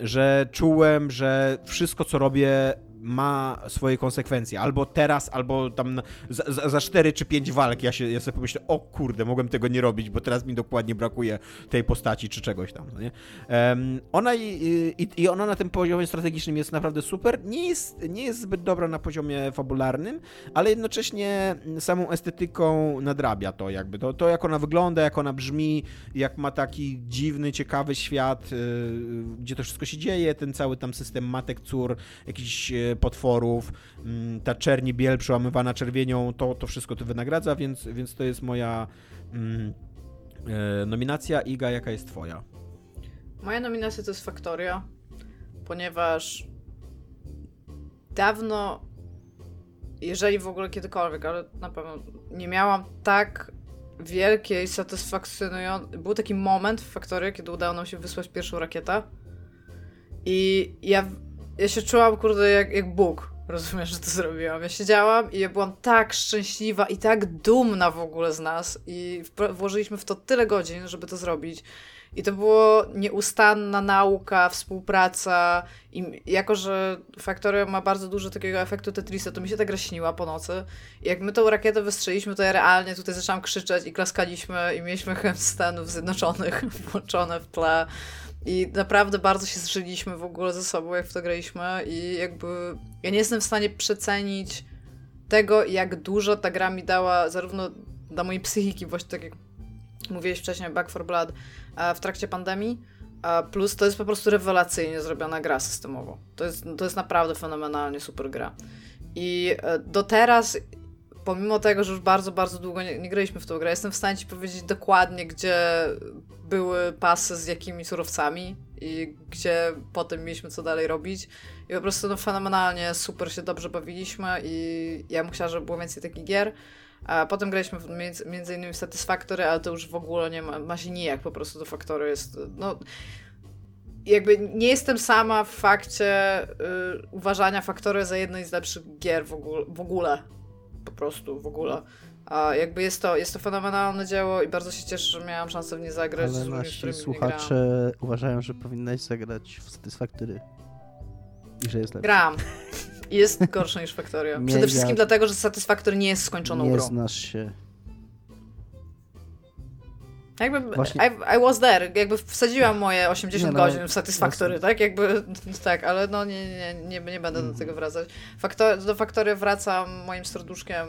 że czułem, że wszystko co robię ma swoje konsekwencje. Albo teraz, albo tam za, za, za 4 czy 5 walk ja, się, ja sobie pomyślę, o kurde, mogłem tego nie robić, bo teraz mi dokładnie brakuje tej postaci czy czegoś tam. No nie? Um, ona i, i, i, ona na tym poziomie strategicznym jest naprawdę super. Nie jest, nie jest zbyt dobra na poziomie fabularnym, ale jednocześnie samą estetyką nadrabia to jakby. To, to jak ona wygląda, jak ona brzmi, jak ma taki dziwny, ciekawy świat, yy, gdzie to wszystko się dzieje, ten cały tam system matek, cór, jakiś yy, potworów, mm, ta czerni biel przełamywana czerwienią, to, to wszystko to wynagradza, więc, więc to jest moja mm, e, nominacja. Iga, jaka jest twoja? Moja nominacja to jest Faktoria, ponieważ dawno, jeżeli w ogóle kiedykolwiek, ale na pewno nie miałam tak wielkiej, satysfakcjonującej... Był taki moment w Faktorii, kiedy udało nam się wysłać pierwszą rakietę i ja ja się czułam, kurde, jak, jak Bóg. Rozumiesz, że to zrobiłam. Ja siedziałam i ja byłam tak szczęśliwa i tak dumna w ogóle z nas i włożyliśmy w to tyle godzin, żeby to zrobić. I to było nieustanna nauka, współpraca i jako, że Factorio ma bardzo dużo takiego efektu Tetrisa, to mi się ta gra śniła po nocy. I jak my tą rakietę wystrzeliśmy, to ja realnie tutaj zaczęłam krzyczeć i klaskaliśmy i mieliśmy chęć Stanów Zjednoczonych włączone w tle. I naprawdę bardzo się zżyliśmy w ogóle ze sobą, jak w to graliśmy i jakby ja nie jestem w stanie przecenić tego, jak dużo ta gra mi dała zarówno dla mojej psychiki, właśnie tak jak mówiłeś wcześniej, Back for Blood, w trakcie pandemii, plus to jest po prostu rewelacyjnie zrobiona gra systemowo. To jest, to jest naprawdę fenomenalnie super gra. I e, do teraz pomimo tego, że już bardzo, bardzo długo nie, nie graliśmy w tą grę, jestem w stanie ci powiedzieć dokładnie, gdzie były pasy z jakimi surowcami i gdzie potem mieliśmy co dalej robić. I po prostu no, fenomenalnie super się dobrze bawiliśmy i ja bym chciała, żeby było więcej takich gier. A potem graliśmy między, między innymi w Satisfactory, ale to już w ogóle nie ma, ma się nijak po prostu do Factory jest, no jakby nie jestem sama w fakcie y, uważania Factory za jednej z lepszych gier w ogóle, w ogóle po prostu w ogóle. Jakby jest to, jest to fenomenalne dzieło i bardzo się cieszę, że miałam szansę w nie zagrać. Ale nasi słuchacze uważają, że powinnaś zagrać w Satisfactory i że jest lepszy. Gram. Jest gorsze niż Factorio. Przede wszystkim dlatego, że Satisfactory nie jest skończoną nie grą. Nie znasz się. Jakby Właśnie... I, I, was there, jakby wsadziłam moje 80 nie, no, godzin w Satisfactory, tak? Jakby, tak, ale no nie, nie, nie, nie będę mm. do tego wracać. Faktor, do Factory wracam moim serduszkiem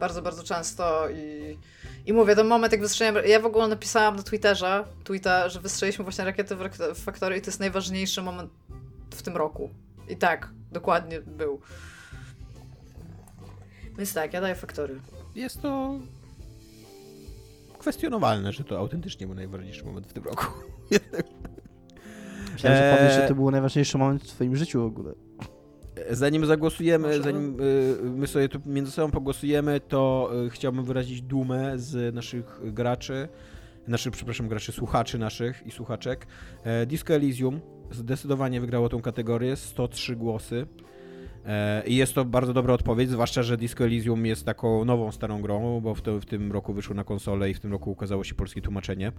bardzo, bardzo często i, i mówię, ten moment jak wystrzeliłem, ja w ogóle napisałam na Twitterze, tweeta, że wystrzeliśmy właśnie rakiety w Factory i to jest najważniejszy moment w tym roku. I tak, dokładnie był. Więc tak, ja daję Factory. Jest to kwestionowalne, że to autentycznie był najważniejszy moment w tym roku. Myślałem, że powiesz, że to był najważniejszy moment w twoim życiu w ogóle. Zanim zagłosujemy, zanim y, my sobie tu między sobą pogłosujemy, to y, chciałbym wyrazić dumę z naszych graczy, naszych, przepraszam, graczy, słuchaczy naszych i słuchaczek. E, Disco Elysium zdecydowanie wygrało tą kategorię, 103 głosy. E, I jest to bardzo dobra odpowiedź, zwłaszcza, że Disco Elysium jest taką nową, starą grą, bo w, to, w tym roku wyszło na konsolę i w tym roku ukazało się polskie tłumaczenie.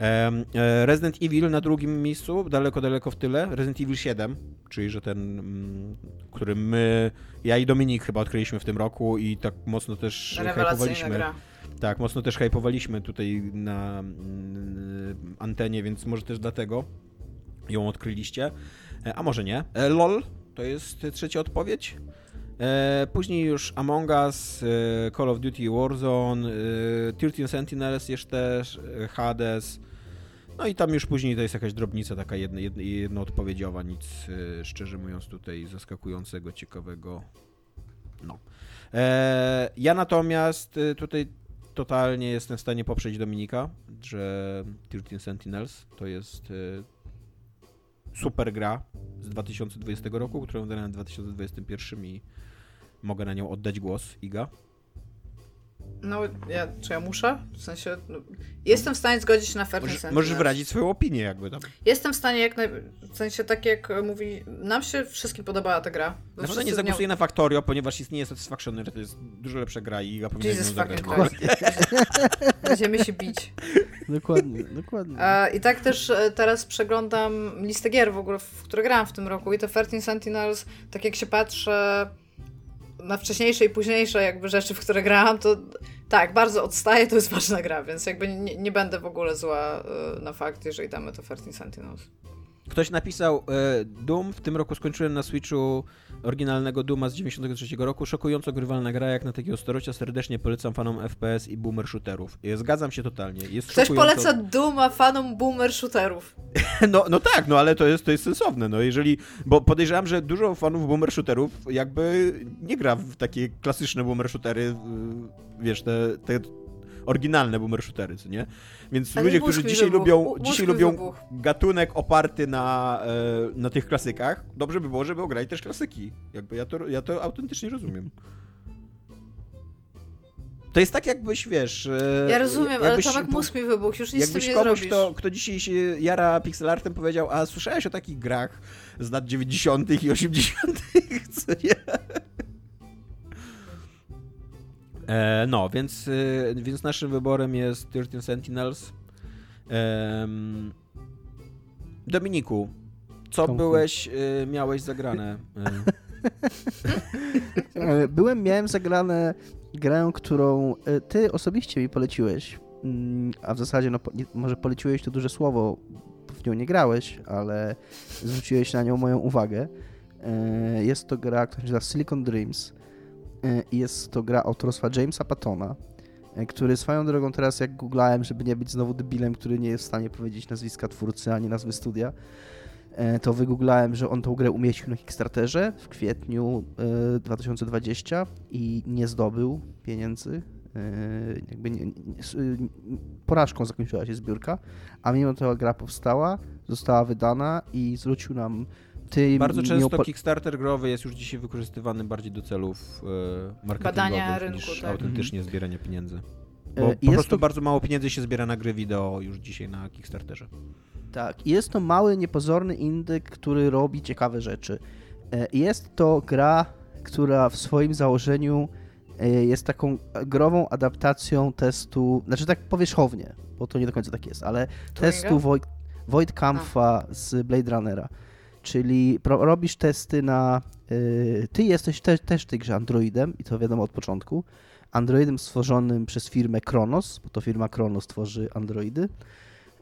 E, Resident Evil na drugim miejscu, daleko, daleko w tyle. Resident Evil 7, czyli że ten, mm, który my, ja i Dominik chyba odkryliśmy w tym roku i tak mocno też hypowaliśmy. Gra. Tak, mocno też hypowaliśmy tutaj na mm, antenie, więc może też dlatego ją odkryliście. E, a może nie. LOL to jest trzecia odpowiedź. E, później już Among Us, e, Call of Duty Warzone, e, 13 Sentinels jeszcze e, Hades. No i tam już później to jest jakaś drobnica taka jedna, jedna, jednoodpowiedziowa, nic e, szczerze mówiąc tutaj zaskakującego, ciekawego. No. E, ja natomiast e, tutaj totalnie jestem w stanie poprzeć Dominika, że 13 Sentinels to jest super gra z 2020 roku, którą dałem w 2021 i mogę na nią oddać głos. Iga? No, ja, czy ja muszę? W sensie, no, jestem w stanie zgodzić się na Fair możesz, możesz wyrazić swoją opinię jakby tam. Jestem w stanie jak naj... w sensie tak jak mówi, nam się wszystkim podobała ta gra. Na pewno nie zagłosuję na Factorio, ponieważ istnieje Satisfaction, że to jest dużo lepsza gra i Iga powinna ją zagrać. Będziemy się bić. Dokładnie, dokładnie. I tak też e, teraz przeglądam listę gier w ogóle, w które grałam w tym roku i te 13 Sentinels, tak jak się patrzę na wcześniejsze i późniejsze jakby rzeczy, w które grałam, to tak, bardzo odstaje, to jest ważna gra, więc jakby nie, nie będę w ogóle zła e, na fakt, jeżeli damy to 13 Sentinels. Ktoś napisał e, Doom, w tym roku skończyłem na Switchu oryginalnego Dooma z 93 roku, szokująco grywalna gra jak na takiego storocia, serdecznie polecam fanom FPS i boomer shooterów. I zgadzam się totalnie. Jest Ktoś szokująco... poleca Dooma fanom boomer shooterów. No, no tak, no ale to jest, to jest sensowne, no jeżeli, bo podejrzewam, że dużo fanów boomer shooterów jakby nie gra w takie klasyczne boomer shootery, wiesz, te, te oryginalne boomer shootery, co nie? Więc Ale ludzie, którzy dzisiaj wybuchł, lubią, dzisiaj lubią gatunek oparty na, e, na tych klasykach, dobrze by było, żeby ograli też klasyki. Jakby ja to, ja to autentycznie rozumiem. To jest tak jakbyś, wiesz... e, Ja rozumiem, ale jakbyś Tomek po- mózg mi wybuchł, już nic z tym Jakbyś nie komuś, zrobisz. kto, kto dzisiaj się jara pixelartem powiedział, a słyszałeś o takich grach z lat 90. i 80., co nie? E, no, więc, y, więc naszym wyborem jest 13 Sentinels. Em, Dominiku, co Tomku. byłeś, y, miałeś zagrane? E, Byłem, miałem zagrane grę, którą e, ty osobiście mi poleciłeś, Mm, a w zasadzie, no może poleciłeś to duże słowo, w nią nie grałeś, ale zwróciłeś na nią moją uwagę. E, Jest to gra, która się nazywa Silicon Dreams e, jest to gra autorstwa Jamesa Pattona, e, który swoją drogą teraz jak googlałem, żeby nie być znowu debilem, który nie jest w stanie powiedzieć nazwiska twórcy ani nazwy studia, e, to wygooglałem, że on tą grę umieścił na Kickstarterze w kwietniu e, 2020 i nie zdobył pieniędzy. E, Jakby nie, nie, porażką zakończyła się zbiórka, a mimo to gra powstała, została wydana i zwrócił nam ty Bardzo mi często Kickstarter growy jest już dzisiaj wykorzystywany bardziej do celów e, marketingowych niż tak. autentycznie zbierania pieniędzy. Bo E, po jest prostu to- bardzo mało pieniędzy się zbiera na gry wideo już dzisiaj na Kickstarterze. Tak, i jest to mały, niepozorny indyk, który robi ciekawe rzeczy. E, Jest to gra, która w swoim założeniu jest taką grową adaptacją testu, znaczy tak powierzchownie, bo to nie do końca tak jest, ale testu Void, Void Kampfa z Blade Runnera. Czyli robisz testy na. y, ty jesteś te, też w tej grze Androidem, i to wiadomo od początku. Androidem stworzonym przez firmę Kronos, bo to firma Kronos tworzy Androidy.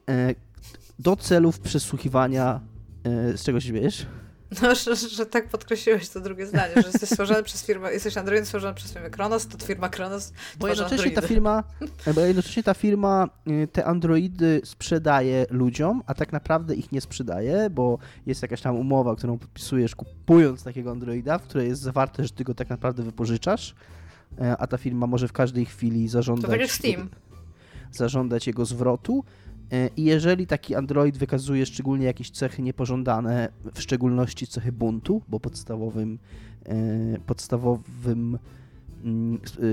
e, do celów przesłuchiwania. e, Z czego się śmiejesz? No, że, że tak podkreśliłeś to drugie zdanie, że jesteś stworzony przez firmę, jesteś Androidem stworzony przez firmę Kronos, to firma Kronos Bo jednocześnie ta androidy. firma, bo jednocześnie ta firma y, te androidy sprzedaje ludziom, a tak naprawdę ich nie sprzedaje, bo jest jakaś tam umowa, którą podpisujesz kupując takiego androida, w której jest zawarte, że ty go tak naprawdę wypożyczasz, e, a ta firma może w każdej chwili zażądać To tak jak Steam. zażądać jego zwrotu. E, I jeżeli taki Android wykazuje szczególnie jakieś cechy niepożądane, w szczególności cechy buntu, bo podstawowym, e, podstawowym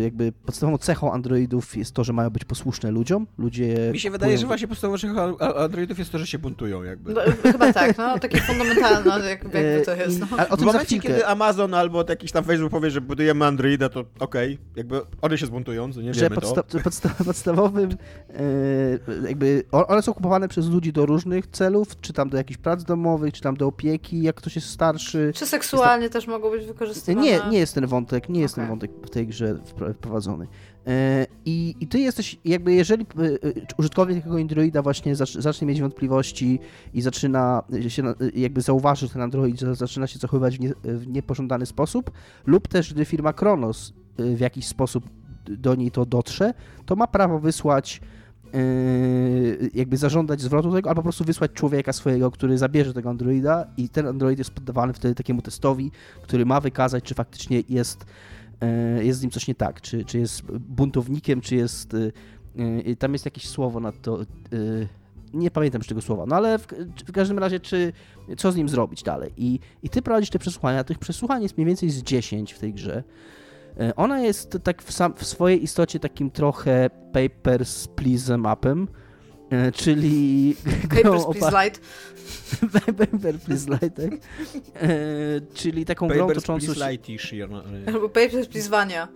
jakby podstawową cechą Androidów jest to, że mają być posłuszne ludziom. Ludzie Mi się wydaje, kupują- że właśnie a- a- Androidów jest to, że się buntują jakby. No, chyba tak, no, takie fundamentalne, jakby, jakby to E, jest. No. a o W tym za momencie, kiedy Amazon albo jakiś tam Facebook powie, że budujemy Androida, to okej, jakby one się zbuntują, co nie że wiemy podsta- to. podsta- podstawowym e, jakby one są kupowane przez ludzi do różnych celów, czy tam do jakichś prac domowych, czy tam do opieki, jak ktoś jest starszy. Czy seksualnie też mogą być wykorzystywane? Nie, nie jest ten wątek, nie jest ten Okej. wątek w tej grze wpro- wprowadzony. E, I, I ty jesteś, jakby jeżeli e, e, użytkownik takiego Androida właśnie zacz- zacznie mieć wątpliwości i zaczyna się, jakby zauważy, że ten Android za- zaczyna się zachowywać w, nie, w niepożądany sposób, lub też gdy firma Kronos w jakiś sposób do niej to dotrze, to ma prawo wysłać jakby zażądać zwrotu tego, albo po prostu wysłać człowieka swojego, który zabierze tego Androida i ten Android jest poddawany wtedy takiemu testowi, który ma wykazać, czy faktycznie jest, jest z nim coś nie tak, czy, czy jest buntownikiem, czy jest. e, e, Tam jest jakieś słowo na to. e, Nie pamiętam już tego słowa, no ale w, w każdym razie, czy co z nim zrobić dalej. I, i ty prowadzisz te przesłuchania. Tych przesłuchań jest mniej więcej z 10 w tej grze. E, Ona jest tak w, sam, w swojej istocie takim trochę Papers, Please mapem, e, E, czyli grą please Light. Paper Please Light, tak? E, czyli taką Papers, grą toczącą please się... Albo Papers Please Vania.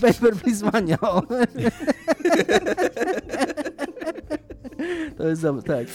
Paper Please Vania. To jest dobre, tak.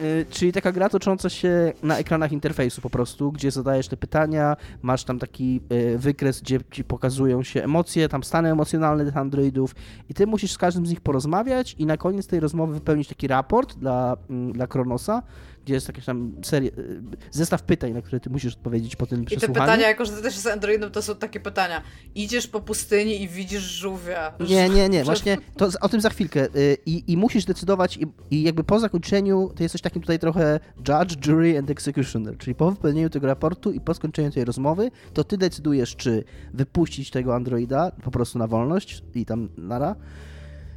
Y, Czyli taka gra tocząca się na ekranach interfejsu po prostu, gdzie zadajesz te pytania, masz tam taki y, wykres, gdzie ci pokazują się emocje, tam stany emocjonalne tych androidów i ty musisz z każdym z nich porozmawiać i na koniec tej rozmowy wypełnić taki raport dla, mm, dla Kronosa, gdzie jest jakaś tam seria, y, zestaw pytań, na które ty musisz odpowiedzieć po tym I te przesłuchaniu. pytania, jako że ty też jest Androidem, to są takie pytania. Idziesz po pustyni i widzisz żółwia. Nie, nie, nie, właśnie to, o tym za chwilkę. Y, I, i musisz decydować, i, i jakby po zakończeniu ty jesteś takim tutaj trochę judge, jury and executioner, czyli po wypełnieniu tego raportu i po skończeniu tej rozmowy, to ty decydujesz, czy wypuścić tego androida po prostu na wolność i tam nara,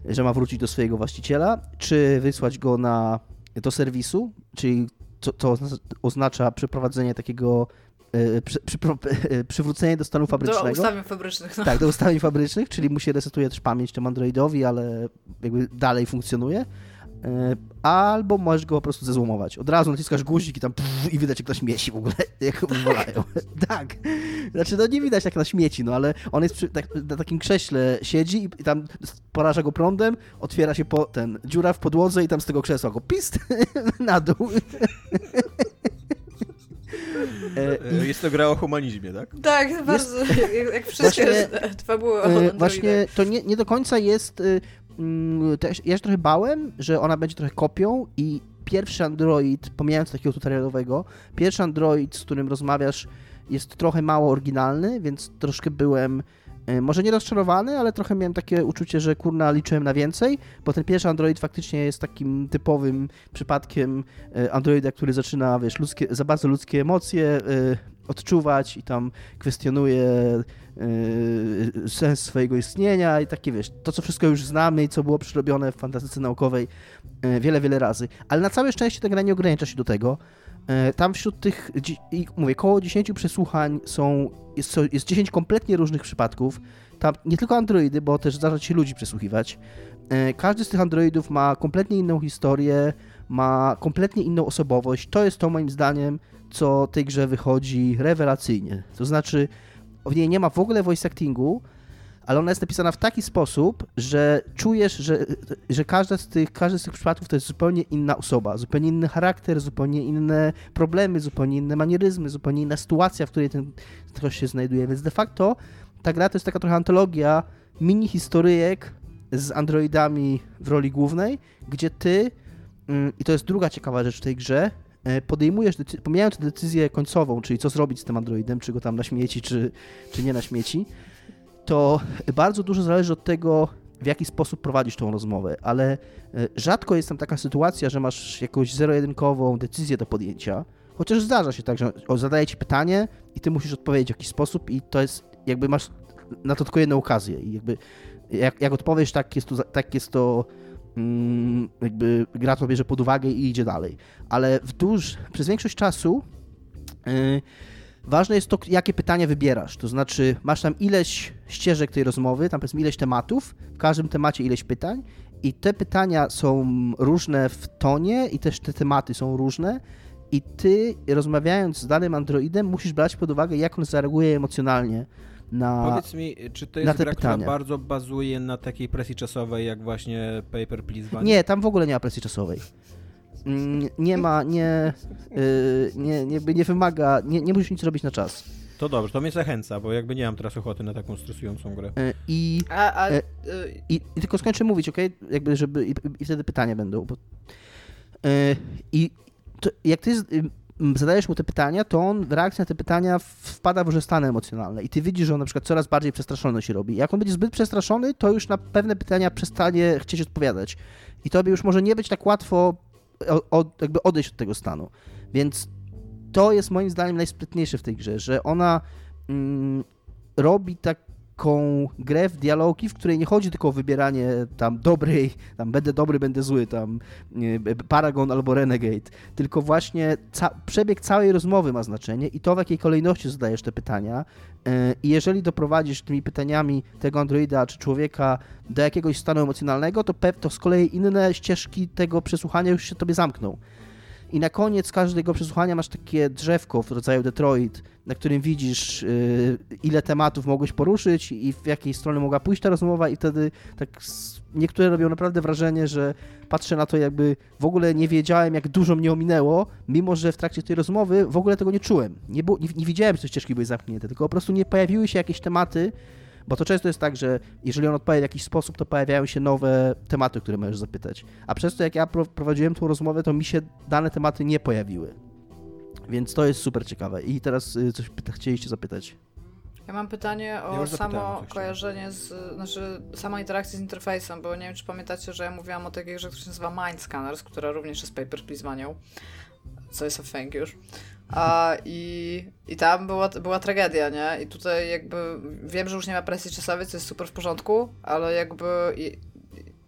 że ma wrócić do swojego właściciela, czy wysłać go na do serwisu, czyli ozna- oznacza przeprowadzenie takiego y, przy, przypro- przywrócenie do stanu Do fabrycznego. ustawień fabrycznych. No. Tak, do ustawień fabrycznych, czyli mu się resetuje też pamięć temu Androidowi, ale jakby dalej funkcjonuje. E, Albo możesz go po prostu zezłomować. Od razu naciskasz guzik i tam pff, i widać jak na śmieci w ogóle, jak wywalają. tak. Znaczy, no nie widać jak na śmieci, no ale on jest przy, tak, na takim krześle siedzi i, i tam poraża go prądem, otwiera się po, ten dziura w podłodze i tam z tego krzesła go pist na dół. E, E, Jest to gra o humanizmie, tak? Tak, bardzo. Jak, jak wszystkie Właśnie- fabuły o E, Androidach. Właśnie to nie, nie do końca jest. Mm, Też, ja się trochę bałem, że ona będzie trochę kopią i pierwszy Android, pomijając takiego tutorialowego, pierwszy Android, z którym rozmawiasz, jest trochę mało oryginalny, więc troszkę byłem. y, Może nie rozczarowany, ale trochę miałem takie uczucie, że kurna liczyłem na więcej, bo ten pierwszy Android faktycznie jest takim typowym przypadkiem y, Androida, który zaczyna, wiesz, ludzkie, za bardzo ludzkie emocje y, odczuwać i tam kwestionuje yy, sens swojego istnienia i takie, wiesz, to co wszystko już znamy i co było przerobione w fantastyce naukowej yy, wiele, wiele razy. Ale na całe szczęście ta gra nie ogranicza się do tego. Yy, Tam wśród tych, i mówię, koło 10 przesłuchań są, jest, jest 10 kompletnie różnych przypadków. Tam nie tylko androidy, bo też zdarza się ludzi przesłuchiwać. Każdy z tych androidów ma kompletnie inną historię, ma kompletnie inną osobowość. To jest to moim zdaniem, co tej grze wychodzi rewelacyjnie. To znaczy, w niej nie ma w ogóle voice actingu, ale ona jest napisana w taki sposób, że czujesz, że, że każda z tych, każdy z tych przypadków to jest zupełnie inna osoba, zupełnie inny charakter, zupełnie inne problemy, zupełnie inne manieryzmy, zupełnie inna sytuacja, w której ten ktoś się znajduje. Więc de facto ta gra to jest taka trochę antologia mini historyjek z androidami w roli głównej, gdzie ty, mm, i to jest druga ciekawa rzecz w tej grze, podejmujesz, decy- pomijając decyzję końcową, czyli co zrobić z tym androidem, czy go tam na śmieci, czy, czy nie na śmieci, to bardzo dużo zależy od tego, w jaki sposób prowadzisz tą rozmowę, ale e, rzadko jest tam taka sytuacja, że masz jakąś zero-jedynkową decyzję do podjęcia, chociaż zdarza się tak, że zadaje ci pytanie i ty musisz odpowiedzieć w jakiś sposób i to jest, jakby masz na to tylko jedną okazję i jakby jak, jak odpowiesz, tak jest to, tak jest to jakby gra to bierze pod uwagę i idzie dalej. Ale w duż, przez większość czasu yy, ważne jest to, jakie pytania wybierasz. To znaczy, masz tam ileś ścieżek tej rozmowy, tam powiedzmy ileś tematów, w każdym temacie ileś pytań i te pytania są różne w tonie i też te tematy są różne i ty rozmawiając z danym androidem musisz brać pod uwagę, jak on zareaguje emocjonalnie na... Powiedz mi, czy to na jest te gra, pytania. która bardzo bazuje na takiej presji czasowej, jak właśnie Paper Please Bunny? Nie, tam w ogóle nie ma presji czasowej. Mm, Nie ma, nie, yy, nie, nie, nie wymaga, nie, nie musisz nic robić na czas. To dobrze, to mnie zachęca, bo jakby nie mam teraz ochoty na taką stresującą grę. Yy, I, A, a, E, y, i, i tylko skończę mówić, ok? Jakby, żeby, i, i wtedy pytania będą. Bo, I to, jak z- ym, zadajesz mu te pytania, to on w reakcji na te pytania wpada w różne stany emocjonalne i ty widzisz, że on na przykład coraz bardziej przestraszony się robi. Jak on będzie zbyt przestraszony, to już na pewne pytania przestanie chcieć odpowiadać. I tobie już może nie być tak łatwo o, o, jakby odejść od tego stanu. Więc to jest moim zdaniem najsprytniejsze w tej grze, że ona mm, robi taką grę w dialogi, w której nie chodzi tylko o wybieranie tam dobrej, tam będę dobry, będę zły, tam Paragon albo Renegade, tylko właśnie ca- przebieg całej rozmowy ma znaczenie i to w jakiej kolejności zadajesz te pytania yy, i jeżeli doprowadzisz tymi pytaniami tego androida czy człowieka do jakiegoś stanu emocjonalnego, to, to z kolei inne ścieżki tego przesłuchania już się tobie zamkną. I na koniec każdego przesłuchania masz takie drzewko w rodzaju Detroit, na którym widzisz, y, ile tematów mogłeś poruszyć i w jakiej strony mogła pójść ta rozmowa i wtedy tak niektóre robią naprawdę wrażenie, że patrzę na to jakby w ogóle nie wiedziałem, jak dużo mnie ominęło, mimo że w trakcie tej rozmowy w ogóle tego nie czułem. Nie, było, nie, nie widziałem, że te ścieżki były zamknięte, tylko po prostu nie pojawiły się jakieś tematy, bo to często jest tak, że jeżeli on odpowie w jakiś sposób, to pojawiają się nowe tematy, które możesz zapytać. A przez to, jak ja prowadziłem tą rozmowę, to mi się dane tematy nie pojawiły. Więc to jest super ciekawe. I teraz y, coś chcieliście zapytać. Ja mam pytanie o ja samo kojarzenie z, znaczy sama interakcja z interfejsem, bo nie wiem, czy pamiętacie, że ja mówiłam o takiej rzeczy, która się nazywa Mind Scanners, która również jest Paper Please manią, co jest a thing już. A, i, I tam była, była tragedia, nie? I tutaj jakby wiem, że już nie ma presji czasowej, co jest super w porządku, ale jakby i,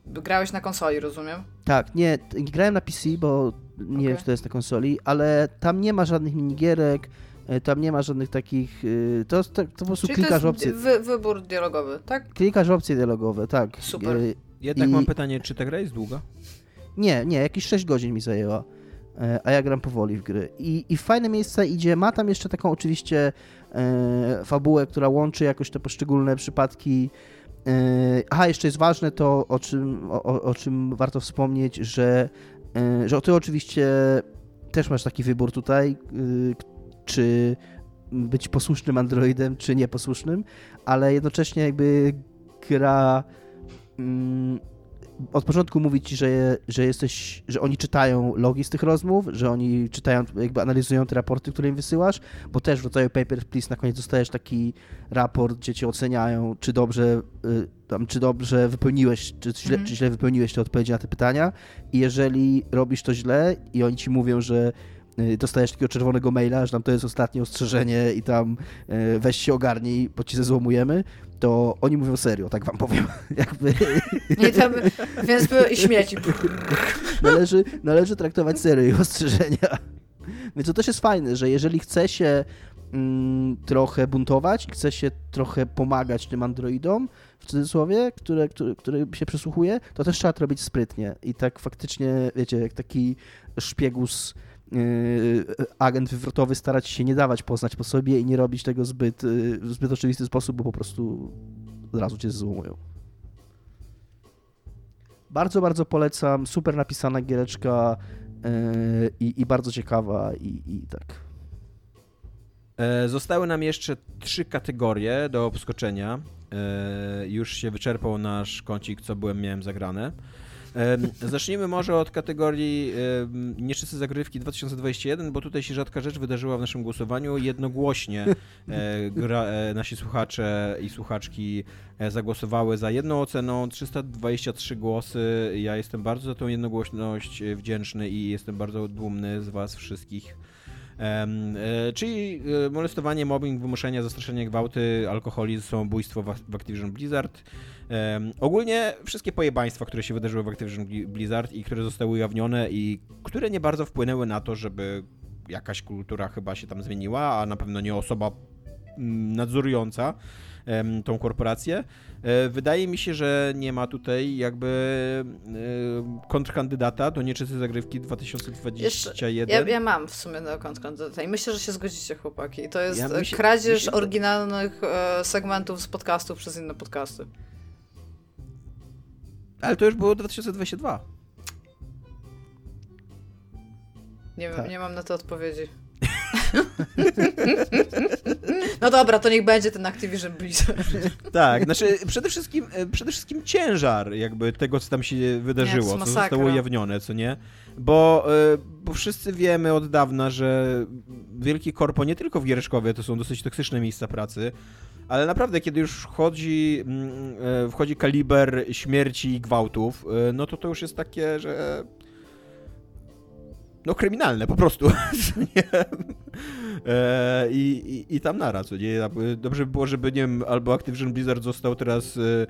grałeś na konsoli, rozumiem? Tak, nie, grałem na PC, bo nie okay. wiem, czy to jest na konsoli, ale tam nie ma żadnych minigierek, e, tam nie ma żadnych takich. E, to, to, to po prostu Czyli klikasz opcje. Wy, wybór dialogowy, tak? Klikasz opcje dialogowe, tak. Super. Jednak I... mam pytanie, czy ta gra jest długa? Nie, nie, jakieś 6 godzin mi zajęła. E, a ja gram powoli w gry. I, i w fajne miejsce idzie, ma tam jeszcze taką oczywiście e, fabułę, która łączy jakoś te poszczególne przypadki. E, aha, jeszcze jest ważne to, o czym, o, o czym warto wspomnieć, że, e, że ty oczywiście też masz taki wybór tutaj, e, czy być posłusznym androidem, czy nieposłusznym, ale jednocześnie jakby gra mm, od początku mówić ci, że, że jesteś, że oni czytają logi z tych rozmów, że oni czytają, jakby analizują te raporty, które im wysyłasz, bo też w rodzaju Paper Please na koniec dostajesz taki raport, gdzie cię oceniają, czy dobrze, y, tam, czy dobrze wypełniłeś, czy źle, mm. czy źle wypełniłeś te odpowiedzi na te pytania i jeżeli robisz to źle i oni ci mówią, że y, dostajesz takiego czerwonego maila, że tam to jest ostatnie ostrzeżenie i tam y, weź się ogarnij, bo ci zezłomujemy, to oni mówią serio, tak wam powiem. Jakby... Nie tam, więc były i śmieci. należy, należy traktować serio i ostrzeżenia. Więc to też jest fajne, że jeżeli chce się mm, trochę buntować i chce się trochę pomagać tym androidom, w cudzysłowie, które, które, które się przysłuchuje, to też trzeba to robić sprytnie. I tak faktycznie, wiecie, jak taki szpiegus agent wywrotowy starać się nie dawać poznać po sobie i nie robić tego zbyt, y, w zbyt oczywisty sposób, bo po prostu od razu cię złomują. Bardzo, bardzo polecam. Super napisana giereczka yy, i, bardzo ciekawa i, i tak. E, zostały nam jeszcze trzy kategorie do obskoczenia. E, już się wyczerpał nasz kącik, co byłem, miałem zagrane. Zacznijmy może od kategorii nieczysty zagrywki 2021, bo tutaj się rzadka rzecz wydarzyła w naszym głosowaniu. Jednogłośnie e, gra, e, nasi słuchacze i słuchaczki e, zagłosowały za jedną oceną, 323 głosy. Ja jestem bardzo za tą jednogłośność wdzięczny i jestem bardzo dumny z Was wszystkich. czyli molestowanie, mobbing, wymuszenia, zastraszenie, gwałty, alkoholizm, samobójstwo w Activision Blizzard. Um, ogólnie wszystkie pojebaństwa, które się wydarzyły w Activision Blizzard i które zostały ujawnione i które nie bardzo wpłynęły na to, żeby jakaś kultura chyba się tam zmieniła, a na pewno nie osoba mm, nadzorująca tą korporację. E, wydaje mi się, że nie ma tutaj jakby e, kontrkandydata do nieczystej zagrywki 2021. Jeszcze, ja, ja, mam w sumie na kontrkandydata i myślę, że się zgodzicie chłopaki. To jest ja myśl, kradzież myślę, oryginalnych e, segmentów z podcastów przez inne podcasty. Ale to już było 2022. Nie, tak. nie mam na to odpowiedzi. no dobra, to niech będzie ten Activision Blizzard. tak, znaczy przede wszystkim, e, przede wszystkim ciężar jakby tego, co tam się wydarzyło, co zostało ujawnione, co nie? Bo, e, bo wszyscy wiemy od dawna, że wielkie korpo, nie tylko w Giereszkowie, to są dosyć toksyczne miejsca pracy, ale naprawdę, kiedy już wchodzi, mm, e, wchodzi kaliber śmierci i gwałtów, e, no to to już jest takie, że no kryminalne po prostu. e, i, i, tam naraz, co nie? Dobrze by było, żeby, nie wiem, albo Activision Blizzard został teraz e,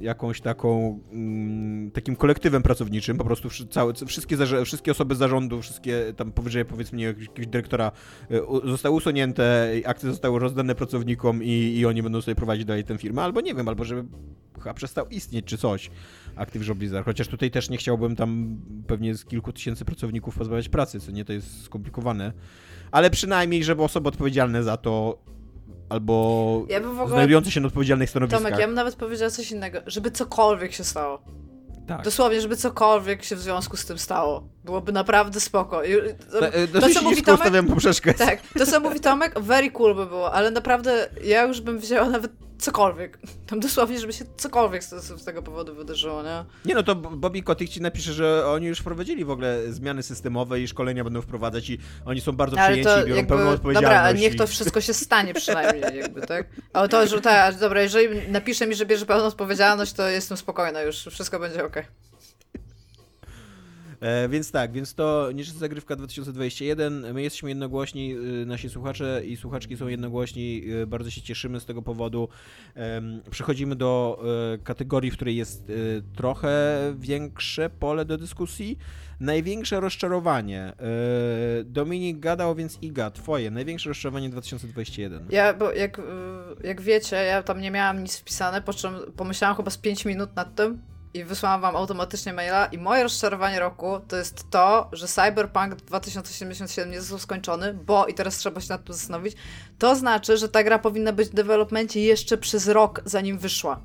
jakąś taką, mm, takim kolektywem pracowniczym, po prostu całe, wszystkie, wszystkie osoby zarządu, wszystkie tam powyżej powiedzmy jakiegoś dyrektora e, zostały usunięte, akcje zostały rozdane pracownikom i, i oni będą sobie prowadzić dalej tę firmę, albo nie wiem, albo żeby chyba przestał istnieć czy coś Activision Blizzard. Chociaż tutaj też nie chciałbym tam pewnie z kilku tysięcy pracowników pozbawiać pracy, co nie, to jest skomplikowane. Ale przynajmniej, żeby osoby odpowiedzialne za to albo Ja ogóle... znajdujące się na odpowiedzialnych stanowiskach. Tomek, ja bym nawet powiedziała coś innego. Żeby cokolwiek się stało. tak. Dosłownie, żeby cokolwiek się w związku z tym stało. Byłoby naprawdę spoko. I- To, E, e, to, Dosyć co mówi Tomek, poprzeczkę. tak, to co mówi Tomek, very cool by było, ale naprawdę ja już bym wzięła nawet cokolwiek. Tam dosłownie, żeby się cokolwiek z, z tego powodu wydarzyło, nie? Nie no, to Bobby Kotick ci napisze, że oni już wprowadzili w ogóle zmiany systemowe i szkolenia będą wprowadzać i oni są bardzo Ale przyjęci i biorą jakby, pełną odpowiedzialność. dobra, niech to wszystko się stanie przynajmniej, jakby, tak? Ale to, że tak, dobra, jeżeli napisze mi, że bierze pełną odpowiedzialność, to jestem spokojna już, wszystko będzie okej. E, więc tak, więc to niż zagrywka 2021. My jesteśmy jednogłośni, y, nasi słuchacze i słuchaczki są jednogłośni. y, Bardzo się cieszymy z tego powodu. Em, Przechodzimy do e, kategorii, w której jest y, trochę większe pole do dyskusji. Największe rozczarowanie. E, Dominik gadał, więc Iga, twoje największe rozczarowanie 2021. Ja, bo jak, y, jak wiecie, ja tam nie miałam nic wpisane, po czym pomyślałam chyba z 5 minut nad tym i wysłałam wam automatycznie maila i moje rozczarowanie roku to jest to, że Cyberpunk 2077 nie został skończony, bo, i teraz trzeba się nad tym zastanowić, to znaczy, że ta gra powinna być w developmencie jeszcze przez rok, zanim wyszła.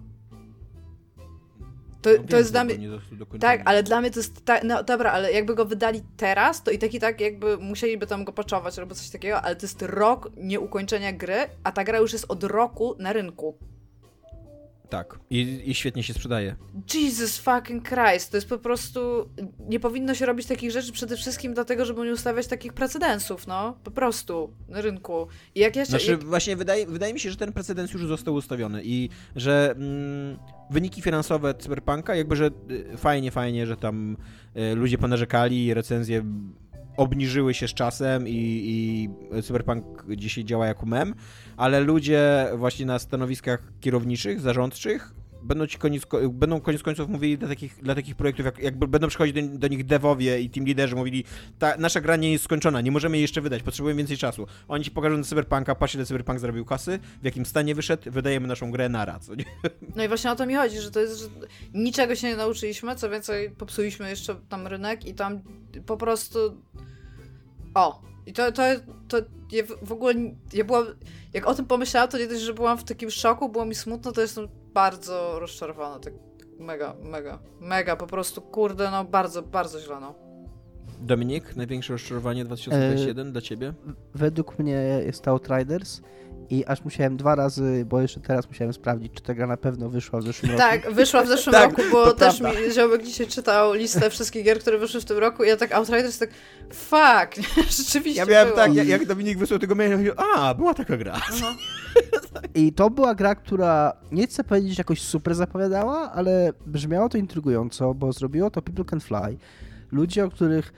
To, No to wiem, jest dla mnie... Tak, ale dla mnie to jest tak, no dobra, ale jakby go wydali teraz, to i tak i tak jakby musieliby tam go patchować albo coś takiego, ale to jest rok nieukończenia gry, a ta gra już jest od roku na rynku. Tak, I, i świetnie się sprzedaje. Jesus fucking Christ, to jest po prostu, nie powinno się robić takich rzeczy przede wszystkim dlatego, żeby nie ustawiać takich precedensów, no, po prostu, na rynku. I jak jeszcze... Znaczy, jak... właśnie wydaje, wydaje mi się, że ten precedens już został ustawiony i że mm, wyniki finansowe Cyberpunka, jakby, że y, fajnie, fajnie, że tam y, ludzie ponarzekali, recenzje obniżyły się z czasem i, i Cyberpunk dzisiaj działa jako mem, ale ludzie właśnie na stanowiskach kierowniczych, zarządczych będą ci koniec, ko- będą koniec końców mówili dla takich, dla takich projektów, jak, jakby będą przychodzić do, do nich devowie i team liderzy mówili, ta nasza gra nie jest skończona, nie możemy jej jeszcze wydać, potrzebujemy więcej czasu. Oni ci pokażą do Cyberpunka, patrz ile Cyberpunk zrobił kasy, w jakim stanie wyszedł, wydajemy naszą grę na raz. No i właśnie o to mi chodzi, że to jest, że niczego się nie nauczyliśmy, co więcej popsuliśmy jeszcze tam rynek i tam po prostu o, i to, to, to ja w ogóle, ja byłam, jak o tym pomyślałam, to nie dość, że byłam w takim szoku, było mi smutno, to jestem bardzo rozczarowana, tak mega, mega, mega, po prostu, kurde, no bardzo, bardzo źle, no. Dominik, największe rozczarowanie 2021 dla ciebie? Według mnie jest Outriders i aż musiałem dwa razy, bo jeszcze teraz musiałem sprawdzić, czy ta gra na pewno wyszła w zeszłym roku. Tak, wyszła w zeszłym Tak, roku, bo też prawda. mi Ziomek dzisiaj czytał listę wszystkich gier, które wyszły w tym roku i ja tak Outriders tak, fuck, rzeczywiście Ja miałem było. tak, jak, jak Dominik wysłał tego mówię, a, była taka gra. Aha. I to była gra, która nie chcę powiedzieć że jakoś super zapowiadała, ale brzmiało to intrygująco, bo zrobiło to People Can Fly. Ludzie, o których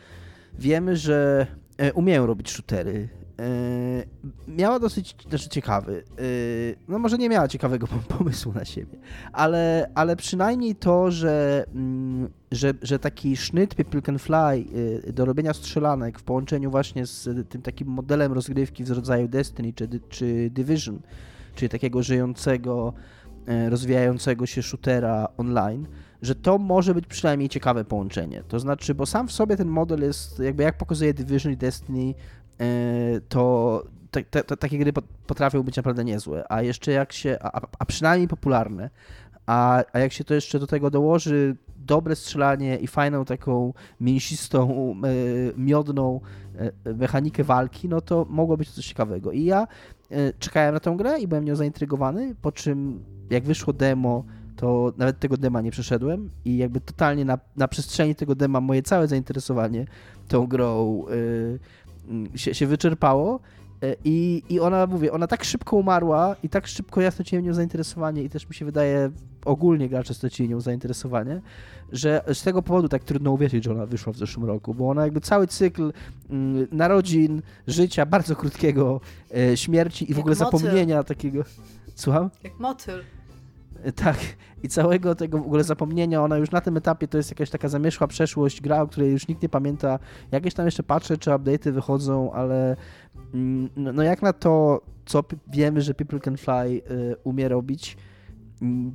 wiemy, że e, umieją robić shootery. E, miała dosyć znaczy ciekawy. e, no może nie miała ciekawego pom- pomysłu na siebie, ale, ale przynajmniej to, że, mm, że, że taki sznyt People Can Fly e, do robienia strzelanek w połączeniu właśnie z tym takim modelem rozgrywki w rodzaju Destiny czy, czy Division, czyli takiego żyjącego, rozwijającego się shootera online, że to może być przynajmniej ciekawe połączenie. To znaczy, bo sam w sobie ten model jest, jakby jak pokazuje Division i Destiny, to te, te, takie gry pot- potrafią być naprawdę niezłe, a jeszcze jak się, a, a- przynajmniej popularne, a, a jak się to jeszcze do tego dołoży dobre strzelanie i fajną taką mięsistą, e, miodną e, mechanikę walki, no to mogło być coś ciekawego. I ja czekałem na tę grę i byłem nią zaintrygowany, po czym jak wyszło demo, to nawet tego dema nie przeszedłem i jakby totalnie na, na przestrzeni tego dema moje całe zainteresowanie tą grą y, y, się, się wyczerpało y, i, i ona, mówię, ona tak szybko umarła i tak szybko ja straciłem nią zainteresowanie i też mi się wydaje, ogólnie gracze stracili nią zainteresowanie, że z tego powodu tak trudno uwierzyć, że ona wyszła w zeszłym roku, bo ona jakby cały cykl mm, narodzin, życia bardzo krótkiego, e, śmierci i w Jak ogóle motyl. zapomnienia takiego... Słucham? Jak motyl. Tak, i całego tego w ogóle zapomnienia, ona już na tym etapie to jest jakaś taka zamieszła przeszłość, gra, o której już nikt nie pamięta. Jakieś tam jeszcze patrzę, czy update'y wychodzą, ale mm, no no jak na to, co wiemy, że People Can Fly y, umie robić,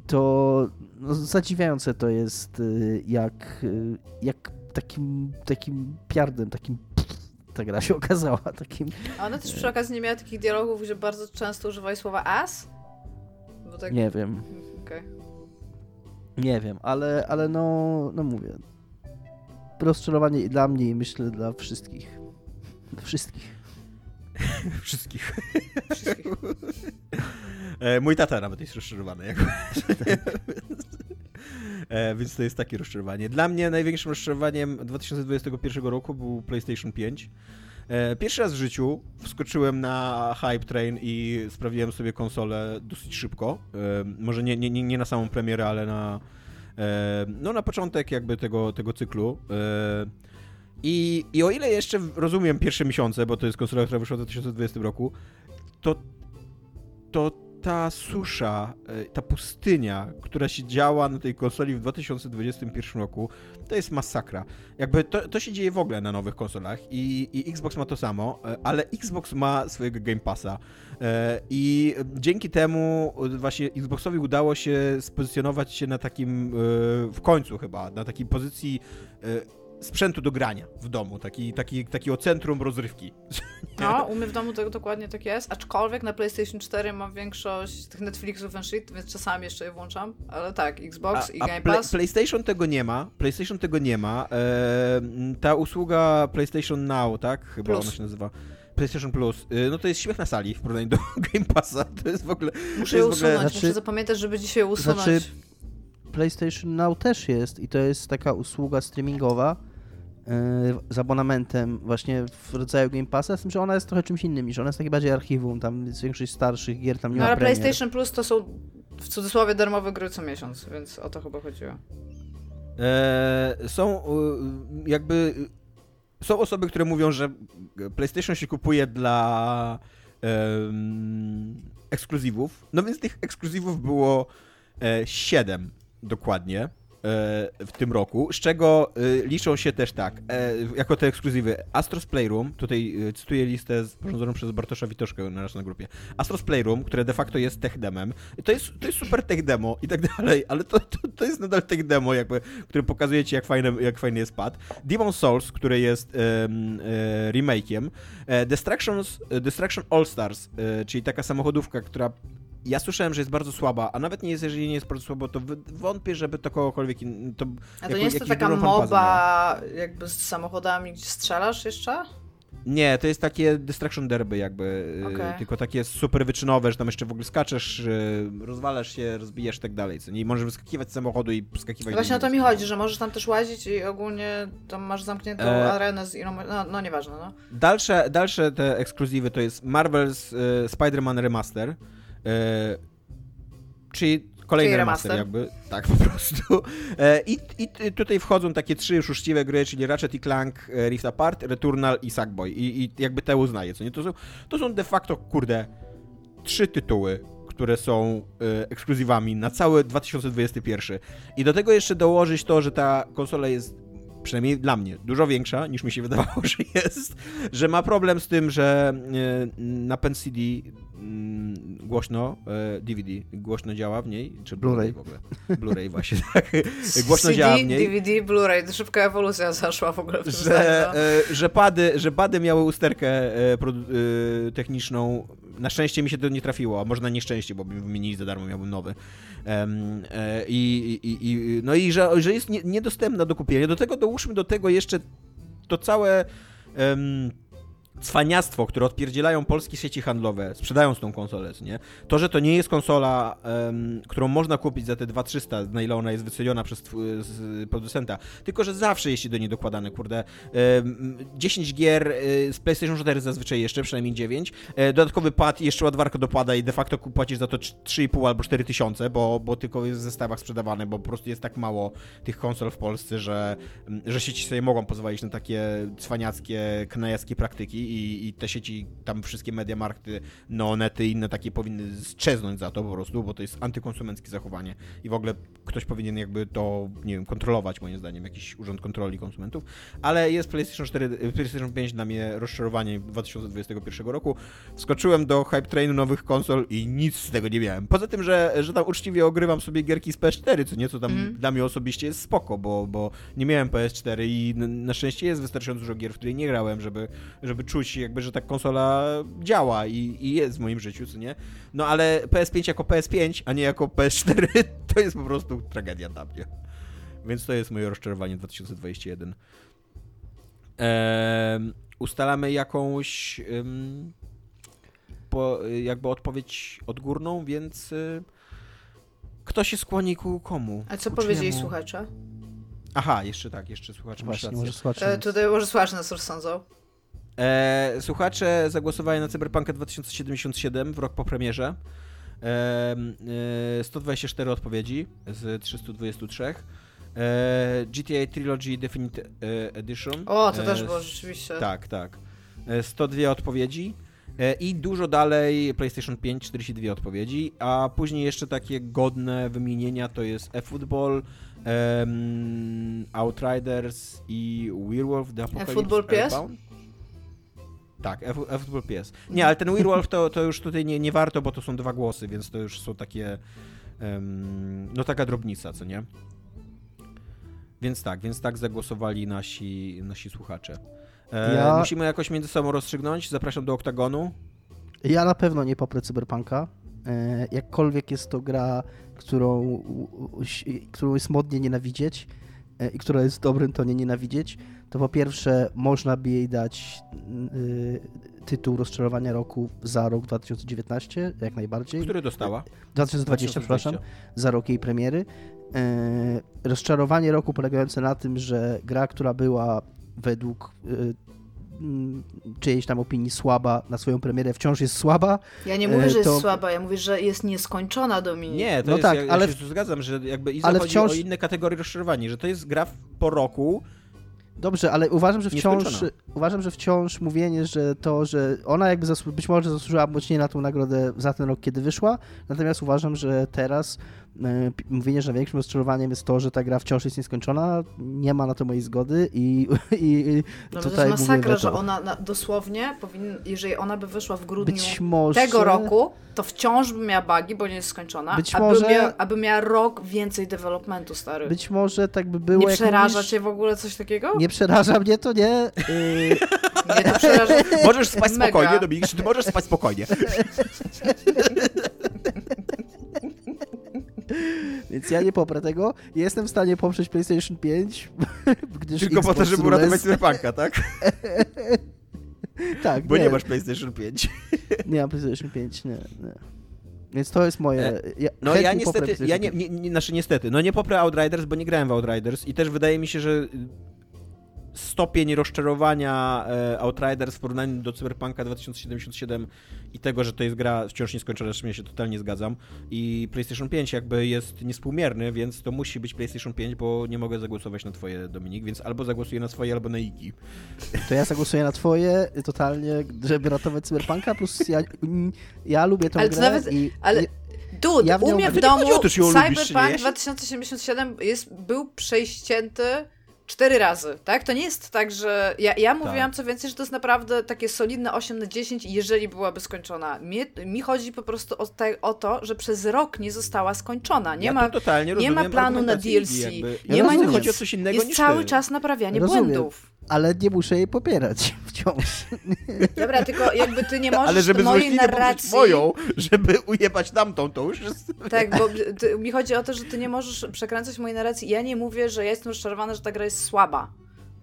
to no, zadziwiające to jest, y, jak, y, jak takim, takim piardem, takim ta gra się okazała takim... A ona też przy okazji nie miała takich dialogów, że bardzo często używali słowa as? Tak... Nie wiem. Okay. Nie wiem, ale, ale no, no mówię. Rozczarowanie i dla mnie i myślę dla wszystkich. Dla wszystkich. wszystkich. wszystkich. E, mój tata nawet jest rozczarowany. Jakby. E, więc to jest takie rozczarowanie. Dla mnie największym rozczarowaniem 2021 roku był PlayStation 5. E, pierwszy raz w życiu wskoczyłem na hype train i sprawdziłem sobie konsolę dosyć szybko. Może nie, nie, nie na samą premierę, ale na, no na początek jakby tego, tego cyklu. I, I o ile jeszcze rozumiem pierwsze miesiące, bo to jest konsola, która wyszła w 2020 roku, to, to ta susza, e, ta pustynia, która się działa na tej konsoli w 2021 roku, to jest masakra. Jakby to, to się dzieje w ogóle na nowych konsolach i, i Xbox ma to samo, e, ale Xbox ma swojego Game Passa e, i dzięki temu właśnie Xboxowi udało się spozycjonować się na takim, w końcu chyba, na takiej pozycji sprzętu do grania w domu, taki, taki, takiego centrum rozrywki. No, u mnie w domu to dokładnie tak jest, aczkolwiek na PlayStation 4 mam większość tych Netflixów and shit, więc czasami jeszcze je włączam, ale tak, Xbox a, i Game Pass. PlayStation tego nie ma, PlayStation tego nie ma. E, ta usługa PlayStation Now, tak? Chyba Plus. ona się nazywa. PlayStation Plus, y, no to jest śmiech na sali w porównaniu do Game Passa. To jest w ogóle. Muszę je usunąć, ogóle... znaczy, muszę zapamiętać, żeby dzisiaj usunąć. Znaczy, PlayStation Now też jest i to jest taka usługa streamingowa, z abonamentem właśnie w rodzaju Game Passa, z tym, że ona jest trochę czymś innym, niż ona jest taki bardziej archiwum, tam jest większość starszych gier, tam nie no, ma ale premier. PlayStation Plus to są w cudzysłowie darmowe gry co miesiąc, więc o to chyba chodziło. Eee, są jakby są osoby, które mówią, że PlayStation się kupuje dla um, ekskluzywów. No więc tych ekskluzywów było e, 7 dokładnie. E, w tym roku, z czego e, liczą się też tak, e, jako te ekskluzywy Astros Playroom, tutaj cytuję listę sporządzoną przez Bartosza Witoszkę na naszej grupie, Astros Playroom, które de facto jest tech demem, to jest, to jest super tech demo i tak dalej, ale to, to, to jest nadal tech demo, jakby, który pokazuje ci, jak fajny, jak fajny jest pad. Demon Souls, który jest um, e, remake'iem, e, Destructions, Destruction All Stars, e, czyli taka samochodówka, która ja słyszałem, że jest bardzo słaba, a nawet nie jest, jeżeli nie jest bardzo słabo, to wątpię, żeby to kogokolwiek... To, a to nie jest to taka moba jakby z samochodami, gdzie strzelasz jeszcze? Nie, to jest takie Destruction Derby jakby, y, okay. tylko takie super wyczynowe, że tam jeszcze w ogóle skaczesz, y, rozwalasz się, rozbijasz i tak dalej, co nie? możesz wyskakiwać z samochodu i skakiwać... Właśnie o to mi chodzi, że możesz tam też łazić i ogólnie tam masz zamkniętą e... arenę z iloma... No, no nieważne, no. Dalsze, dalsze te ekskluzywy to jest Marvel's y, Spider-Man Remaster, E, czyli kolejny czyli remaster, jakby, tak po prostu. E, I, I tutaj wchodzą takie trzy już uczciwe gry, czyli Ratchet i Clank, e, Rift Apart, Returnal i Sackboy. I, I jakby te uznaję, co nie? To są, to są de facto, kurde, trzy tytuły, które są y, ekskluzywami na cały 2021. I do tego jeszcze dołożyć to, że ta konsola jest przynajmniej dla mnie, dużo większa niż mi się wydawało, że jest, że ma problem z tym, że na Pen CD mm, głośno, DVD e, głośno działa w niej, czy Blu-ray w ogóle? Blu-ray właśnie, tak. Głośno CD, działa w niej. DVD, Blu-ray, szybka ewolucja zaszła w ogóle w że, no. E, że, pady, że pady miały usterkę e, techniczną, na szczęście mi się to nie trafiło, a może na nieszczęście, bo by wymienili za darmo, miałbym nowy. I, i, i no i że, że jest niedostępna do kupienia. Do tego dołóżmy do tego jeszcze to całe um, cwaniactwo, które odpierdzielają polskie sieci handlowe, sprzedając tą konsolę, nie? To, że to nie jest konsola, um, którą można kupić za te 2300, na ile ona jest wyceniona przez producenta, tylko, że zawsze jest do niej dokładane, kurde, um, 10 gier y, z PlayStation 4 zazwyczaj jeszcze, przynajmniej 9, e, dodatkowy pad jeszcze ładwarka dopada i de facto płacisz za to 3,5 albo 4 tysiące, bo, bo tylko jest w zestawach sprzedawane, bo po prostu jest tak mało tych konsol w Polsce, że, że sieci sobie mogą pozwolić na takie cwaniackie, knajackie praktyki i, i te sieci, tam wszystkie Mediamarkty, Neonety i inne takie powinny strzeznąć za to po prostu, bo to jest antykonsumenckie zachowanie i w ogóle ktoś powinien jakby to, nie wiem, kontrolować moim zdaniem, jakiś urząd kontroli konsumentów, ale jest PlayStation 4, PlayStation 5 dla mnie rozczarowaniem 2021 roku. Wskoczyłem do hype trainu nowych konsol i nic z tego nie miałem. Poza tym, że, że tam uczciwie ogrywam sobie gierki z PS4, co nieco tam Mhm. dla mnie osobiście jest spoko, bo, bo nie miałem PS4 i na, na szczęście jest wystarczająco dużo gier, w której nie grałem, żeby, żeby czuć jakby, że ta konsola działa i, i jest w moim życiu, co nie? No ale PS5 jako PS5, a nie jako PS4, to jest po prostu tragedia dla mnie. Więc to jest moje rozczarowanie 2021. Em, ustalamy jakąś em, po, jakby odpowiedź odgórną, więc y, kto się skłoni ku komu? A co Ku powiedzieli słuchacze? Aha, jeszcze tak, jeszcze słuchacze masz Właśnie, może słuchacze. E, tutaj może słuchacze nas rozsądzą. E, słuchacze zagłosowali na Cyberpunka 2077 w rok po premierze. E, e, 124 odpowiedzi z 323. E, GTA Trilogy Definite e, Edition. O, to E, też było rzeczywiście. Tak, tak. E, 102 odpowiedzi. I dużo dalej PlayStation 5, 42 odpowiedzi, a później jeszcze takie godne wymienienia to jest eFootball, em, Outriders i Werewolf The Apocalypse eFootball PS? Earthbound. Tak, F-. Nie, ale ten Werewolf to, to już tutaj nie, nie warto, bo to są dwa głosy, więc to już są takie em, no taka drobnica, co nie? Więc tak, więc tak zagłosowali nasi, nasi słuchacze. E, Ja- Musimy jakoś między sobą rozstrzygnąć. Zapraszam do oktagonu. Ja na pewno nie poprę Cyberpunka. E, jakkolwiek jest to gra, którą, którą jest modnie nienawidzieć i która jest w dobrym tonie nienawidzieć, to po pierwsze można by jej dać y, tytuł rozczarowania roku za rok 2019, jak najbardziej. Który dostała? 2020, przepraszam, za rok jej premiery. E, rozczarowanie roku polegające na tym, że gra, która była według e, mm, czyjejś tam opinii słaba na swoją premierę, wciąż jest słaba. Ja nie mówię, E, że jest to- słaba, ja mówię, że jest nieskończona, Dominik. Nie, to No jest, tak, ja, ja ale się tu zgadzam, że jakby i ale chodzi wciąż- o inne kategorie rozczarowania, że to jest gra w- po roku, Dobrze, ale uważam, że wciąż, uważam, że wciąż mówienie, że to, że ona jakby zasłu- być może zasłużyła mocniej na tą nagrodę za ten rok, kiedy wyszła, natomiast uważam, że teraz mówienie, że największym rozczarowaniem jest to, że ta gra wciąż jest nieskończona, nie ma na to mojej zgody i, i, i No to tutaj jest mówię masakra, że ona na, dosłownie powinna, jeżeli ona by wyszła w grudniu może... tego roku, to wciąż by miała bugi, bo nie jest skończona, Być aby, może- mia, aby miała rok więcej developmentu, stary. Być może tak by było, nie przeraża mówisz, cię w ogóle coś takiego? Nie przeraża mnie to, nie. Yy, Nie, to przeraża. możesz spać Mega. spokojnie, Dominik, czy ty możesz spać spokojnie? więc ja nie poprę tego. Jestem w stanie poprzeć PlayStation 5, gdyż Tylko po to, Xbox żeby uratować Cyberpunka, tak? Tak, Bo nie masz PlayStation 5. Nie mam PlayStation 5, nie, nie. Więc to jest moje... Ja No ja niestety, ja nie, nie, nie, znaczy niestety, no nie poprę Outriders, bo nie grałem w Outriders i też wydaje mi się, że y, stopień rozczarowania e, Outriders w porównaniu do Cyberpunka 2077 i tego, że to jest gra wciąż nieskończona, z czym ja się totalnie zgadzam i PlayStation 5 jakby jest niespółmierny, więc to musi być PlayStation 5, bo nie mogę zagłosować na twoje, Dominik, więc albo zagłosuję na swoje, albo na Iki. To ja zagłosuję na twoje totalnie, żeby ratować Cyberpunka, plus ja, ja lubię tą Ale to grę nawet- i... Ale i dude, Ja w u mnie w domu o to, lubisz. Cyberpunk się- 2077 jest, był przejścięty cztery razy, tak? To nie jest tak, że... Ja, ja mówiłam co więcej, że to jest naprawdę takie solidne 8 na 10, jeżeli byłaby skończona. Mnie, mi chodzi po prostu o, te, o to, że przez rok nie została skończona. Nie ja ma... nie ma planu na DLC, jakby. nie ja ma nic. chodzi o coś innego Jest niż cały ty. czas naprawianie Rozumiem. błędów. Ale nie muszę jej popierać wciąż. Dobra, tylko jakby ty nie możesz Ale żeby mojej narracji... moją, żeby ujebać tamtą, to już jest... Tak, bo ty, mi chodzi o to, że ty nie możesz przekręcać mojej narracji. Ja nie mówię, że ja jestem rozczarowana, że ta gra jest słaba.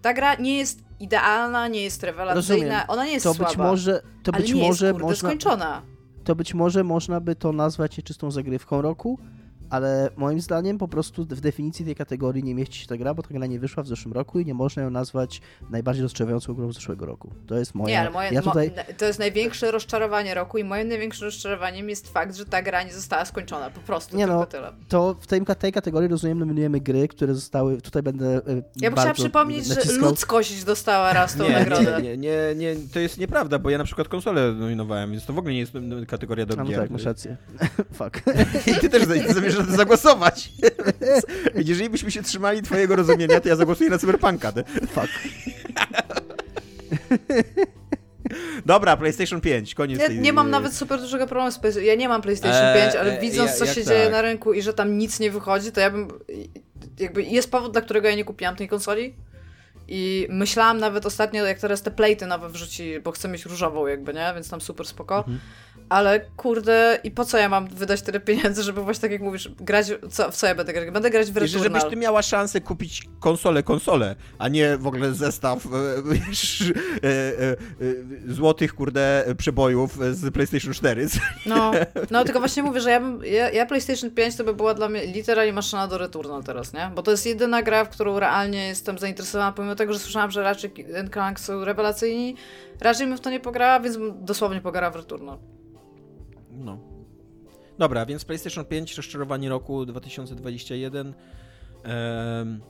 Ta gra nie jest idealna, nie jest rewelacyjna, Rozumiem. ona nie jest To słaba. być może, to być może jest, kurde, można, skończona. to być może można by to nazwać nieczystą zagrywką roku, ale moim zdaniem po prostu w definicji tej kategorii nie mieści się ta gra, bo ta gra nie wyszła w zeszłym roku i nie można ją nazwać najbardziej rozczarowującą grą z zeszłego roku. To jest moje... Nie, ale moje, ja tutaj... mo, to jest największe rozczarowanie roku i moim największym rozczarowaniem jest fakt, że ta gra nie została skończona, po prostu, nie no, tyle. To w tej, tej kategorii rozumiem, nominujemy gry, które zostały, tutaj będę e, Ja bym chciała przypomnieć, naciskał... że ludzkość dostała raz tą nie, nagrodę. Nie, nie, nie, to jest nieprawda, bo ja na przykład konsolę nominowałem, więc to w ogóle nie jest kategoria do no gier. tak, masz rację. Fuck. I ty też zamierzasz zagłosować. Jeżeli byśmy się trzymali twojego rozumienia, to ja zagłosuję na Cyberpunka. Fuck. Dobra, PlayStation 5, koniec ja tej... nie mam nawet super dużego problemu z PlayStation. Ja nie mam PlayStation eee, 5, ale widząc, co się tak? dzieje na rynku i że tam nic nie wychodzi, to ja bym... Jakby jest powód, dla którego ja nie kupiłam tej konsoli. I myślałam nawet ostatnio, jak teraz te plejty nowe wrzuci, bo chcę mieć różową jakby, nie? Więc tam super spoko. Mhm ale kurde, i po co ja mam wydać tyle pieniędzy, żeby właśnie tak jak mówisz, grać, co, w co ja będę grać? Będę grać w Returnal. Żebyś ty miała szansę kupić konsolę, konsolę, a nie w ogóle zestaw e, wiesz, e, e, e, złotych, kurde, przebojów z PlayStation 4. No, no tylko właśnie mówię, że ja, bym, ja, ja, PlayStation 5 to by była dla mnie literalnie maszyna do Returnal teraz, nie? Bo to jest jedyna gra, w którą realnie jestem zainteresowana, pomimo tego, że słyszałam, że raczej Clank są rewelacyjni, raczej bym w to nie pograła, więc dosłownie pograła w Returnal. No. Dobra, więc PlayStation 5, rozczarowanie roku 2021 ehm,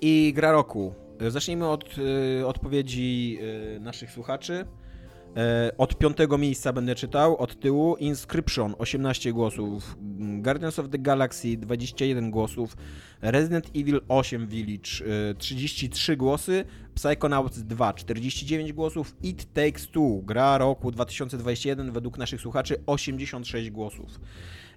i gra roku. Zacznijmy od y, odpowiedzi y, naszych słuchaczy. E, od piątego miejsca będę czytał, od tyłu Inscription 18 głosów, Guardians of the Galaxy 21 głosów, Resident Evil 8 Village 33 e, głosy, Psychonauts 2 49 głosów, It Takes Two gra roku 2021 według naszych słuchaczy 86 głosów.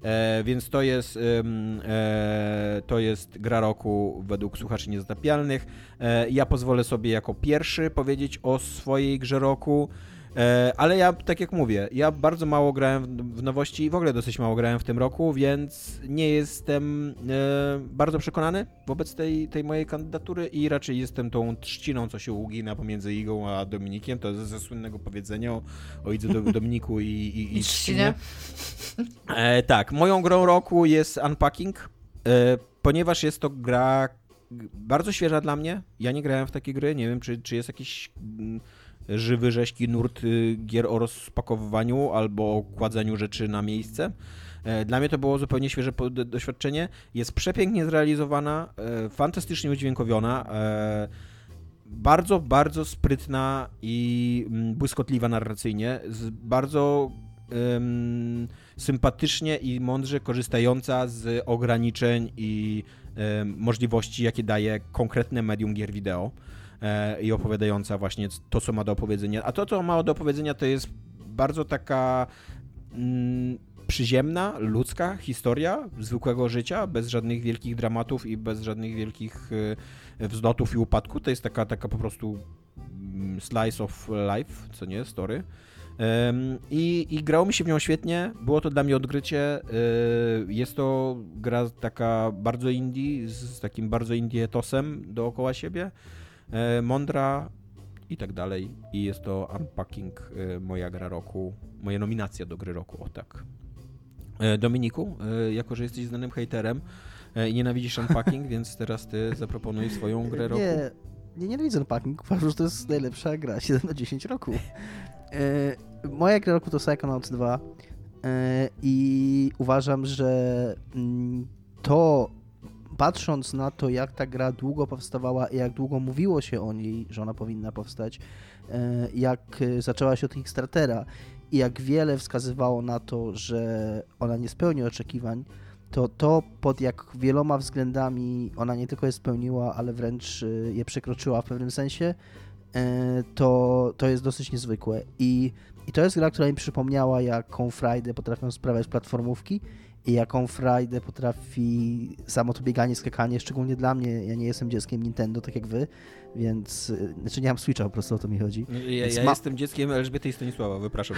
E, więc to jest, e, to jest gra roku według słuchaczy niezatapialnych. E, ja pozwolę sobie jako pierwszy powiedzieć o swojej grze roku. E, ale ja, tak jak mówię, ja bardzo mało grałem w nowości i w ogóle dosyć mało grałem w tym roku, więc nie jestem e, bardzo przekonany wobec tej, tej mojej kandydatury i raczej jestem tą trzciną, co się ugina pomiędzy Igą a Dominikiem. To ze słynnego powiedzenia o, o Idze do, Dominiku i, i, i trzcinie. E, tak, moją grą roku jest Unpacking, ponieważ jest to gra bardzo świeża dla mnie. Ja nie grałem w takie gry, nie wiem, czy, czy jest jakiś mm, żywy, rzeźki nurt y, gier o rozpakowywaniu albo o kładzeniu rzeczy na miejsce. E, dla mnie to było zupełnie świeże doświadczenie. Jest przepięknie zrealizowana, e, fantastycznie udźwiękowiona, e, bardzo, bardzo sprytna i mm, błyskotliwa narracyjnie, bardzo sympatycznie i mądrze korzystająca z ograniczeń i możliwości, jakie daje konkretne medium gier wideo. E, i opowiadająca właśnie to, co ma do opowiedzenia. A to, co ma do opowiedzenia, to jest bardzo taka mm, przyziemna, ludzka historia zwykłego życia, bez żadnych wielkich dramatów i bez żadnych wielkich e, wzlotów i upadku. To jest taka, taka po prostu mm, slice of life, co nie, story. I, I grało mi się w nią świetnie, było to dla mnie odgrycie. E, jest to gra taka bardzo indie, z takim bardzo indie etosem dookoła siebie. E, mądra i tak dalej. I jest to Unpacking, e, moja gra roku, moja nominacja do gry roku, o tak. E, Dominiku, jako że jesteś znanym haterem i nienawidzisz Unpacking, więc teraz ty zaproponuj swoją grę roku. Nie, nie nienawidzę Unpacking, uważam, że to jest najlepsza gra 7 na 10 roku. moja gra roku to Psychonauts 2 i uważam, że mm, to patrząc na to, jak ta gra długo powstawała jak długo mówiło się o niej, że ona powinna powstać, e, jak zaczęła się od Kickstartera i jak wiele wskazywało na to, że ona nie spełni oczekiwań, to to pod jak wieloma względami ona nie tylko je spełniła, ale wręcz e, je przekroczyła w pewnym sensie, e, to, to jest dosyć niezwykłe. I, I to jest gra, która mi przypomniała, jaką frajdę potrafią sprawiać platformówki i jaką frajdę potrafi samo to bieganie, skakanie, szczególnie dla mnie, ja nie jestem dzieckiem Nintendo, tak jak wy, więc, y, znaczy nie mam Switcha, po prostu o to mi chodzi. Ja, ja ma... jestem dzieckiem Elżbiety i Stanisława, wypraszam.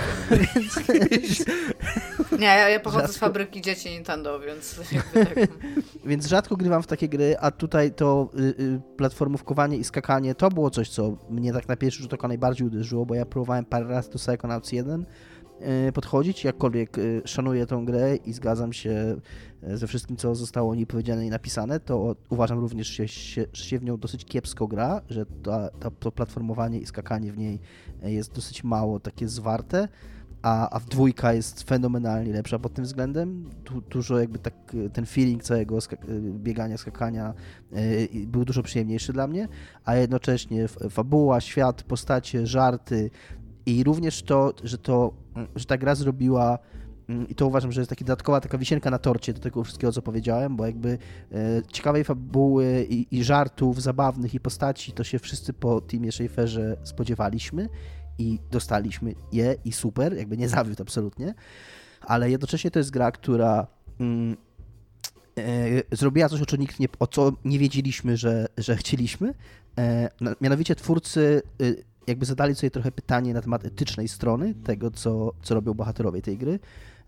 nie, ja, ja pochodzę rzadko... z fabryki dzieci Nintendo, więc... Tak. więc rzadko grywam w takie gry, a tutaj to y, y, platformówkowanie i skakanie to było coś, co mnie tak na pierwszy rzut oka najbardziej uderzyło, bo ja próbowałem parę razy do Psychonauts 1, e, podchodzić, jakkolwiek e, szanuję tą grę i zgadzam się e, ze wszystkim, co zostało o niej powiedziane i napisane, to uważam również, że się, się w nią dosyć kiepsko gra, że to platformowanie i skakanie w niej jest dosyć mało takie zwarte, a, a w dwójka jest fenomenalnie lepsza pod tym względem. Du, dużo jakby tak ten feeling całego biegania, skakania yy, był dużo przyjemniejszy dla mnie, a jednocześnie fabuła, świat, postacie, żarty i również to, że to, że ta gra zrobiła mm, i to uważam, że jest taka dodatkowa taka wisienka na torcie do tego wszystkiego, co powiedziałem, bo jakby e, ciekawej fabuły i, i, żartów zabawnych i postaci to się wszyscy po Teamie Schaeferze spodziewaliśmy i dostaliśmy je i super, jakby nie zawiódł absolutnie, ale jednocześnie to jest gra, która mm, e, zrobiła coś, o co, nikt nie, o co nie wiedzieliśmy, że, że chcieliśmy. E, mianowicie twórcy y, jakby zadali sobie trochę pytanie na temat etycznej strony tego, co, co robią bohaterowie tej gry,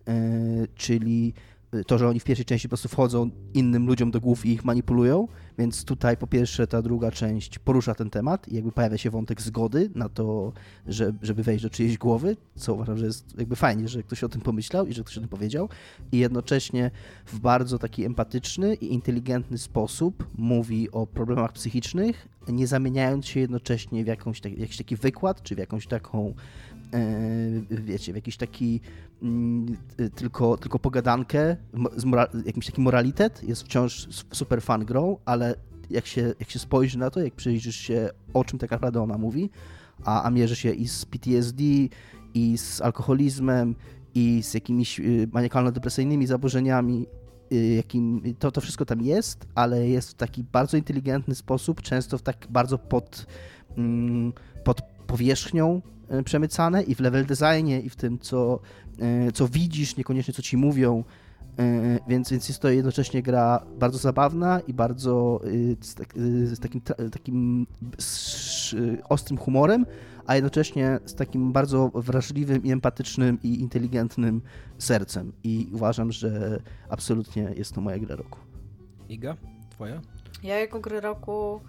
e, czyli to, że oni w pierwszej części po prostu wchodzą innym ludziom do głów i ich manipulują, więc tutaj po pierwsze ta druga część porusza ten temat i jakby pojawia się wątek zgody na to, że, żeby wejść do czyjejś głowy, co uważam, że jest jakby fajnie, że ktoś o tym pomyślał i że ktoś o tym powiedział. I jednocześnie w bardzo taki empatyczny i inteligentny sposób mówi o problemach psychicznych, nie zamieniając się jednocześnie w jakąś, w jakiś taki wykład, czy w jakąś taką wiecie, w jakiś taki mm, tylko, tylko pogadankę, jakiś taki moralitet, jest wciąż super fan grą, ale jak się, jak się spojrzy na to, jak przyjrzysz się, o czym tak naprawdę ona mówi, a, a mierzy się i z PTSD, i z alkoholizmem, i z jakimiś y, maniakalno-depresyjnymi zaburzeniami, y, jakim, to, to wszystko tam jest, ale jest w taki bardzo inteligentny sposób, często w tak bardzo pod, mm, pod powierzchnią E, przemycane i w level designie, i w tym, co, e, co widzisz, niekoniecznie co ci mówią. E, więc, więc jest to jednocześnie gra bardzo zabawna i bardzo z, tak, z takim, takim z ostrym humorem, a jednocześnie z takim bardzo wrażliwym i empatycznym i inteligentnym sercem. I uważam, że absolutnie jest to moja gra roku. Iga, twoja? Ja jako grę roku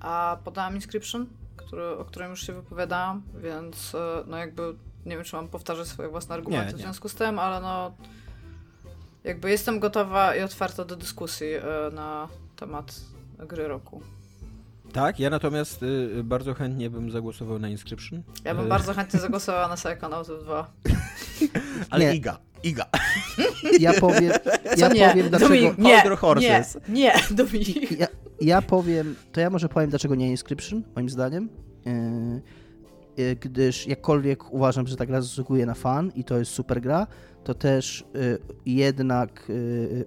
a podałam Inscription który, o którym już się wypowiadałam, więc e, no jakby nie wiem, czy mam powtarzać swoje własne argumenty nie, nie. w związku z tym, ale no jakby jestem gotowa i otwarta do dyskusji e, na temat gry roku. Tak, ja natomiast y, bardzo chętnie bym zagłosował na Inscription. Ja bym y bardzo chętnie zagłosowała na Psychonauts 2. Ale nie. Iga, Iga. Ja powiem, ja nie? powiem dlaczego... Dominik, nie, nie, nie, Dominik. Ja, ja powiem, to ja może powiem, dlaczego nie Inscription, moim zdaniem. Yy, yy, gdyż jakkolwiek uważam, że ta gra zasługuje na fan i to jest super gra, to też yy, jednak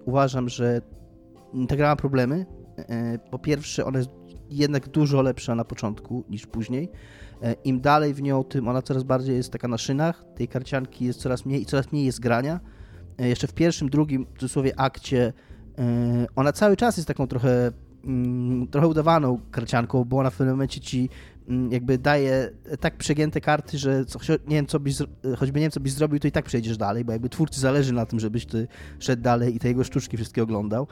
uważam, że ta gra ma problemy. Po pierwsze, ona jest jednak dużo lepsza na początku niż później. Im dalej w nią, tym ona coraz bardziej jest taka na szynach. Tej karcianki jest coraz mniej i coraz mniej jest grania. Jeszcze w pierwszym, drugim, w cudzysłowie, akcie ona cały czas jest taką trochę mm, trochę udawaną karcianką, bo ona w pewnym momencie ci mm, jakby daje tak przegięte karty, że co, nie wiem, co byś, choćby nie wiem, co byś zrobił, to i tak przejdziesz dalej, bo jakby twórcy zależy na tym, żebyś ty szedł dalej i te jego sztuczki wszystkie oglądał.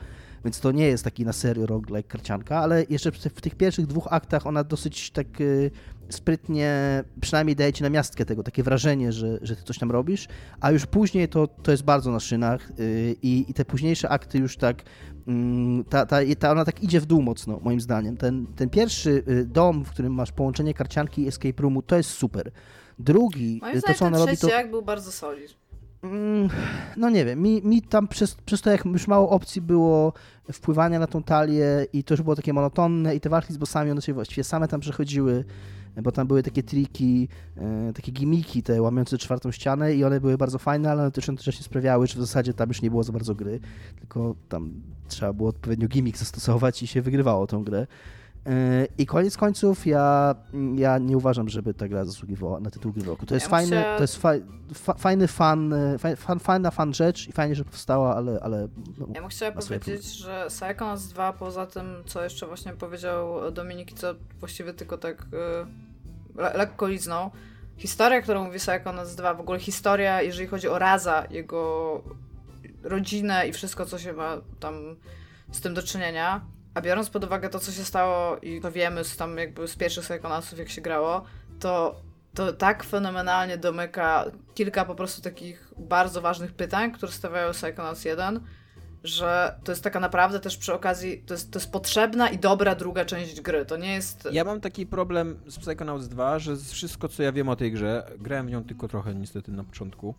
Więc to nie jest taki na serio roguelike karcianka, ale jeszcze w tych pierwszych dwóch aktach ona dosyć tak y, sprytnie, przynajmniej daje ci na miastkę tego, takie wrażenie, że, że ty coś tam robisz, a już później to, to jest bardzo na szynach y, i, i te późniejsze akty już tak ta, ta, ta, ona tak idzie w dół mocno, moim zdaniem. Ten, ten pierwszy y, dom, w którym masz połączenie karcianki i escape roomu, to jest super. Drugi, moim y, to co ona robi, to... jak był bardzo solid. Mm, no nie wiem, mi, mi tam przez, przez to, jak już mało opcji było wpływania na tą talię i to już było takie monotonne i te walki z bossami, one się właściwie same tam przechodziły bo tam były takie triki, e, takie gimiki, te łamiące czwartą ścianę i one były bardzo fajne, ale one też jednocześnie sprawiały, że w zasadzie tam już nie było za bardzo gry, tylko tam trzeba było odpowiednio gimik zastosować i się wygrywało tą grę. E, I koniec końców ja, ja nie uważam, żeby ta gra zasługiwała na tytuł gry roku. To jest, ja fajny, muszę... to jest fa, fa, fajny fan, fan, fajna fan rzecz i fajnie, że powstała, ale... ale no, ja bym chciała powiedzieć, że Psychonauts 2 poza tym, co jeszcze właśnie powiedział Dominik, co właściwie tylko tak yy, le lekko liznął, historia, którą mówi Psychonauts 2, w ogóle historia, jeżeli chodzi o Raza, jego rodzinę i wszystko, co się ma tam z tym do czynienia, a biorąc pod uwagę to, co się stało i to wiemy z tam jakby z pierwszych Psychonautsów, jak się grało, to to tak fenomenalnie domyka kilka po prostu takich bardzo ważnych pytań, które stawiają Psychonauts 1, że to jest taka naprawdę też przy okazji, to jest, to jest potrzebna i dobra druga część gry. To nie jest. Ja mam taki problem z Psychonauts 2, że wszystko co ja wiem o tej grze, grałem w nią tylko trochę niestety na początku,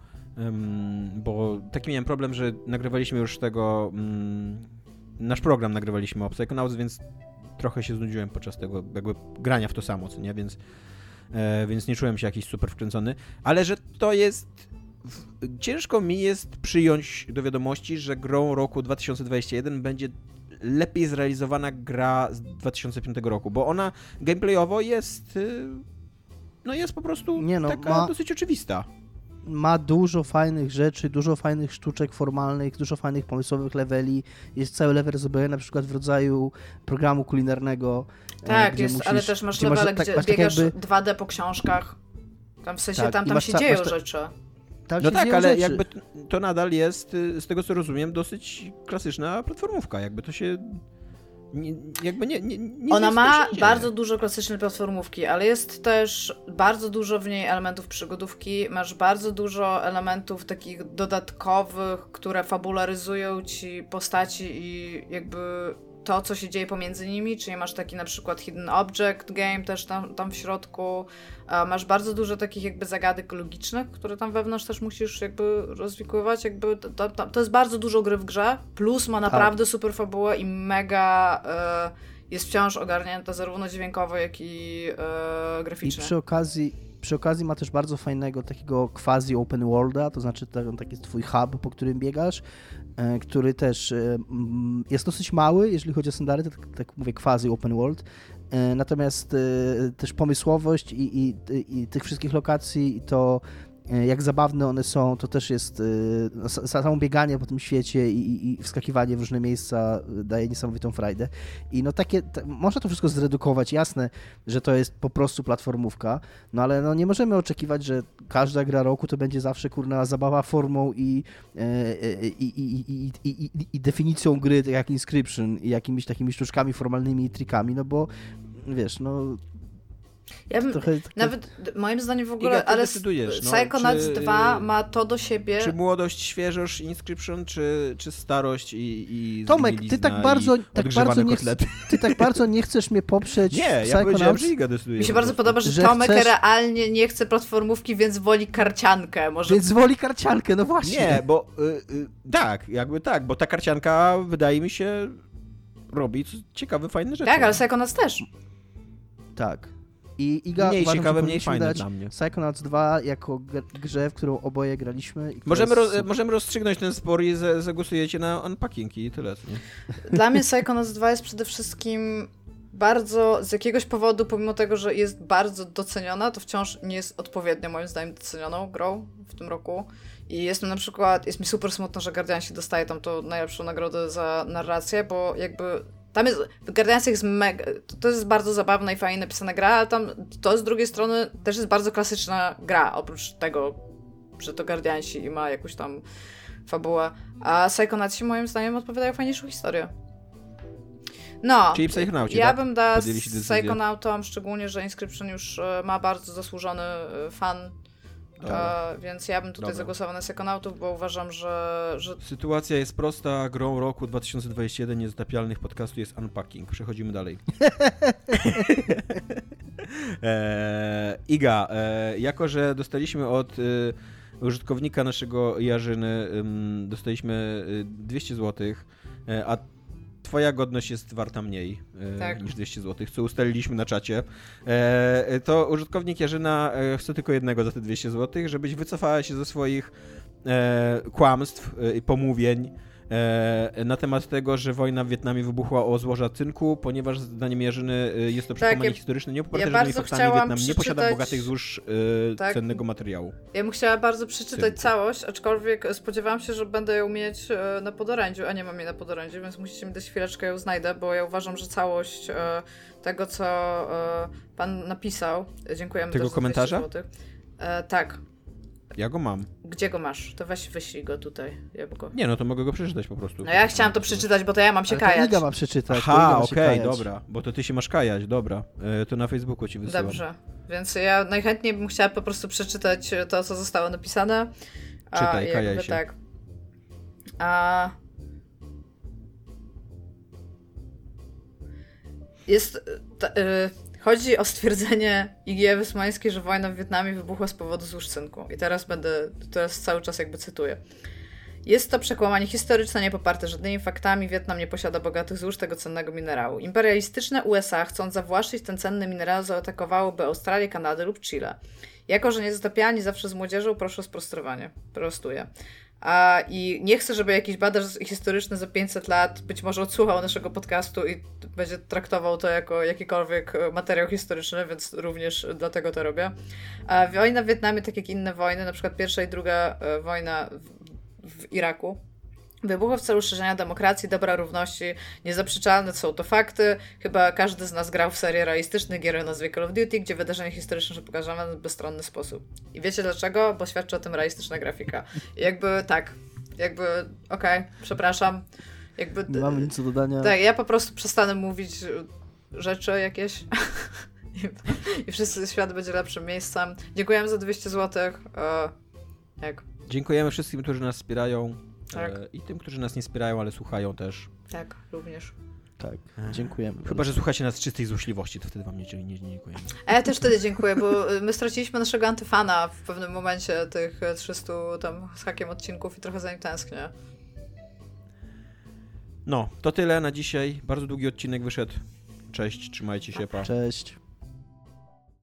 bo taki miałem problem, że nagrywaliśmy już tego, um, nasz program nagrywaliśmy o Psychonauts, więc trochę się znudziłem podczas tego jakby grania w to samo, co nie, więc, e, więc nie czułem się jakiś super wkręcony, ale że to jest ciężko mi jest przyjąć do wiadomości, że grą roku 2021 będzie lepiej zrealizowana gra z 2005 roku, bo ona gameplayowo jest y, no jest po prostu nie no, taka ma, dosyć oczywista. Ma dużo fajnych rzeczy, dużo fajnych sztuczek formalnych, dużo fajnych pomysłowych leveli. Jest cały level zrobiony na przykład w rodzaju programu kulinarnego. E, tak, jest, musisz, ale też masz levele, masz, tak, gdzie masz tak biegasz jakby... 2D po książkach. Tam w sensie, tak, tam, tam się dzieją ta... rzeczy. Tam no tak, ale rzeczy. jakby to nadal jest, y, z tego co rozumiem, dosyć klasyczna platformówka. Jakby to się. Nie, jakby nie, nie, nie Ona ma bardzo dużo klasycznej platformówki, ale jest też bardzo dużo w niej elementów przygodówki. Masz bardzo dużo elementów takich dodatkowych, które fabularyzują ci postaci i jakby to, co się dzieje pomiędzy nimi, czyli masz taki na przykład hidden object game też tam, tam w środku, masz bardzo dużo takich jakby zagadek logicznych, które tam wewnątrz też musisz jakby rozwikływać, jakby to, to, to jest bardzo dużo gry w grze, plus ma tak. naprawdę tak. super fabułę i mega y, jest wciąż ogarnięta zarówno dźwiękowo, jak i y, graficznie. I przy okazji przy okazji ma też bardzo fajnego takiego quasi open worlda, to znaczy taki twój hub, po którym biegasz, E, który też e, jest dosyć mały, jeżeli chodzi o standardy, tak, tak mówię, quasi open world, e, natomiast też pomysłowość i, i, i tych wszystkich lokacji to E, jak zabawne one są, to też jest e, no, samo bieganie po tym świecie i, i, wskakiwanie w różne miejsca e, daje niesamowitą frajdę. I no takie, można to wszystko zredukować, jasne, że to jest po prostu platformówka, no ale no nie możemy oczekiwać, że każda gra roku to będzie zawsze kurna zabawa formą i, i, i, i definicją gry, tak jak Inscription i jakimiś takimi sztuczkami formalnymi i trikami, no bo wiesz, no ja bym, trochę, trochę... Nawet moim zdaniem w ogóle, Iga, ale no, Psychonauts czy, 2 ma to do siebie. Czy młodość, świeżość Inscription, czy, czy starość i, i Tomek, ty tak bardzo, tak bardzo nie ty tak bardzo nie chcesz mnie poprzeć Nie, ja powiedziałem, że Iga decyduje. Mi się bardzo podoba, że, że Tomek chcesz... realnie nie chce platformówki, więc woli karciankę. Może... Więc woli karciankę, no właśnie. Nie, bo y, y, tak, jakby tak, bo ta karcianka wydaje mi się robi ciekawe, fajne rzeczy. Tak, ale Psychonauts też. Tak. I Iga mniej uważam, ciekawe, mniej fajne dla mnie. Psychonauts 2 jako grze, w którą oboje graliśmy. Możemy, roz, możemy rozstrzygnąć ten spor i zagłosujecie na unpacking i tyle. Nie? Dla mnie Psychonauts 2 jest przede wszystkim bardzo, z jakiegoś powodu, pomimo tego, że jest bardzo doceniona, to wciąż nie jest odpowiednio moim zdaniem docenioną grą w tym roku. I jestem na przykład, jest mi super smutno, że Guardian się dostaje tam tą najlepszą nagrodę za narrację, bo jakby tam jest, w Guardiansach jest mega, to, to jest bardzo zabawna i fajnie napisana gra, ale tam to z drugiej strony też jest bardzo klasyczna gra, oprócz tego, że to Guardiansi i ma jakąś tam fabułę. A Psychonauts moim zdaniem odpowiadają fajniejszą historię. No, Czyli Psychonauci, ja tak? bym dała Psychonautom, szczególnie, że Inscription już e, ma bardzo zasłużony e, fan E, więc ja bym tutaj Dobra. zagłosował na Sekonautów, bo uważam, że, że... Sytuacja jest prosta. Grą roku 2021 niezatapialnych podcastu jest Unpacking. Przechodzimy dalej. e, Iga, e, jako że dostaliśmy od e, użytkownika naszego Jarzyny, dostaliśmy 200 zł, e, a twoja godność jest warta mniej e, tak. niż 200 zł, co ustaliliśmy na czacie, e, to użytkownik Jarzyna e, chce tylko jednego za te 200 zł, żebyś wycofała się ze swoich kłamstw i pomówień, E, na temat tego, że wojna w Wietnamie wybuchła o złoża cynku, ponieważ zdaniem Jarzyny e, jest to przekonanie tak, historyczne, nie oparte ja żadnymi faktami. Wietnam nie posiada bogatych złóż e, tak. cennego materiału. Ja bym chciała bardzo przeczytać Cynku. całość, aczkolwiek spodziewałam się, że będę ją mieć na podorędziu, a nie mam jej na podorędziu, więc musicie mi dać chwileczkę, ją znajdę, bo ja uważam, że całość tego, co pan napisał, dziękujemy Tego komentarza? tak, Ja go mam. Gdzie go masz? To weź wyślij go tutaj. Ja go... Nie, no to mogę go przeczytać po prostu. No ja chciałam to przeczytać, bo to ja mam się Ale to kajać. Iga ma przeczytać. to Aha, okej, kajać. dobra, bo to ty się masz kajać, dobra. E, to na Facebooku ci wysyłam. Dobrze, więc ja najchętniej bym chciała po prostu przeczytać to, co zostało napisane. A Czytaj, kajaj jakby się. tak. A... Jest... Ta, y, chodzi o stwierdzenie Igi Wysmańskiej, że wojna w Wietnamie wybuchła z powodu złóż cynku. I teraz będę, teraz cały czas jakby cytuję. Jest to przekłamanie historyczne, nie poparte żadnymi faktami. Wietnam nie posiada bogatych złóż tego cennego minerału. Imperialistyczne USA, chcąc zawłaszczyć ten cenny minerał, zaatakowałyby Australię, Kanadę lub Chile. Jako, że nie zatapiani zawsze z młodzieżą, proszę o sprostowanie. Prostuję. A, I nie chcę, żeby jakiś badacz historyczny za 500 lat być może odsłuchał naszego podcastu i będzie traktował to jako jakikolwiek e, materiał historyczny, więc również dlatego to robię. A wojna w Wietnamie, tak jak inne wojny, na przykład pierwsza i druga e, wojna w, w Iraku, Wybuchła w celu szerzenia demokracji, dobra równości, niezaprzeczalne są to fakty. Chyba każdy z nas grał w serię realistycznych gier o nazwie Call of Duty, gdzie wydarzenia historyczne są pokazane w bezstronny sposób. I wiecie dlaczego? Bo świadczy o tym realistyczna grafika. I jakby tak, jakby okej, przepraszam. Jakby, Nie mamy nic do dodania. tak, ja po prostu przestanę mówić rzeczy jakieś i, i wszyscy świat będzie lepszym miejscem. Dziękujemy za 200 zł. E, jak? Dziękujemy wszystkim, którzy nas wspierają Tak. e, i tym, którzy nas nie wspierają, ale słuchają też. Tak, również. Tak, dziękujemy. Chyba, że słuchacie nas z czystej złośliwości, to wtedy wam nie, nie, nie dziękujemy. A ja też wtedy dziękuję, bo y, my straciliśmy naszego antyfana w pewnym momencie tych e, 300 tam z hakiem odcinków i trochę za nim tęsknię. No, to tyle na dzisiaj. Bardzo długi odcinek wyszedł. Cześć, trzymajcie się, pa. Cześć.